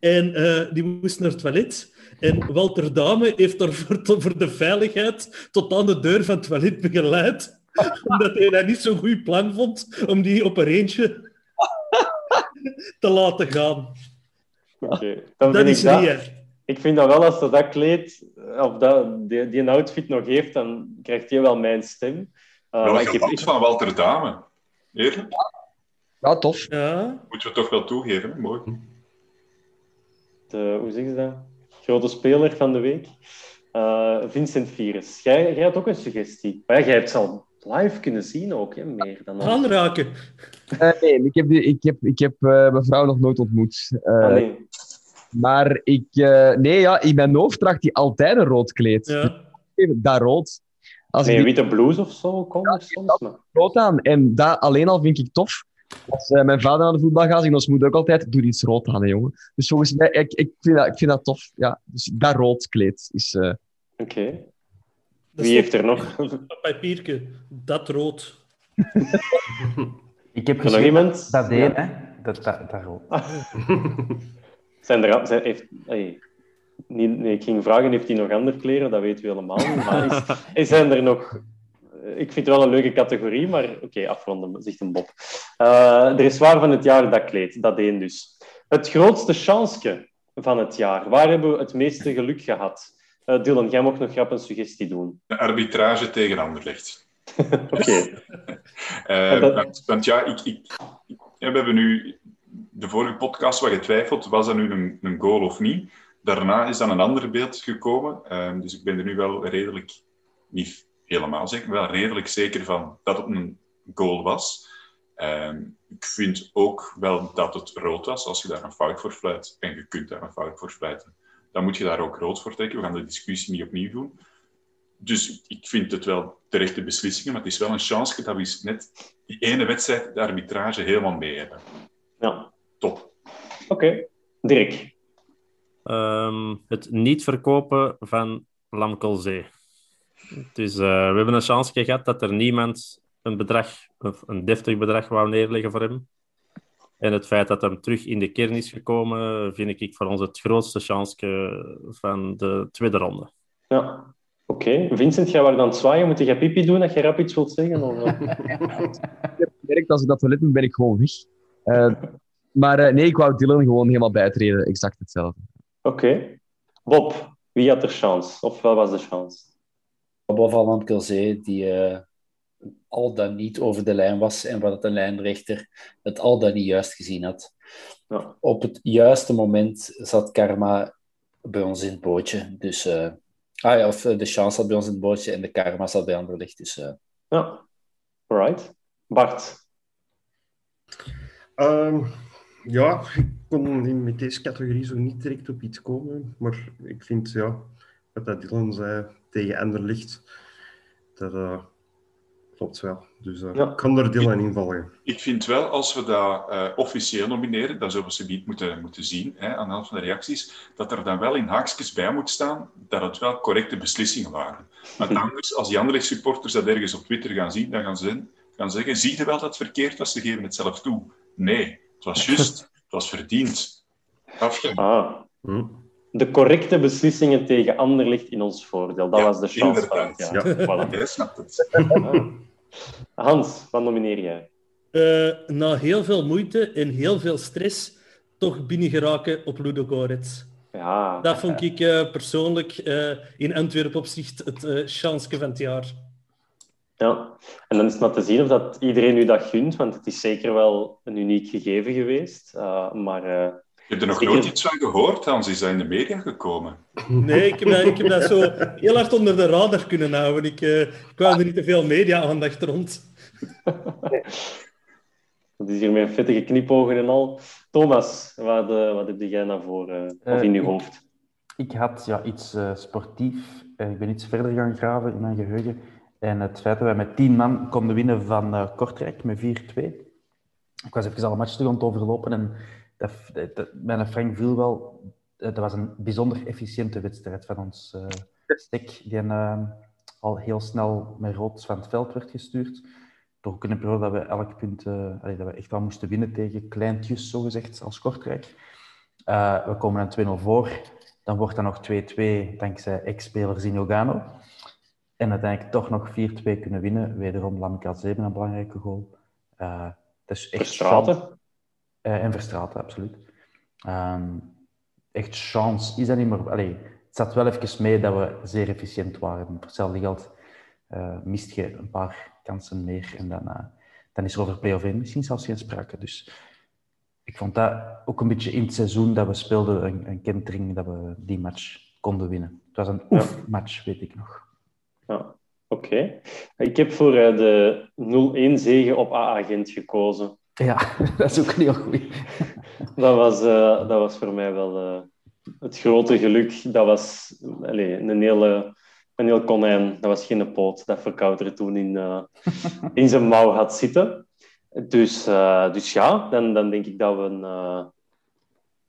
En eh, die moest naar het toilet. En Walter Dame heeft er voor de veiligheid tot aan de deur van het toilet begeleid. (laughs) omdat hij dat niet zo'n goed plan vond om die op een eentje te laten gaan. Dan Dat is dat- Ria. Ik vind dat wel, als ze dat kleed, of dat, die, die een outfit nog heeft, dan krijgt hij wel mijn stem. Eh, Wel maar ik heb, van Walter Dame. Eerlijk? Ja, tof. Ja. Moeten we toch wel toegeven, hè? mooi. de, hoe zeg je dat? Grote speler van de week. Eh, Vincent Vires. Jij, jij had ook een suggestie. Maar ja, jij hebt ze al live kunnen zien ook, hè? meer dan. Aanraken. Eh, nee, ik heb, die- ik heb, ik heb eh, mijn vrouw nog nooit ontmoet. Nee. Maar ik... eh, nee, ja, in mijn hoofd draagt hij altijd een rood kleed. Ja. Dat rood. Als Nee, ik die witte blouse of zo komt er soms. Maar... rood aan. En dat alleen al vind ik tof. Als eh, mijn vader naar de voetbal gaat, zegt ons moeder ook altijd, doe iets rood aan, hè, jongen. Dus volgens mij, ik, ik, vind, dat, ik vind dat tof. Ja, dus dat rood kleed is... eh, Oké. Wie heeft er nog? Een papiertje. Dat rood. (laughs) Ik heb nog iemand? dat Ja. één, hè. Dat, dat, dat rood. Zijn er, zijn, heeft, hey, niet, nee, ik ging vragen, heeft hij nog andere kleren? Dat weten we helemaal niet. Maar is, (laughs) zijn er nog... Ik vind het wel een leuke categorie, maar oké, afronden, zegt een Bob. Eh, er is waar van het jaar dat kleed, dat één dus. Het grootste chansje van het jaar. Waar hebben we het meeste geluk gehad? Eh, Dylan, jij mag nog grap een suggestie doen. De arbitrage tegen Anderlecht. (laughs) Oké. Eh, dat- want, want ja, ik, ik, we hebben nu de vorige podcast wat getwijfeld, was dat nu een, een goal of niet? Daarna is dan een ander beeld gekomen. Ehm, dus ik ben er nu wel redelijk, niet helemaal zeker, wel redelijk zeker van dat het een goal was. Ik vind ook wel dat het rood was, als je daar een fout voor fluit. En je kunt daar een fout voor fluiten. Dan moet je daar ook rood voor trekken. We gaan de discussie niet opnieuw doen. Dus ik vind het wel terechte beslissingen, maar het is wel een chance dat we eens net die ene wedstrijd de arbitrage helemaal mee hebben. Ja. Top. Oké. Dirk. Ehm, het niet verkopen van Lamkelzee. Dus eh, we hebben een chance gehad dat er niemand een bedrag, of een deftig bedrag wou neerleggen voor hem. En het feit dat hem terug in de kern is gekomen, vind ik voor ons het grootste chance van de tweede ronde. Ja. Oké, Vincent, jij waar dan zwaaien? Moet jij pipi doen dat je rap iets wilt zeggen? Of? Ik heb gemerkt, als ik dat toilet moet, ben ik gewoon weg. Eh, maar eh, nee, ik wou Dylan gewoon helemaal bijtreden. Exact hetzelfde. Oké. Bob, wie had er chance? Of wat was de chance? Bob van die eh, al dan niet over de lijn was en wat de lijnrechter het al dan niet juist gezien had. Ja. Op het juiste moment zat karma bij ons in het bootje. Dus, eh, ah ja, of eh, de chance zat bij ons in het bootje en de karma zat bij Anderlecht. Dus eh, Ja. Alright. Bart. Ehm, ja, ik kon in, met deze categorie zo niet direct op iets komen. Maar ik vind, ja, wat dat Dylan zei tegen Anderlicht, dat klopt wel. Dus eh, Ja. ik kan er Dylan in volgen. Ik vind wel, als we dat eh, officieel nomineren, dat zullen we ze niet moeten, moeten zien hè, aan de hand van de reacties, dat er dan wel in haakjes bij moet staan dat het wel correcte beslissingen waren. Want (laughs) anders, als die andere supporters dat ergens op Twitter gaan zien, dan gaan ze gaan zeggen, zie je wel dat het verkeerd was, ze geven het zelf toe. Nee, het was (laughs) juist, het was verdiend. Afgemaakt. Ah. Hm. De correcte beslissingen tegen Anderlicht in ons voordeel. Dat Ja, was de chance. inderdaad. Ja, voilà. Jij snapt het. Ah. Hans, wat nomineer jij? Eh, na heel veel moeite en heel veel stress toch binnengeraken op Ludogorets. Ja. Dat vond ik eh, persoonlijk eh, in Antwerpen opzicht het eh chansje van het jaar. Ja, en dan is het maar te zien of dat iedereen u dat gunt, want het is zeker wel een uniek gegeven geweest. Uh, maar, uh, Je hebt er nog nooit iets van gehoord, Hans. Is dat in de media gekomen? Nee, ik heb, dat, ik heb dat zo heel hard onder de radar kunnen houden. Ik, eh ik wou er niet te veel media-aandacht rond. (laughs) Dat is hier met vettige knipogen en al. Thomas, wat, uh, wat heb jij naar voren uh, of in je hoofd? Ik had ja, iets eh, sportief. Eh, ik ben iets verder gaan graven in mijn geheugen. En het feit dat wij met tien man konden winnen van eh, Kortrijk met 4-2. Ik was even al een match terug aan het overlopen en dat, dat, mijn Frank viel wel. eh, Dat was een bijzonder efficiënte wedstrijd van ons eh stek, die eh, al heel snel met rood van het veld werd gestuurd. Toch ook in een periode dat we elk punt, eh, allee, dat we echt wel moesten winnen tegen kleintjes, zogezegd, als Kortrijk. We komen een 2-0 voor. Dan wordt dat nog 2-2 dankzij ex-speler Zinogano. En uiteindelijk toch nog 4-2 kunnen winnen. Wederom Lamka Zeven een belangrijke goal. Dat is echt? Eh, en Verstraten, absoluut. Ehm, echt chance is dat niet meer. Allee, het zat wel even mee dat we zeer efficiënt waren. Voor hetzelfde geld eh, mist je een paar kansen meer. En dan, eh, dan is er over play-off 1 misschien zelfs geen sprake. Dus ik vond dat ook een beetje in het seizoen dat we speelden een, een kentering dat we die match konden winnen. Het was een oef-match, weet ik nog. Ja, oké. Ik heb voor de 0-1 zege op AA Gent gekozen. Ja, (laughs) dat is ook een heel goed. Dat was, eh, dat was voor mij wel eh, het grote geluk. Dat was allez, een, hele, een heel konijn. Dat was geen poot dat Verkouter toen in, eh, in zijn mouw had zitten. Dus, eh, dus ja, dan, dan denk ik dat we, een, eh,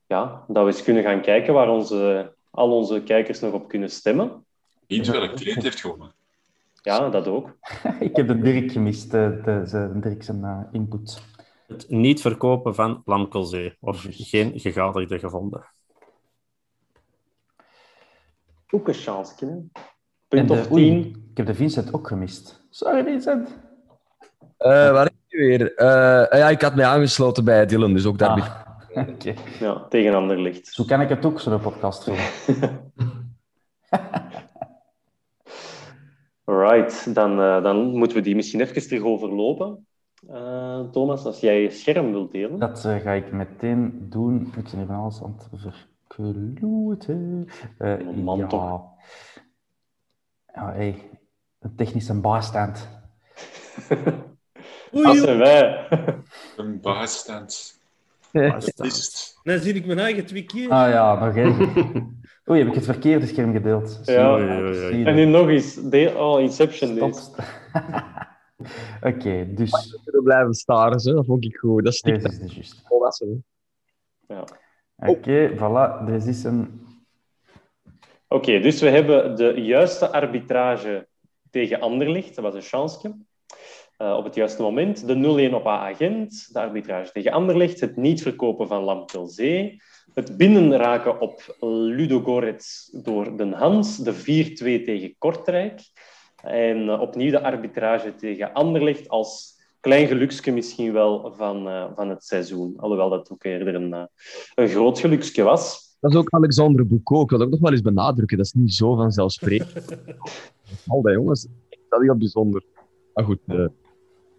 ja, dat we eens kunnen gaan kijken waar onze, al onze kijkers nog op kunnen stemmen. Niet welk trend heeft gewonnen. Ja, dat ook. (laughs) ik heb de Dirk gemist, de, de, de Dirk zijn input. Het niet verkopen van Lamkelzee. Of geen gegadigde gevonden. Ook een chance? Punt of de, oei, tien. ik heb de Vincent ook gemist. Sorry, Vincent. Uh, waar is je weer? Uh, ja, ik had mij aangesloten bij Dylan, dus ook daar. Ah, (laughs) okay. Ja, tegen ander licht. Zo kan ik het ook, zo'n podcast doen. (laughs) (laughs) Alright, dan, uh, dan moeten we die misschien even terug overlopen. Uh, Thomas, als jij je scherm wilt delen. Dat uh, ga ik meteen doen. Ik ben even alles aan het verkloten. Uh, man, ja. toch? Ja, hey. Een technische bijstand. (laughs) Dat zijn wij. Een bijstand. Bijstand. Dan zie ik mijn eigen twee keer. Ah ja, nog even. Oei, heb ik het verkeerde scherm gedeeld? Ja. En nu nog eens. De oh, Inception. Stop. (laughs) Oké, okay, dus... We kunnen blijven staren, zo. dat vond ik goed. Dat stikt is juist. volwassen. Ja. Oké, okay, voilà. Is een... Oké, okay, dus we hebben de juiste arbitrage tegen Anderlicht. Dat was een chansje. Uh, op het juiste moment. De 0-1 op AA Gent. De arbitrage tegen Anderlecht. Het niet verkopen van Lamkelzee. het binnenraken op Ludogorets door Den Hans, de 4-2 tegen Kortrijk. En eh, opnieuw de arbitrage tegen Anderlecht als klein geluksje misschien wel van, uh, van het seizoen. Alhoewel dat ook eerder een, uh, een groot geluksje was. Dat is ook Alexander Boucault. Ik wil dat ook nog wel eens benadrukken. Dat is niet zo vanzelfsprekend. (laughs) Al dat jongens, dat is heel bijzonder. Maar goed, uh,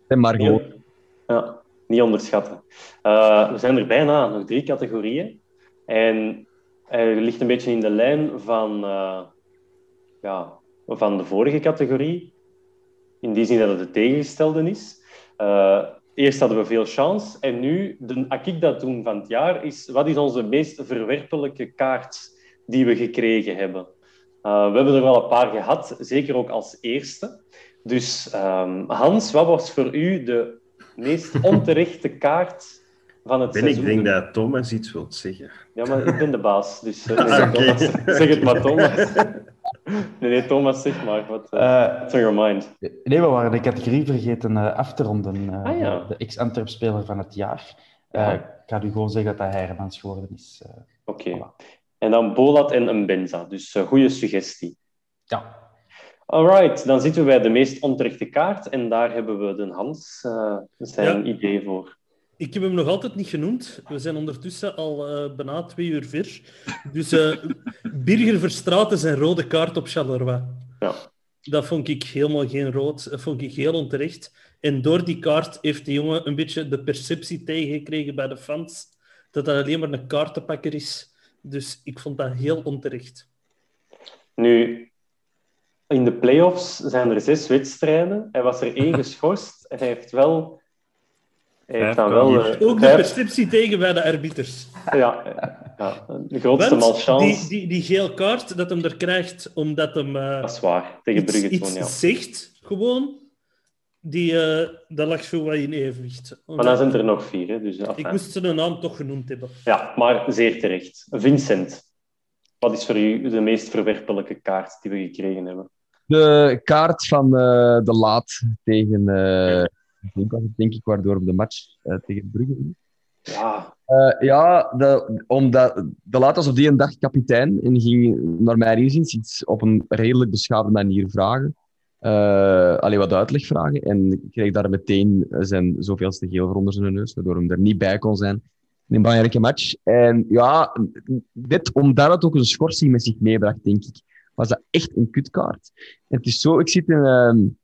en maar gewoon. Ja, niet onderschatten. we zijn er bijna, nog drie categorieën. En hij ligt een beetje in de lijn van, ja, van de vorige categorie. In die zin dat het de tegengestelde is. Uh, eerst hadden we veel chance en nu, de ik dat doen van het jaar, is wat is onze meest verwerpelijke kaart die we gekregen hebben. Uh, we hebben er wel een paar gehad, zeker ook als eerste. Dus um, Hans, wat was voor u de meest (laughs) onterechte kaart van het ben seizoen? Ik denk dat Thomas iets wilt zeggen. Ja, maar ik ben de baas, dus (laughs) uh, okay. Thomas, zeg het maar, Thomas. (laughs) (laughs) Nee, nee, Thomas, zeg maar. Wat uh, uh, on your mind? Nee, we waren de categorie vergeten uh, af te ronden. Uh, ah, ja. De ex-Antwerp-speler van het jaar. Ja. Ik ga u gewoon zeggen dat hij Hermans geworden is. Oké. Okay. Voilà. En dan Bolat en een Benza. Dus goede suggestie. Ja. Alright, dan zitten we bij de meest onterechte kaart. En daar hebben we de Hans zijn ja. idee voor. Ik heb hem nog altijd niet genoemd. We zijn ondertussen al uh, bijna twee uur ver. Dus uh, (laughs) Birger Verstraeten zijn rode kaart op Charleroi. Ja. Dat vond ik helemaal geen rood. Dat vond ik heel onterecht. En door die kaart heeft die jongen een beetje de perceptie tegengekregen bij de fans dat dat alleen maar een kaartenpakker is. Dus ik vond dat heel onterecht. Nu, in de play-offs zijn er zes wedstrijden. Hij was er één (laughs) geschorst. En hij heeft wel heeft dan wel, uh, ook de perceptie tegen bij de arbiters. Ja, ja de grootste Want malchance. Die, die, die geel kaart dat hem er krijgt omdat hem uh, dat is waar, tegen Brugge iets toen, ja. zegt, gewoon, die, uh, dat lag zo wat in evenwicht. Maar dan zijn er nog vier. Hè, dus. Ik moest zijn naam toch genoemd hebben. Ja, maar zeer terecht. Vincent, wat is voor u de meest verwerpelijke kaart die we gekregen hebben? De kaart van de laat tegen... Ik denk dat het denk ik waardoor de match uh, tegen Brugge Ja. Uh, ja, de, omdat de laat was op die een dag kapitein en ging naar mijn inziens iets op een redelijk beschaafde manier vragen. Uh, alleen wat uitleg vragen. En kreeg daar meteen zijn zoveelste geel voor onder zijn neus, waardoor hem er niet bij kon zijn in een belangrijke match. En ja, dit omdat het ook een schorsing met zich meebracht, denk ik, was dat echt een kutkaart. En het is zo, ik zit in...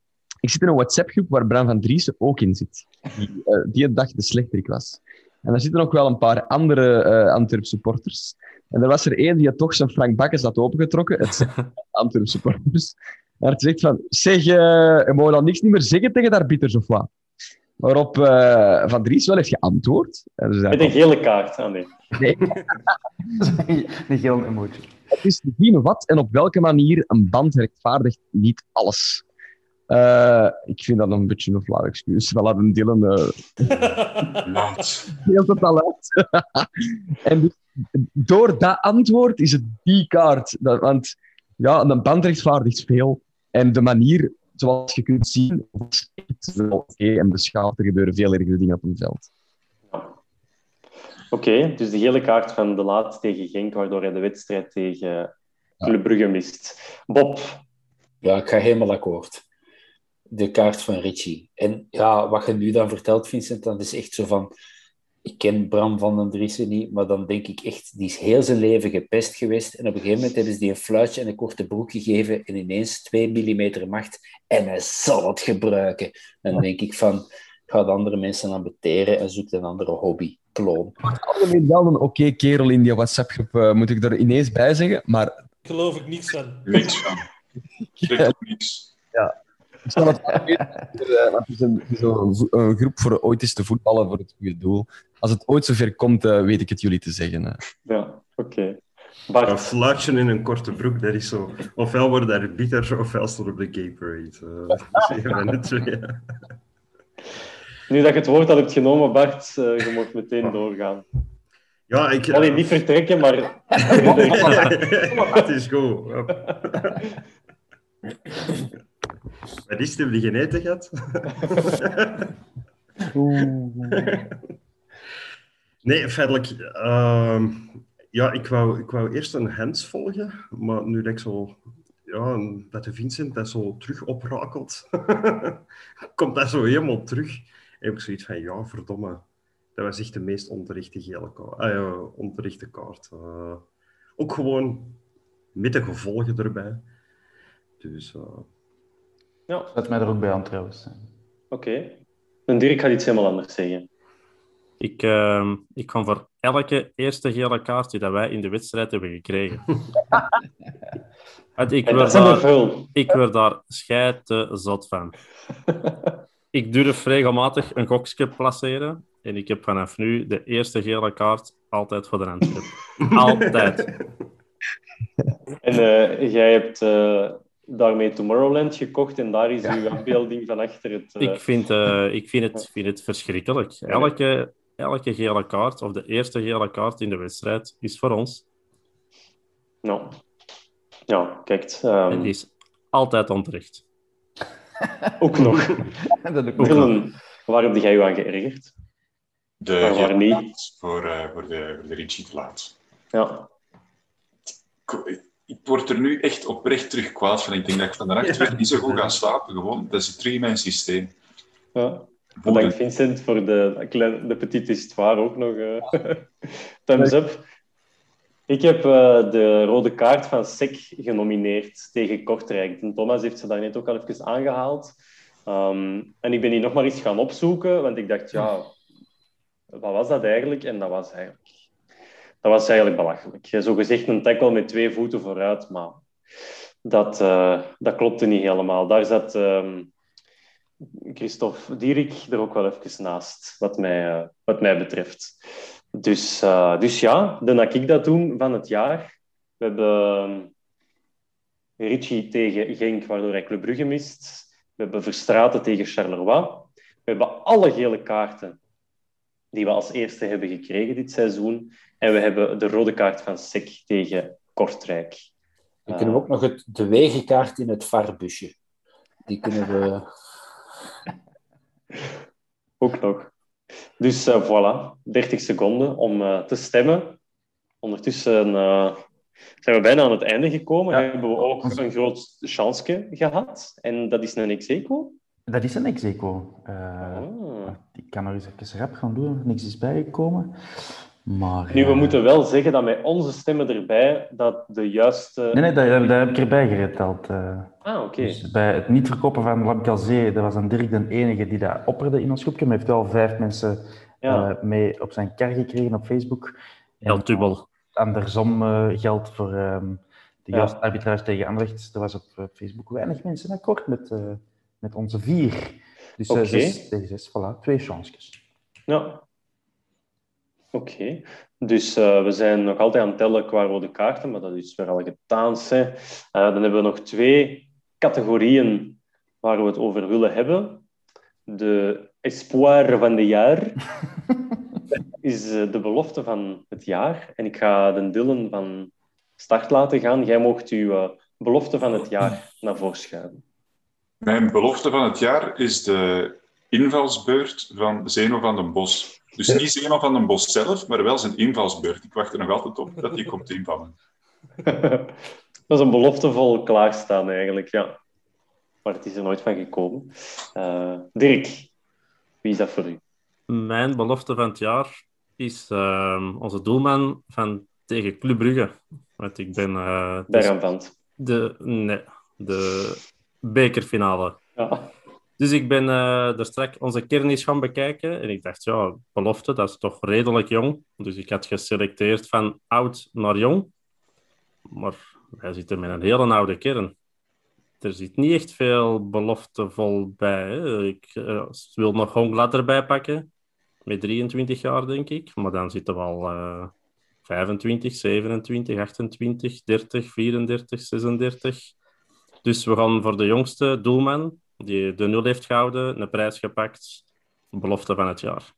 Ik zit in een WhatsApp-groep waar Bram van Driessen ook in zit. Die, uh, die dag de slechterik was. En daar zitten ook wel een paar andere uh, Antwerp-supporters. En er was er één die had toch zijn Frank Bakkes had opengetrokken. Het (laughs) Antwerp-supporters. En hij zegt van, zeg, uh, mogen dan niks niet meer zeggen tegen de arbiters of wat? Waarop uh, Van Dries wel heeft geantwoord. Dus Met een gele kaart, nee. Nee. (laughs) een gele emoji. Het is te zien wat en op welke manier een band rechtvaardigt niet alles. Uh, ik vind dat een beetje een flauw excuus. We laten Dylan... Uh... Heel het al uit. (laughs) en dus, door dat antwoord is het die kaart. Dat, want ja, een band rechtvaardigt veel. En de manier zoals je kunt zien, is wel oké en beschaafd. Er gebeuren veel ergere dingen op een veld. Oké, okay, dus de gele kaart van de laat tegen Genk, waardoor hij de wedstrijd tegen Club Brugge mist. Bob? Ja, ik ga helemaal akkoord de kaart van Richie. En ja, wat je nu dan vertelt, Vincent, dat is echt zo van... Ik ken Bram van den Driessen niet, maar dan denk ik echt... Die is heel zijn leven gepest geweest. En op een gegeven moment hebben ze die een fluitje en een korte broek gegeven. En ineens 2 mm macht. En hij zal het gebruiken. Dan denk ik van... Ga de andere mensen aan beteren en zoek een andere hobby. Kloon. Algemeen wel een oké kerel in die WhatsApp-groep, uh, moet ik er ineens bij zeggen. Maar... Geloof ik niks van. Niks van. Ik niks. Ja, ik zal het het is, een, is een, groep voor ooit eens te voetballen voor het goede doel. Als het ooit zover komt, uh, weet ik het jullie te zeggen. Hè. Ja, oké. Okay. Een fluitje in een korte broek, dat is zo. Ofwel worden daar bitter, ofwel staat op de gay parade. Uh, dat is Nu dat je het woord had hebt genomen, Bart, uh, je moet meteen doorgaan. Ja, ik... Allee, niet vertrekken, maar... (laughs) het is goed. (laughs) Wat is het? Heb je geen eten gehad? (laughs) nee, feitelijk... Uh, Ja, ik wou, ik wou eerst een Hens volgen, maar nu dat ik zo... Ja, dat de Vincent dat zo terug oprakelt, (laughs) komt dat zo helemaal terug. heb ik zoiets van, ja, verdomme. Dat was echt de meest onterechte, gele kaart, ah, onterechte kaart. Uh, ook gewoon met de gevolgen erbij. Dus... Ja. Zet mij er ook bij aan trouwens. Oké. Okay. En Dirk gaat iets helemaal anders zeggen. Ik, uh, ik kan voor elke eerste gele kaart die dat wij in de wedstrijd hebben gekregen. (laughs) ik, werd daar, ik werd daar scheid te zot van. (laughs) ik durf regelmatig een gokje placeren. En ik heb vanaf nu de eerste gele kaart altijd voor de handschip. (laughs) altijd. En uh, jij hebt uh, daarmee Tomorrowland gekocht en daar is uw afbeelding van achter het... Uh... (laughs) Ik, vind, ik vind, het, vind het verschrikkelijk. Elke elke gele kaart, of de eerste gele kaart in de wedstrijd, is voor ons. Nou, ja, kijk. Um... En die is altijd onterecht. (laughs) ook nog. (laughs) dat ook Dylan, waar heb jij je aan geërgerd? De waar niet? Voor, uh, voor, de, voor de Richie te laat. Ja. Ik, ik, word er nu echt oprecht terug kwaad van. Ik denk dat ik van de nacht ja. niet zo goed gaan slapen. Gewoon, dat is terug in mijn systeem. Ja. Bedankt Vincent voor de, de petite histoire ook nog. Uh, (laughs) thumbs up. Ik heb uh, de rode kaart van SEC genomineerd tegen Kortrijk. En Thomas heeft ze daar net ook al even aangehaald. Um, en ik ben die nog maar eens gaan opzoeken, want ik dacht, ja, wat was dat eigenlijk? En dat was eigenlijk, dat was eigenlijk belachelijk. Zo gezegd een tackle met twee voeten vooruit, maar dat, uh, dat klopte niet helemaal. Daar zat... Um, Christophe Dierik er ook wel even naast, wat mij, eh, wat mij betreft. Dus, uh, dus ja, dan ga ik dat doen van het jaar. We hebben uh, Richie tegen Genk, waardoor hij Club Brugge mist. We hebben Verstraten tegen Charleroi. We hebben alle gele kaarten die we als eerste hebben gekregen dit seizoen. En we hebben de rode kaart van SEC tegen Kortrijk. We kunnen ook nog het, de wegenkaart in het varbusje. Die kunnen we (laughs) Ook nog. Dus uh, voilà, 30 seconden om uh, te stemmen. Ondertussen uh, zijn we bijna aan het einde gekomen. Ja. Hebben we ook een groot chance gehad. En dat is een execo. Dat is een execo. Oh. Ik kan nog eens even rap gaan doen, niks is bijgekomen. Maar, nu, we uh... moeten wel zeggen dat met onze stemmen erbij, dat de juiste... Nee, nee, dat, dat heb ik erbij gereteld. Uh, ah, oké. Okay. Dus bij het niet verkopen van Lamcalzee, dat was dan Dirk de enige die dat opperde in ons groepje. Maar heeft wel vijf mensen ja. uh, mee op zijn kar gekregen op Facebook. Heel dubbel. Andersom geldt voor um, de ja. juiste arbitrage tegen Anderlecht. Er was op Facebook weinig mensen akkoord met, met onze vier. Dus okay. zes tegen zes, voilà, twee chansjes. Ja, Oké, dus uh, we zijn nog altijd aan het tellen qua rode kaarten, maar dat is weer al gedaan. Hè. Uh, dan hebben we nog twee categorieën waar we het over willen hebben. De espoir van de jaar (laughs) is uh, de belofte van het jaar. En ik ga de Dillen van start laten gaan. Jij mocht uw belofte van het jaar (laughs) naar voren schuiven. Mijn belofte van het jaar is de invalsbeurt van Zeno van den Bos. Dus niet Zeno van den Bos zelf, maar wel zijn invalsbeurt. Ik wacht er nog altijd op dat hij komt invallen. (laughs) dat is een beloftevol klaarstaan eigenlijk, ja. Maar het is er nooit van gekomen. Uh, Dirk, wie is dat voor u? Mijn belofte van het jaar is uh, onze doelman van tegen Club Brugge. Want ik ben... Uh, dus de, nee, de bekerfinale. Ja. Dus ik ben uh, er straks onze kern eens gaan bekijken. En ik dacht, ja, belofte, dat is toch redelijk jong. Dus ik had geselecteerd van oud naar jong. Maar wij zitten met een hele oude kern. Er zit niet echt veel beloftevol bij. Hè. Ik uh, wil nog Honglat erbij pakken. Met 23 jaar, denk ik. Maar dan zitten we al uh, 25, 27, 28, 30, 34, 36. Dus we gaan voor de jongste doelman die de nul heeft gehouden, een prijs gepakt. Belofte van het jaar.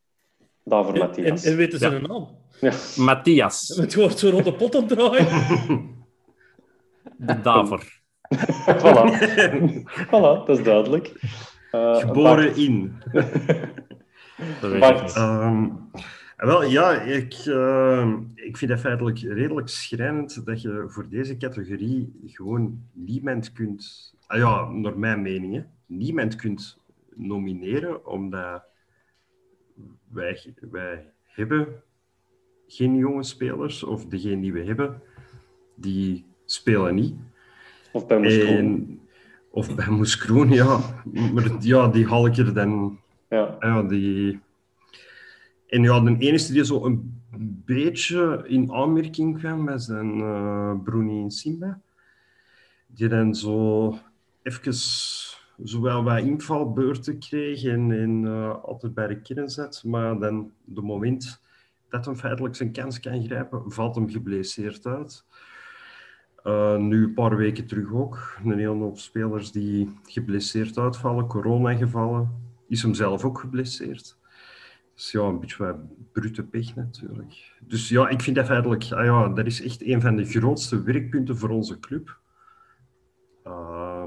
Daarvoor Matthias. En, en weten ze ja. een naam? Ja. Matthias. Het wordt zo rond de pot aan draaien. Daarvoor. (laughs) voilà. voilà, dat is duidelijk. Uh, Geboren in. (laughs) Bart. Um, Wel, ja, ik, eh, ik vind het feitelijk redelijk schrijnend dat je voor deze categorie gewoon niemand kunt, ah ja, naar mijn mening, hè, niemand kunt nomineren, omdat wij, wij hebben geen jonge spelers, of degene die we hebben, die spelen niet. Of bij Moeskroen. En- Of bij Moeskroen, ja. Maar ja, die haal ik er dan... Ja. Ja, die... En ja, de enige die zo een beetje in aanmerking kwam, was dan eh Bruni Simba. Die dan zo even zowel wat invalbeurten kreeg en, eh, altijd bij de kern zat. Maar dan de moment dat hij feitelijk zijn kans kan grijpen, valt hem geblesseerd uit. Eh, nu een paar weken terug ook. Een hele hoop spelers die geblesseerd uitvallen, corona-gevallen. Is hem zelf ook geblesseerd. Dus ja, een beetje wat brute pech natuurlijk. Dus ja, ik vind dat feitelijk... Ah ja, dat is echt een van de grootste werkpunten voor onze club. Eh,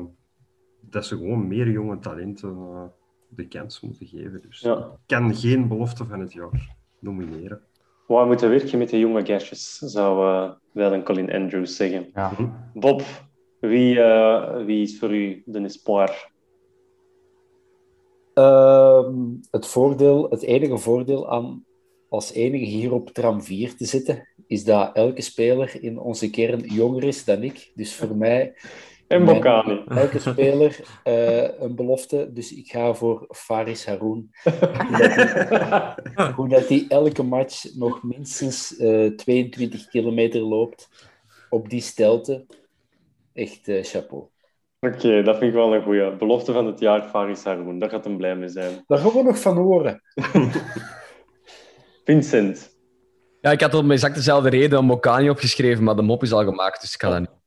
dat ze gewoon meer jonge talenten eh, de kans moeten geven. Dus Ja. ik kan geen belofte van het jaar nomineren. Waar moeten werken met de jonge gastjes, zou eh, wel een Colin Andrews zeggen. Ja. Bob, wie, eh, wie is voor u de espoir? Ehm, het, voordeel, het enige voordeel aan als enige hier op tram 4 te zitten, is dat elke speler in onze kern jonger is dan ik. Dus voor mij... En Bocani. Elke (laughs) speler eh, een belofte. Dus ik ga voor Faris Haroun. (laughs) Hoe dat hij- elke match nog minstens eh, 22 kilometer loopt op die stelte. Echt eh, chapeau. Oké, dat vind ik wel een goeie. Belofte van het jaar, Faris Haroun. Daar gaat hem blij mee zijn. Daar gaan we nog van horen. (laughs) Vincent. Ja, ik had op exact dezelfde reden een Mokani opgeschreven, maar de mop is al gemaakt, dus ik kan dat niet.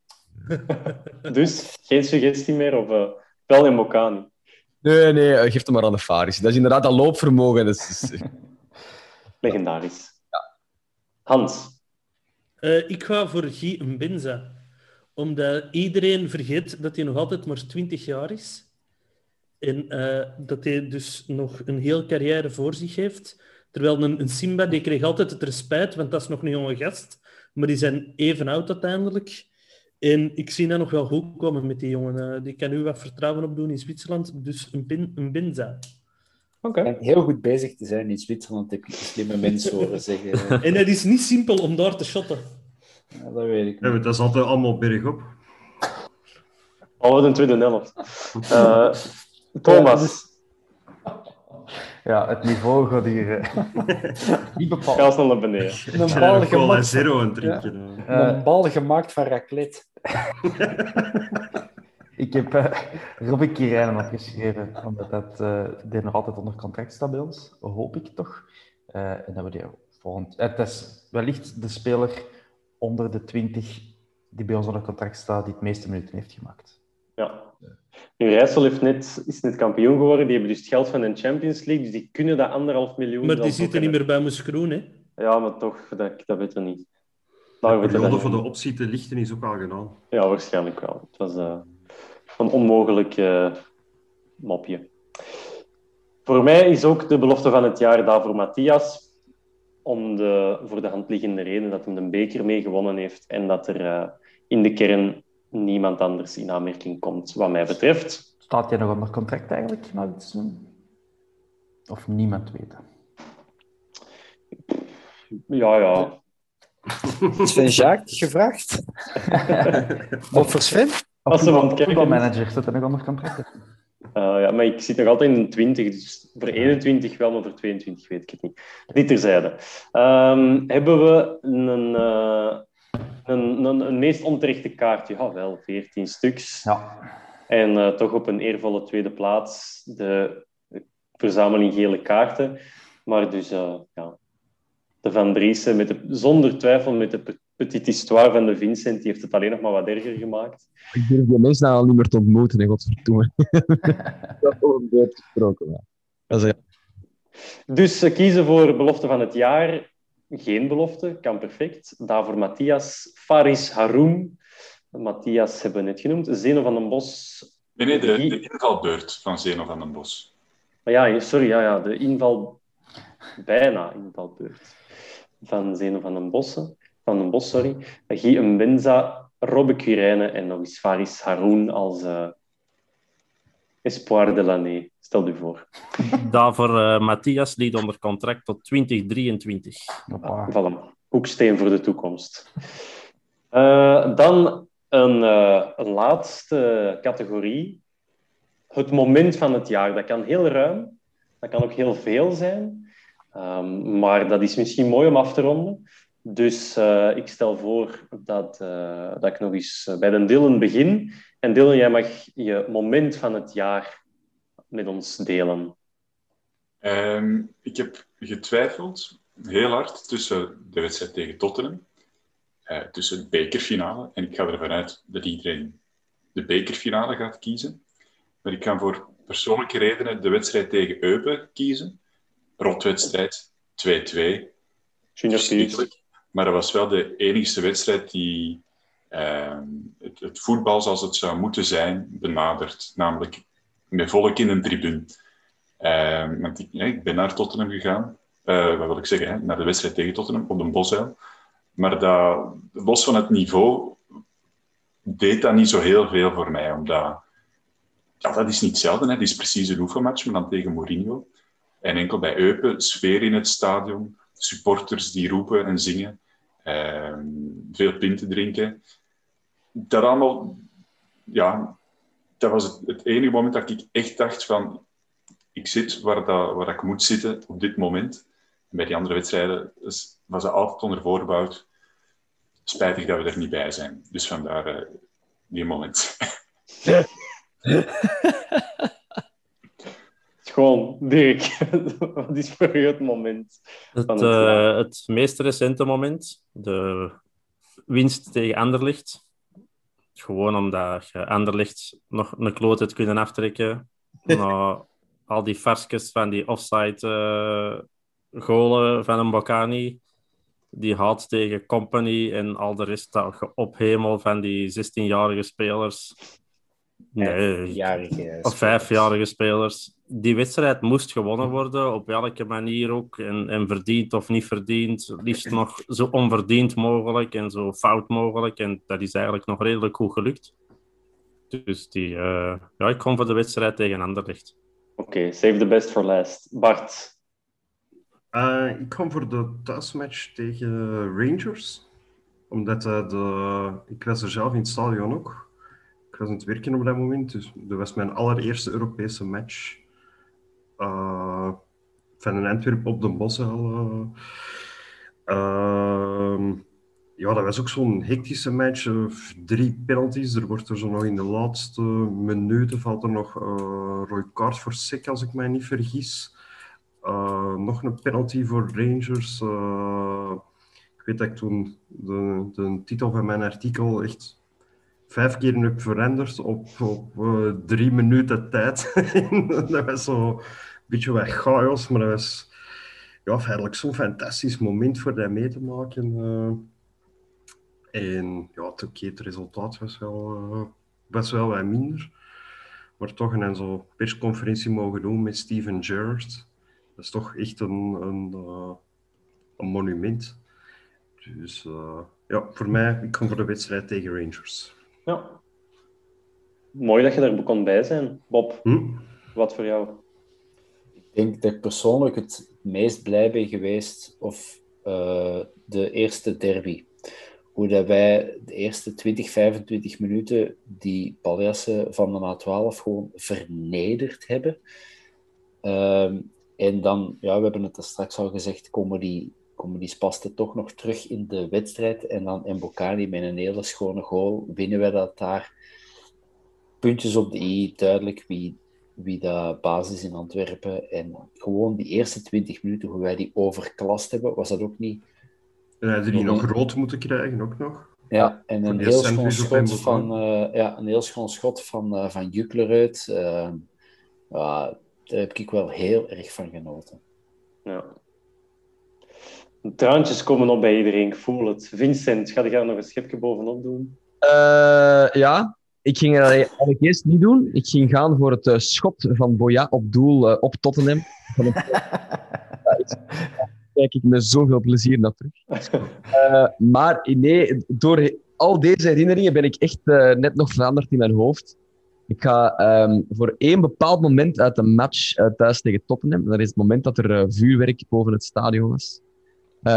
(laughs) Dus, geen suggestie meer? Of eh, wel in Mokani? Nee, nee, eh, geef hem maar aan de Faris. Dat is inderdaad dat loopvermogen. Dat is, is- (laughs) Legendarisch. Hans. Eh, ik ga voor Guy Mbinza. Omdat iedereen vergeet dat hij nog altijd maar 20 jaar is. En eh, dat hij dus nog een heel carrière voor zich heeft. Terwijl een, een Simba, die kreeg altijd het respect, want dat is nog een jonge gast. Maar die zijn even oud uiteindelijk. En ik zie dat nog wel goed komen met die jongen. eh, die kan nu wat vertrouwen opdoen in Zwitserland. Dus een, een Binza. Oké. En heel goed bezig te zijn in Zwitserland, heb ik slimme mensen horen zeggen. (laughs) En het is niet simpel om daar te shotten. Ja, dat weet ik Ja, dat is altijd allemaal bergop. Oh, wat een tweede helft. Eh, Thomas. Ja, het niveau gaat hier eh, (laughs) niet bepaald. Ga snel naar beneden. Een bal gemaakt, zero het drinken. ja, een bal gemaakt van raclette. (laughs) Ik heb uh, Robin Kirijnen opgeschreven, omdat dat, eh, die nog altijd onder contract staat bij ons, hoop ik toch. Eh, en dat we die volgend... Het is wellicht de speler onder de 20 die bij ons onder contract staat, die het meeste minuten heeft gemaakt. Ja. Nu, Rijssel heeft net, is net kampioen geworden. Die hebben dus het geld van de Champions League. Dus die kunnen dat anderhalf miljoen... Maar die zitten niet meer bij Moeskroen, hè? Ja, maar toch, dat, dat weten we niet. De Daar weten we periode voor de optie te lichten is ook al gedaan. Ja, waarschijnlijk wel. Het was eh, een onmogelijk eh, mopje. Voor mij is ook de belofte van het jaar daar voor Matthias. Om de voor de hand liggende reden dat hij de beker mee gewonnen heeft en dat er eh, in de kern niemand anders in aanmerking komt, wat mij betreft. Staat jij nog onder contract eigenlijk? Of niemand weet dat? Ja, ja. Sven Jacques gevraagd? (laughs) Wat voor Sven? Als ze van het kijken is. voetbalmanager staat er nog onder contract. Eh, ja, maar ik zit nog altijd in een 20, dus voor 21 wel, maar voor 22 weet ik het niet. Dit terzijde. Ehm, hebben we een, eh, een, een, een meest onterechte kaart? Ja, wel, 14 stuks. Ja. En eh, toch op een eervolle tweede plaats de verzameling gele kaarten. Maar dus, ja, de Van Driessen, met de, zonder twijfel met de petite histoire van de Vincent, die heeft het alleen nog maar wat erger gemaakt. Ik durf die mensen al niet meer te ontmoeten, hè, godverdomme. (laughs) dat is over een beurt gesproken. maar. Dat is, Dus eh, kiezen voor belofte van het jaar. Geen belofte, kan perfect. Daarvoor Matthias, Faris Haroun. Matthias hebben we net genoemd. Zeno van den Bos. Nee, nee, de, de invalbeurt van Zeno van den Bos. Ah Ja, sorry, ja, ja, de inval. bijna in balbeurt. Van Zeno van den Bossen. Van den Bos, sorry. Guy Mbenza, Robbe Curijne en nog eens Faris Haroun als uh, espoir de l'année. Stel u voor. Daarvoor uh, Matthias liet onder contract tot 2023. Ah, voilà. Hoeksteen voor de toekomst. Uh, dan een, uh, een laatste categorie. Het moment van het jaar. Dat kan heel ruim. Dat kan ook heel veel zijn. Um, maar dat is misschien mooi om af te ronden. Dus uh, ik stel voor dat, uh, dat ik nog eens bij de Dylan begin. En Dylan, jij mag je moment van het jaar met ons delen. Um, ik heb getwijfeld, heel hard, tussen de wedstrijd tegen Tottenham, uh, tussen de bekerfinale. En ik ga ervan uit dat iedereen de bekerfinale gaat kiezen. Maar ik ga voor persoonlijke redenen de wedstrijd tegen Eupen kiezen. Rotwedstrijd, 2-2. Maar dat was wel de enige wedstrijd die uh, het, het, voetbal zoals het zou moeten zijn benadert. Namelijk met volk in een tribune. Want ik, ik, ben naar Tottenham gegaan. Uh, wat wil ik zeggen? Hè? Naar de wedstrijd tegen Tottenham op de Bosuil. Maar dat, los van het niveau deed dat niet zo heel veel voor mij. Omdat ja, dat is niet. Hè? Het is precies een oefenmatch, maar dan tegen Mourinho. En enkel bij Eupen, sfeer in het stadion, supporters die roepen en zingen, veel pinten drinken. Dat ja, dat was het, enige moment dat ik echt dacht van, ik zit waar, dat, waar ik moet zitten op dit moment. En bij die andere wedstrijden was het altijd onder voorbouwd. Spijtig dat we er niet bij zijn. Dus vandaar uh, die moment. (laughs) Gewoon, Dirk, (laughs) wat is voor u het moment? Het, het, uh, het, meest recente moment, de winst tegen Anderlicht. Gewoon omdat je Anderlicht nog een kloot hebt kunnen aftrekken. (laughs) al die versjes van die offside uh, golen van een Bocani. Die haalt tegen Company en al de rest dat ophemel van die 16-jarige spelers. Nee, of vijfjarige spelers. Die wedstrijd moest gewonnen worden, op welke manier ook. En, en verdiend of niet verdiend. Liefst nog zo onverdiend mogelijk en zo fout mogelijk. En dat is eigenlijk nog redelijk goed gelukt. Dus die, uh, ja, ik kom voor de wedstrijd tegen Anderlecht. Oké, okay, save the best for last. Bart? Uh, ik kom voor de thuismatch tegen Rangers. Omdat uh, de... ik was er zelf in het stadion ook. Ik was aan het werken op dat moment, dus dat was mijn allereerste Europese match. Uh, van een Antwerp op de Bosuil. Uh, ja, dat was ook zo'n hectische match. drie penalties. Er wordt er zo nog in de laatste minuten valt er nog uh, Roy Kaart voor Sek, als ik mij niet vergis. Nog een penalty voor Rangers. Ik weet dat ik toen de, de titel van mijn artikel echt vijf keer heb veranderd op, op uh, drie minuten tijd. (laughs) dat was zo een beetje wat chaos, maar dat was ja, feitelijk zo'n fantastisch moment voor dat mee te maken. Uh, en ja, het, resultaat was wel, was wel wat minder. Maar toch een zo persconferentie mogen doen met Steven Gerrard. Dat is toch echt een, een, een monument. Dus ja, voor mij, ik kom voor de wedstrijd tegen Rangers. Ja. Mooi dat je er kon bij zijn. Bob, hm? wat voor jou? Ik denk dat ik persoonlijk het meest blij ben geweest of uh, de eerste derby. Hoe dat wij de eerste 20, 25 minuten die Paljassen van de A12 gewoon vernederd hebben. Uh, en dan, ja, we hebben het er straks al gezegd, komen die die spasten toch nog terug in de wedstrijd. En dan Mbokani met een hele schone goal winnen we dat daar. Puntjes op de i, duidelijk wie, wie de basis in Antwerpen. En gewoon die eerste 20 minuten, hoe wij die overklast hebben, was dat ook niet... En hij die nog rood moeten krijgen, ook nog. Ja, en een heel, schoon schot van, uh, ja, een heel schoon schot van, uh, van Jukler uit. Uh, daar heb ik wel heel erg van genoten. Ja, Traantjes komen op bij iedereen, ik voel het. Vincent, ga je daar nog een schepje bovenop doen? Uh, ja, ik ging dat eigenlijk eerst niet doen. Ik ging gaan voor het uh, schot van Boya op doel uh, op Tottenham. (laughs) kijk ik met zoveel plezier naar terug. Uh, maar nee, door al deze herinneringen ben ik echt uh, net nog veranderd in mijn hoofd. Ik ga um, voor één bepaald moment uit een match uh, thuis tegen Tottenham. Dat is het moment dat er vuurwerk boven het stadion was.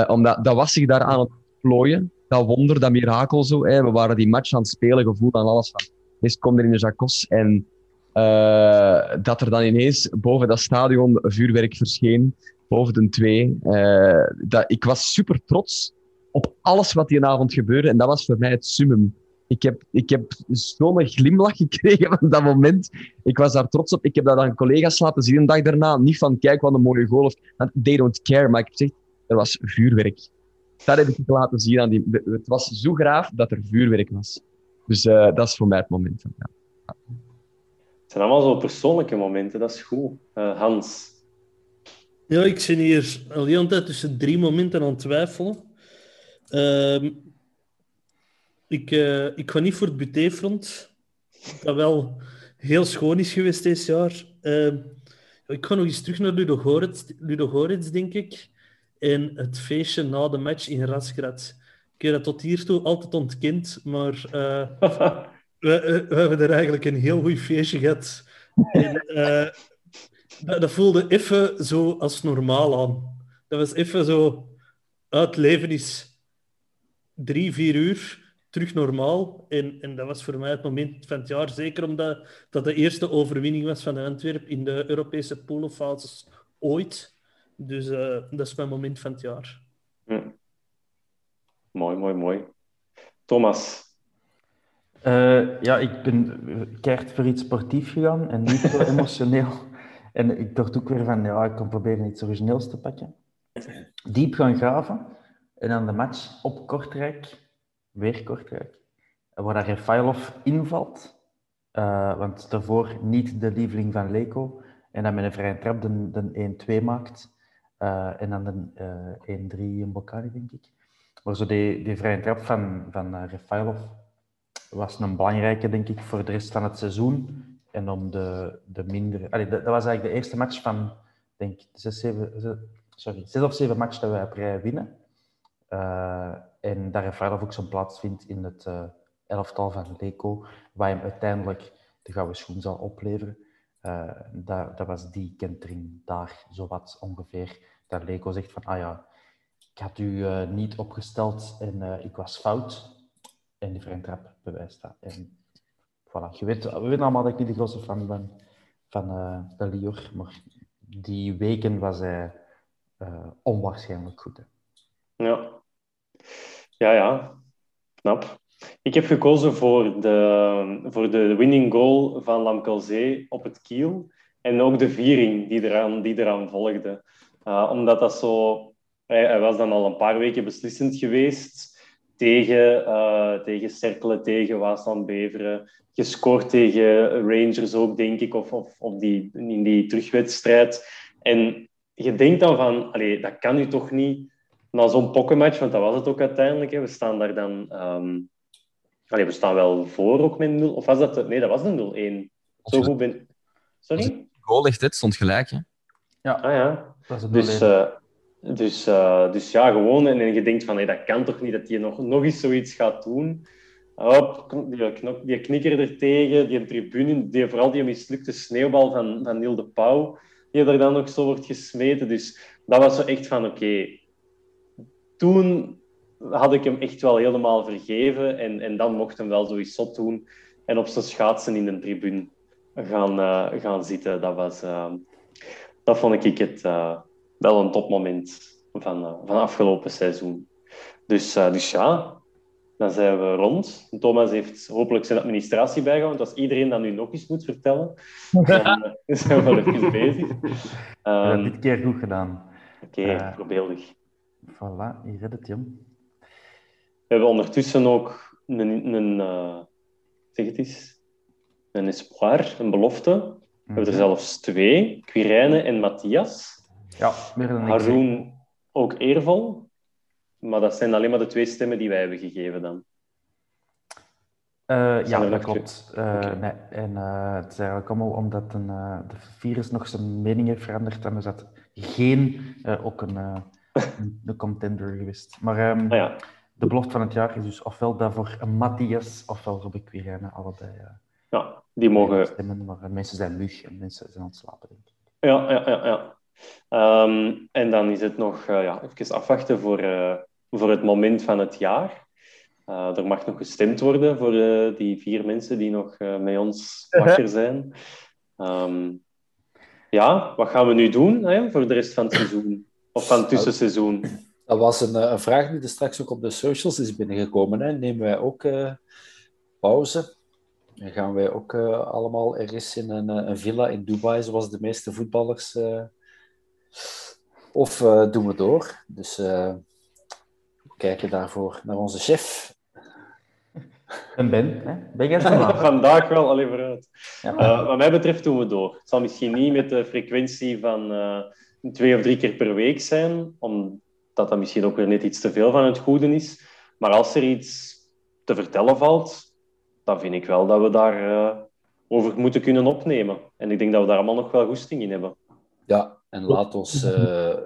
Omdat dat was zich daar aan het plooien. Dat wonder, dat mirakel zo. Hè. We waren die match aan het spelen, gevoel aan alles van. Eens komt er in de Jacos en dat er dan ineens boven dat stadion vuurwerk verscheen boven de twee. Uh, dat, ik was super trots op alles wat die avond gebeurde. En dat was voor mij het summum. Ik heb, ik heb zo'n glimlach (laughs) gekregen van dat moment. Ik was daar trots op. Ik heb dat aan collega's laten zien een dag daarna. Niet van, kijk wat een mooie goal. Of, they don't care. Maar ik heb gezegd, er was vuurwerk. Dat heb ik laten zien. Aan die, het was zo graaf dat er vuurwerk was. Dus uh, dat is voor mij het moment. Ja. Het zijn allemaal zo persoonlijke momenten. Dat is goed. Uh, Hans, ja, ik zit hier al de hele tijd tussen drie momenten aan het twijfelen. Uh, ik, uh, ik ga niet voor het butéfront, dat wel heel schoon is geweest dit jaar. Uh, ik ga nog eens terug naar Ludo Goretz, Ludo Goretz, denk ik. En het feestje na de match in Rasgrad. Ik heb dat tot hiertoe altijd ontkend, maar (laughs) uh, we, we, hebben er eigenlijk een heel goed feestje gehad. En, dat, dat, voelde even zo als normaal aan. Dat was even zo... Het leven is drie, vier uur terug normaal. En, en dat was voor mij het moment van het jaar. Zeker omdat dat de eerste overwinning was van Antwerp in de Europese poolfases ooit. Dus uh, dat is mijn moment van het jaar. Hm. Mooi, mooi, mooi. Thomas. Uh, ja, ik ben keihard voor iets sportief gegaan en niet zo (laughs) emotioneel. En ik dacht ook weer van, ja, ik kan proberen iets origineels te pakken. Diep gaan graven. En dan de match op Kortrijk, weer Kortrijk, waar daar Refailov invalt. Uh, want daarvoor niet de lieveling van Leko. En dan met een vrije trap de, de 1-2 maakt. Uh, en dan de uh, 1-3 in Bocani, denk ik. Maar zo die, die vrije trap van, van Refailov was een belangrijke, denk ik, voor de rest van het seizoen. En om de, de mindere... Allee, dat, was eigenlijk de eerste match van, denk ik, zes, zeven, sorry, zes of zeven matches dat wij op rij winnen. En daar Refailov ook zijn plaats vindt in het elftal van Leco, waar hem uiteindelijk de gouden schoen zal opleveren. Uh, dat was die kentering daar, zowat ongeveer. Dat Leco zegt van, ah ja, ik had u niet opgesteld en ik was fout. En die vrije trap bewijst dat. En voilà. Je weet, we weten allemaal dat ik niet de grootste fan ben van de Lior, maar die weken was hij onwaarschijnlijk goed. Ja. Ja, ja. Knap. Ik heb gekozen voor de, voor de winning goal van Lamkelzee op het kiel. En ook de viering die eraan, die eraan volgde. Uh, omdat dat zo... Hij, was dan al een paar weken beslissend geweest tegen, uh, tegen Cerkelen, tegen Waasland Beveren gescoord tegen Rangers ook, denk ik, of, of, of die, in die terugwedstrijd. En je denkt dan van, allee, dat kan u toch niet na zo'n pokkenmatch, want dat was het ook uiteindelijk. We staan daar dan... Um... Allee, we staan wel voor ook met 0. Of was dat... Nee, dat was een 0-1. Zo goed ben... Sorry? goal ligt het, stond gelijk, hè? Ja. Ah ja. dus, uh, dus, uh, dus ja, gewoon. En, en je denkt van, nee, dat kan toch niet dat hij nog, nog eens zoiets gaat doen. Hop, die, knok, die knikker er tegen, die tribune, die, vooral die mislukte sneeuwbal van, van Niel de Pauw, die er dan nog zo wordt gesmeten. Dus dat was zo echt van, oké, toen had ik hem echt wel helemaal vergeven en, en dan mocht hem wel zoiets zot doen en op zijn schaatsen in de tribune gaan, uh, gaan zitten. Dat, was, uh, dat vond ik het uh, wel een topmoment van, van afgelopen seizoen. Dus, dus ja, dan zijn we rond. Thomas heeft hopelijk zijn administratie bijgehouden. Want als iedereen dat nu nog eens moet vertellen, (laughs) (laughs) dan zijn we wel even bezig. Um, we hebben dit keer goed gedaan. Oké, okay, uh, voorbeeldig. Voilà, hier redt het, jong. We hebben ondertussen ook een, een uh, zeg het eens, een espoir, een belofte. We mm -hmm. hebben er mhm. zelfs twee, Quirijne en Matthias. Ja, meer dan Haroon ook eervol. Maar dat zijn alleen maar de twee stemmen die wij hebben gegeven dan. Eh, ja, er dat klopt. Eh, nee. En eh, het is eigenlijk allemaal omdat een, eh, de virus nog zijn mening heeft veranderd. En is dat geen eh, ook een, eh, een, (laughs) een contender geweest. Maar ehm, Ah ja. De belofte van het jaar is dus ofwel daarvoor Matthias ofwel Robin Quirijnen. Allebei eh, Ja, die mogen stemmen. Maar eh, mensen zijn mug en mensen zijn aan het slapen, denk ik. Ja, ja, ja. ja. Ehm, en dan is het nog eh, ja, even afwachten voor, voor het moment van het jaar. Er mag nog gestemd worden voor die vier mensen die nog met ons wakker zijn. Ehm, ja, wat gaan we nu doen hè, voor de rest van het seizoen? Of van het tussenseizoen? Dat was een, eh, een vraag die er straks ook op de socials is binnengekomen. Hè. Nemen wij ook eh, pauze? En gaan wij ook eh, allemaal ergens in een, eh, een villa in Dubai, zoals de meeste voetballers? eh, of eh, doen we door? Dus eh, we kijken daarvoor naar onze chef. En Ben, hè? Ben jij laat? (laughs) Vandaag wel, alleen vooruit. Ja. Eh, wat mij betreft doen we door. Het zal misschien niet met de frequentie van eh, twee of drie keer per week zijn, omdat dat misschien ook weer net iets te veel van het goede is. Maar als er iets te vertellen valt, dan vind ik wel dat we daar eh, over moeten kunnen opnemen. En ik denk dat we daar allemaal nog wel goesting in hebben. Ja, en laat ons eh, eh,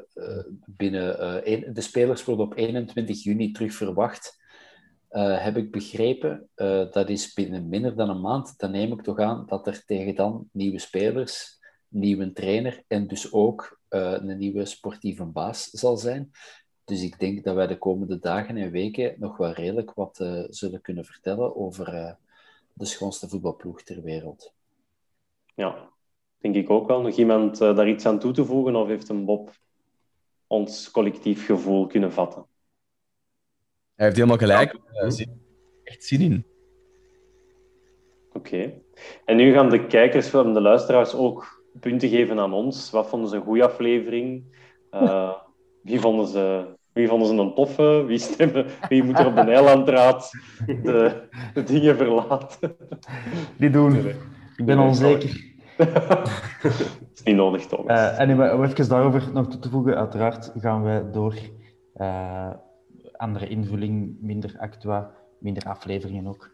binnen... de spelers worden op 21 juni terug verwacht. Heb ik begrepen. Dat is binnen minder dan een maand. Dan neem ik toch aan dat er tegen dan nieuwe spelers, nieuwe trainer en dus ook een nieuwe sportieve baas zal zijn. Dus ik denk dat wij de komende dagen en weken nog wel redelijk wat eh, zullen kunnen vertellen over eh, de schoonste voetbalploeg ter wereld. Ja, denk ik ook wel. Nog iemand eh, daar iets aan toe te voegen of heeft een Bob ons collectief gevoel kunnen vatten? Hij heeft helemaal gelijk. Zin- echt zin in. Oké. En nu gaan de kijkers en de luisteraars ook punten geven aan ons. Wat vonden ze een goede aflevering? Eh, (laughs) wie, vonden ze, wie vonden ze een toffe? Wie, stemmen, wie moet er op de eilandraad de, de dingen verlaten? Die doen. Ik ben Nee, onzeker. Dat is niet nodig, Thomas. Eh, en om even daarover nog toe te voegen, uiteraard gaan wij door eh, andere invulling, minder actua, minder afleveringen ook.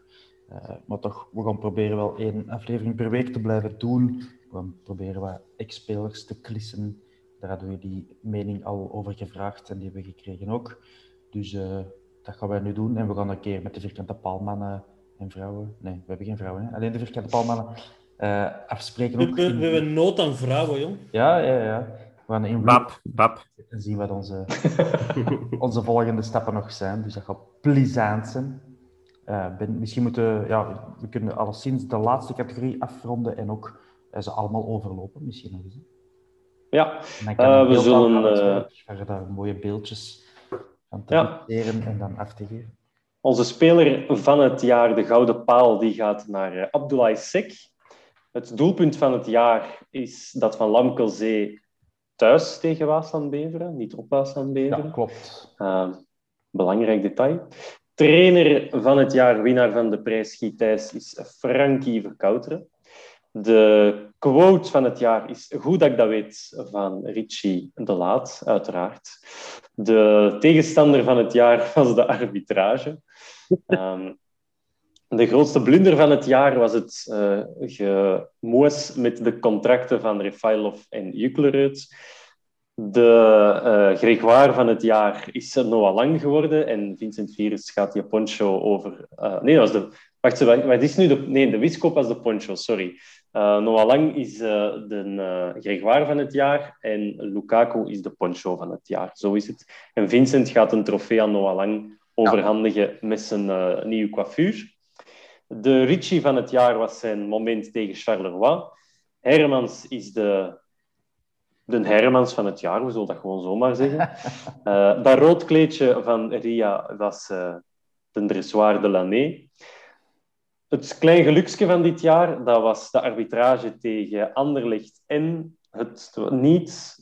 Eh, maar toch, we gaan proberen wel één aflevering per week te blijven doen. We gaan proberen wat ex-spelers te klissen. Daar hadden we die mening al over gevraagd en die hebben we gekregen ook. Dus eh, dat gaan wij nu doen. En we gaan een keer met de vierkante paalmannen en vrouwen... Nee, we hebben geen vrouwen, hè? alleen de vierkante paalmannen eh, afspreken We, ook. we, in- we hebben nood aan vrouwen, jong. ja, ja, ja. We gaan in Bab, bab. en zien wat onze, (laughs) onze volgende stappen nog zijn. Dus dat gaat plezant zijn. Eh, ben, misschien moeten ja, we kunnen alleszins de laatste categorie afronden en ook ze allemaal overlopen, misschien nog eens. Ja, eh, we zullen... aanhalen, eh, waar daar mooie beeldjes van te Ja. en dan af te geven. Onze speler van het jaar, de Gouden Paal, die gaat naar eh, Abdoulaye Sek. Het doelpunt van het jaar is dat van Lamkelzee thuis tegen Waasland-Beveren, niet op Waasland-Beveren. Ja, klopt. Uh, belangrijk detail. Trainer van het jaar, winnaar van de prijs Gietijs, is Frankie Verkouteren. De quote van het jaar is Goed dat ik dat weet, van Richie de Laat, uiteraard. De tegenstander van het jaar (laughs) was de arbitrage. Ehm, de grootste blunder van het jaar was het uh, gemoes met de contracten van Refailov en Juklerud. De uh, Gregoire van het jaar is Noah Lang geworden en Vincent Virus gaat die poncho over... Uh, nee, dat was de... Wacht, wat is nu de... Nee, de wiskop was de poncho, sorry. Uh, Noah Lang is uh, de uh, Gregoire van het jaar en Lukaku is de poncho van het jaar. Zo is het. En Vincent gaat een trofee aan Noah Lang overhandigen ja. met zijn uh, nieuwe coiffure. De Richie van het jaar was zijn moment tegen Charleroi. Hermans is de, de Hermans van het jaar, we zullen dat gewoon zomaar zeggen. (laughs) Dat roodkleedje van Ria was de dressoir de l'année. Het klein geluksje van dit jaar, dat was de arbitrage tegen Anderlecht en het niet...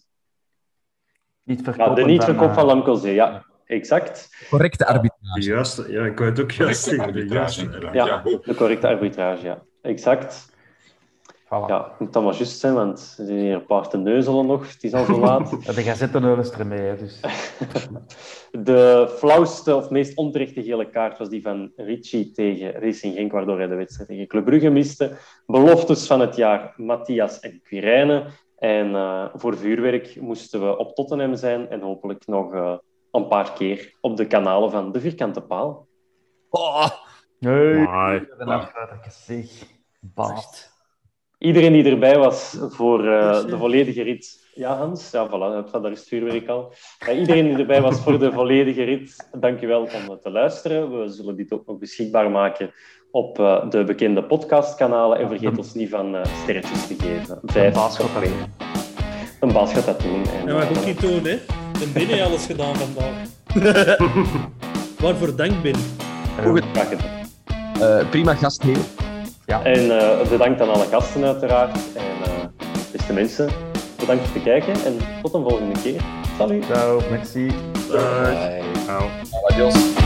Niet ja, de niet-verkoop van Lamkelzee, ja. Exact. Correcte arbitrage. Juist, ja, ik wou het ook juist zeggen. De juiste. Ja, de correcte arbitrage, ja. Exact. Voilà. Ja, moet dan maar juist zijn, want er zijn hier een paar te neuzelen nog. Het is al zo laat. (laughs) De gazettenneul is er mee, hè, dus... (laughs) De flauwste of meest onterechte gele kaart was die van Ricci tegen Racing Genk, waardoor hij de wedstrijd tegen Club Brugge miste. Beloftes van het jaar, Matthias en Quirijnen. En uh, voor vuurwerk moesten we op Tottenham zijn en hopelijk nog uh, een paar keer op de kanalen van de Vierkante Paal. Oh, nee, een afsluiter, zeg. Iedereen die erbij was voor uh, de volledige rit. Ja, Hans, ja, voilà, daar is het vuurwerk al. Uh, iedereen die erbij was voor de volledige rit, dankjewel om te luisteren. We zullen dit ook nog beschikbaar maken op uh, de bekende podcastkanalen. En vergeet ons niet van sterretjes te geven. Vijf baas gaat dat doen. Een baas gaat dat doen. En, ja, maar ook niet doen, hè. Heb binnen alles gedaan vandaag. (laughs) Waarvoor dank, Ben. Goed gedaan. prima gastheer. Ja. En uh, bedankt aan alle gasten uiteraard. En uh, beste mensen, bedankt voor het kijken en tot een volgende keer. Salut. Ciao, merci. Bye. Ciao. Adios.